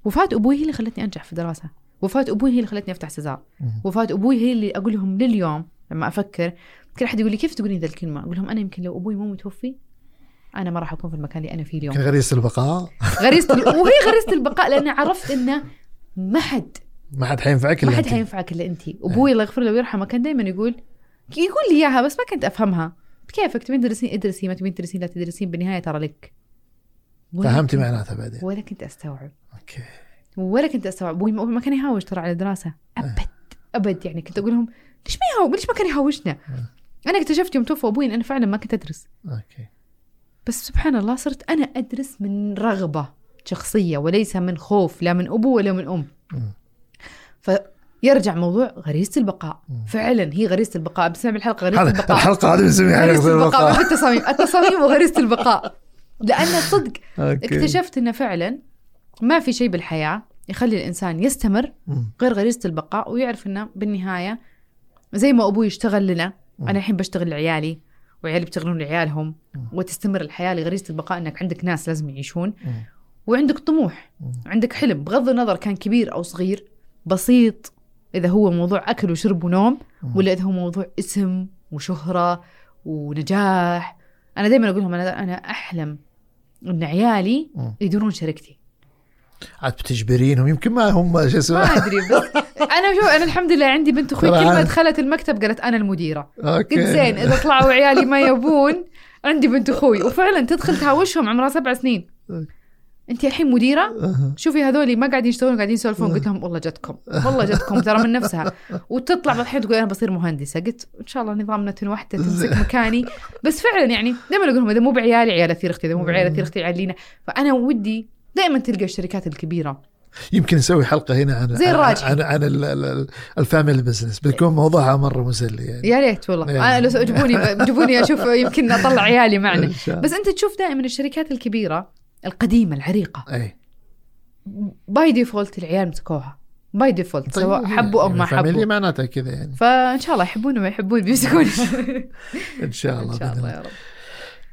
وفاة أبوي هي اللي خلتني أنجح في الدراسة. وفاة أبوي هي اللي خلتني أفتح سزار. مم. وفاة أبوي هي اللي أقول لهم لليوم لما أفكر كل أحد يقول لي كيف تقولين ذا الكلمة؟ أقول لهم أنا يمكن لو أبوي مو متوفي أنا ما راح أكون في المكان اللي أنا فيه اليوم. كان غريزة البقاء؟ غريزة ال... وهي غريزة البقاء لأني عرفت إنه ما حد ما حد حينفعك ما الا حد أنت. حينفعك إلا أنت. أبوي الله يغفر له ويرحمه كان دائما يقول يقول لي إياها بس ما كنت أفهمها. كيفك؟ تبين تدرسين؟ ادرسي ما تبين تدرسين لا تدرسين بالنهاية ترى لك. فهمتي معناتها بعدين. ولا كنت أستوعب. أوكي. ولا كنت أستوعب. أبوي ما كان يهاوش ترى على الدراسة. أبد أبد يعني. كنت أقول لهم ليش ما ليش ما كان يهاوشنا؟ أنا اكتشفت يوم توفى أبوي إن أنا فعلا ما كنت أدرس. أوكي. بس سبحان الله صرت أنا أدرس من رغبة شخصية وليس من خوف لا من أبو ولا من أم. مم. فيرجع موضوع غريزة البقاء. فعلا هي غريزة البقاء. بسمع بالحلقة غريزة هذا البقاء. الحلقة هذه بنسميها غريزة غريزة البقاء. مو التصاميم التصاميم وغريزة البقاء. لأن صدق اكتشفت انه فعلا ما في شيء بالحياة يخلي الإنسان يستمر. غير غريزة البقاء ويعرف إنه بالنهاية زي ما أبوي يشتغل لنا. أنا الحين بشتغل لعيالي. وعيالي بيشتغلون لعيالهم وتستمر الحياة لغريزة البقاء إنك عندك ناس لازم يعيشون. وعندك طموح عندك حلم. بغض النظر كان كبير أو صغير بسيط إذا هو موضوع أكل وشرب ونوم ولا إذا هو موضوع اسم وشهرة ونجاح. أنا دائما أقول لهم أنا أنا أحلم إن عيالي مم. يدورون شركتي. عاد بتجبرينهم. يمكن ما هم شو ما اسمه أدري بس أنا شو أنا الحمد لله عندي بنت أخوي. كل ما. دخلت المكتب قالت أنا المديرة. أوكي. قلت زين إذا طلعوا عيالي ما يبون عندي بنت أخوي. وفعلا تدخل تهاوشهم عمرها سبع سنين. أنت الحين مديرة. شوفي هذولي ما قاعدين يشتغلون قاعدين يسولفون. قلت لهم والله جتكم والله جتكم ترى من نفسها. وتطلع بالحين تقول أنا بصير مهندسة. قلت إن شاء الله نظامنا واحدة تمسك مكاني. بس فعلا يعني دائما أقول لهم إذا مو بعيالي عيال أثير أختي إذا مو بعيالي أثير أختي عيال لينا فأنا ودي دائما تلقى الشركات الكبيرة. يمكن نسوي حلقة هنا عن زي الراجحي. عن عن ال- ال family business. بيكون موضوعها مرة مسلي يعني. يا ريت والله. يعني. أنا لو جيبوني جيبوني أشوف يمكن أطلع عيالي معنا. بس أنت تشوف دائما الشركات الكبيرة القديمة العريقة. أي. by default العيال مسكوها by default سواء طيب، حبوا أو يعني ما family حبوا. معناتها كذا يعني. فإن شاء الله يحبون وما يحبون بيمسكون. إن شاء الله إن شاء الله يا رب.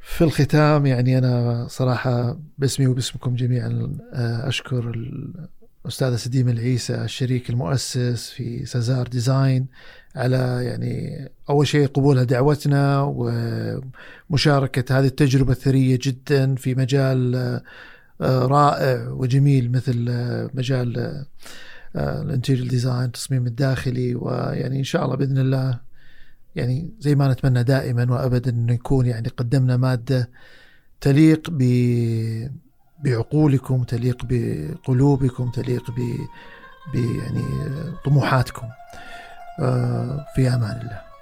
في الختام يعني أنا صراحة باسمي وباسمكم جميعا آه، أشكر الأستاذة سديم العيسى الشريك المؤسس في سازار ديزاين على يعني أول شيء قبولها دعوتنا ومشاركة هذه التجربة الثرية جدا في مجال آه، رائع وجميل مثل آه، مجال ال interior design التصميم الداخلي ويعني إن شاء الله بإذن الله يعني زي ما نتمنى دائما وابدا انه يكون يعني قدمنا مادة تليق ب بعقولكم تليق بقلوبكم تليق ب ب يعني طموحاتكم. آه، في أمان الله.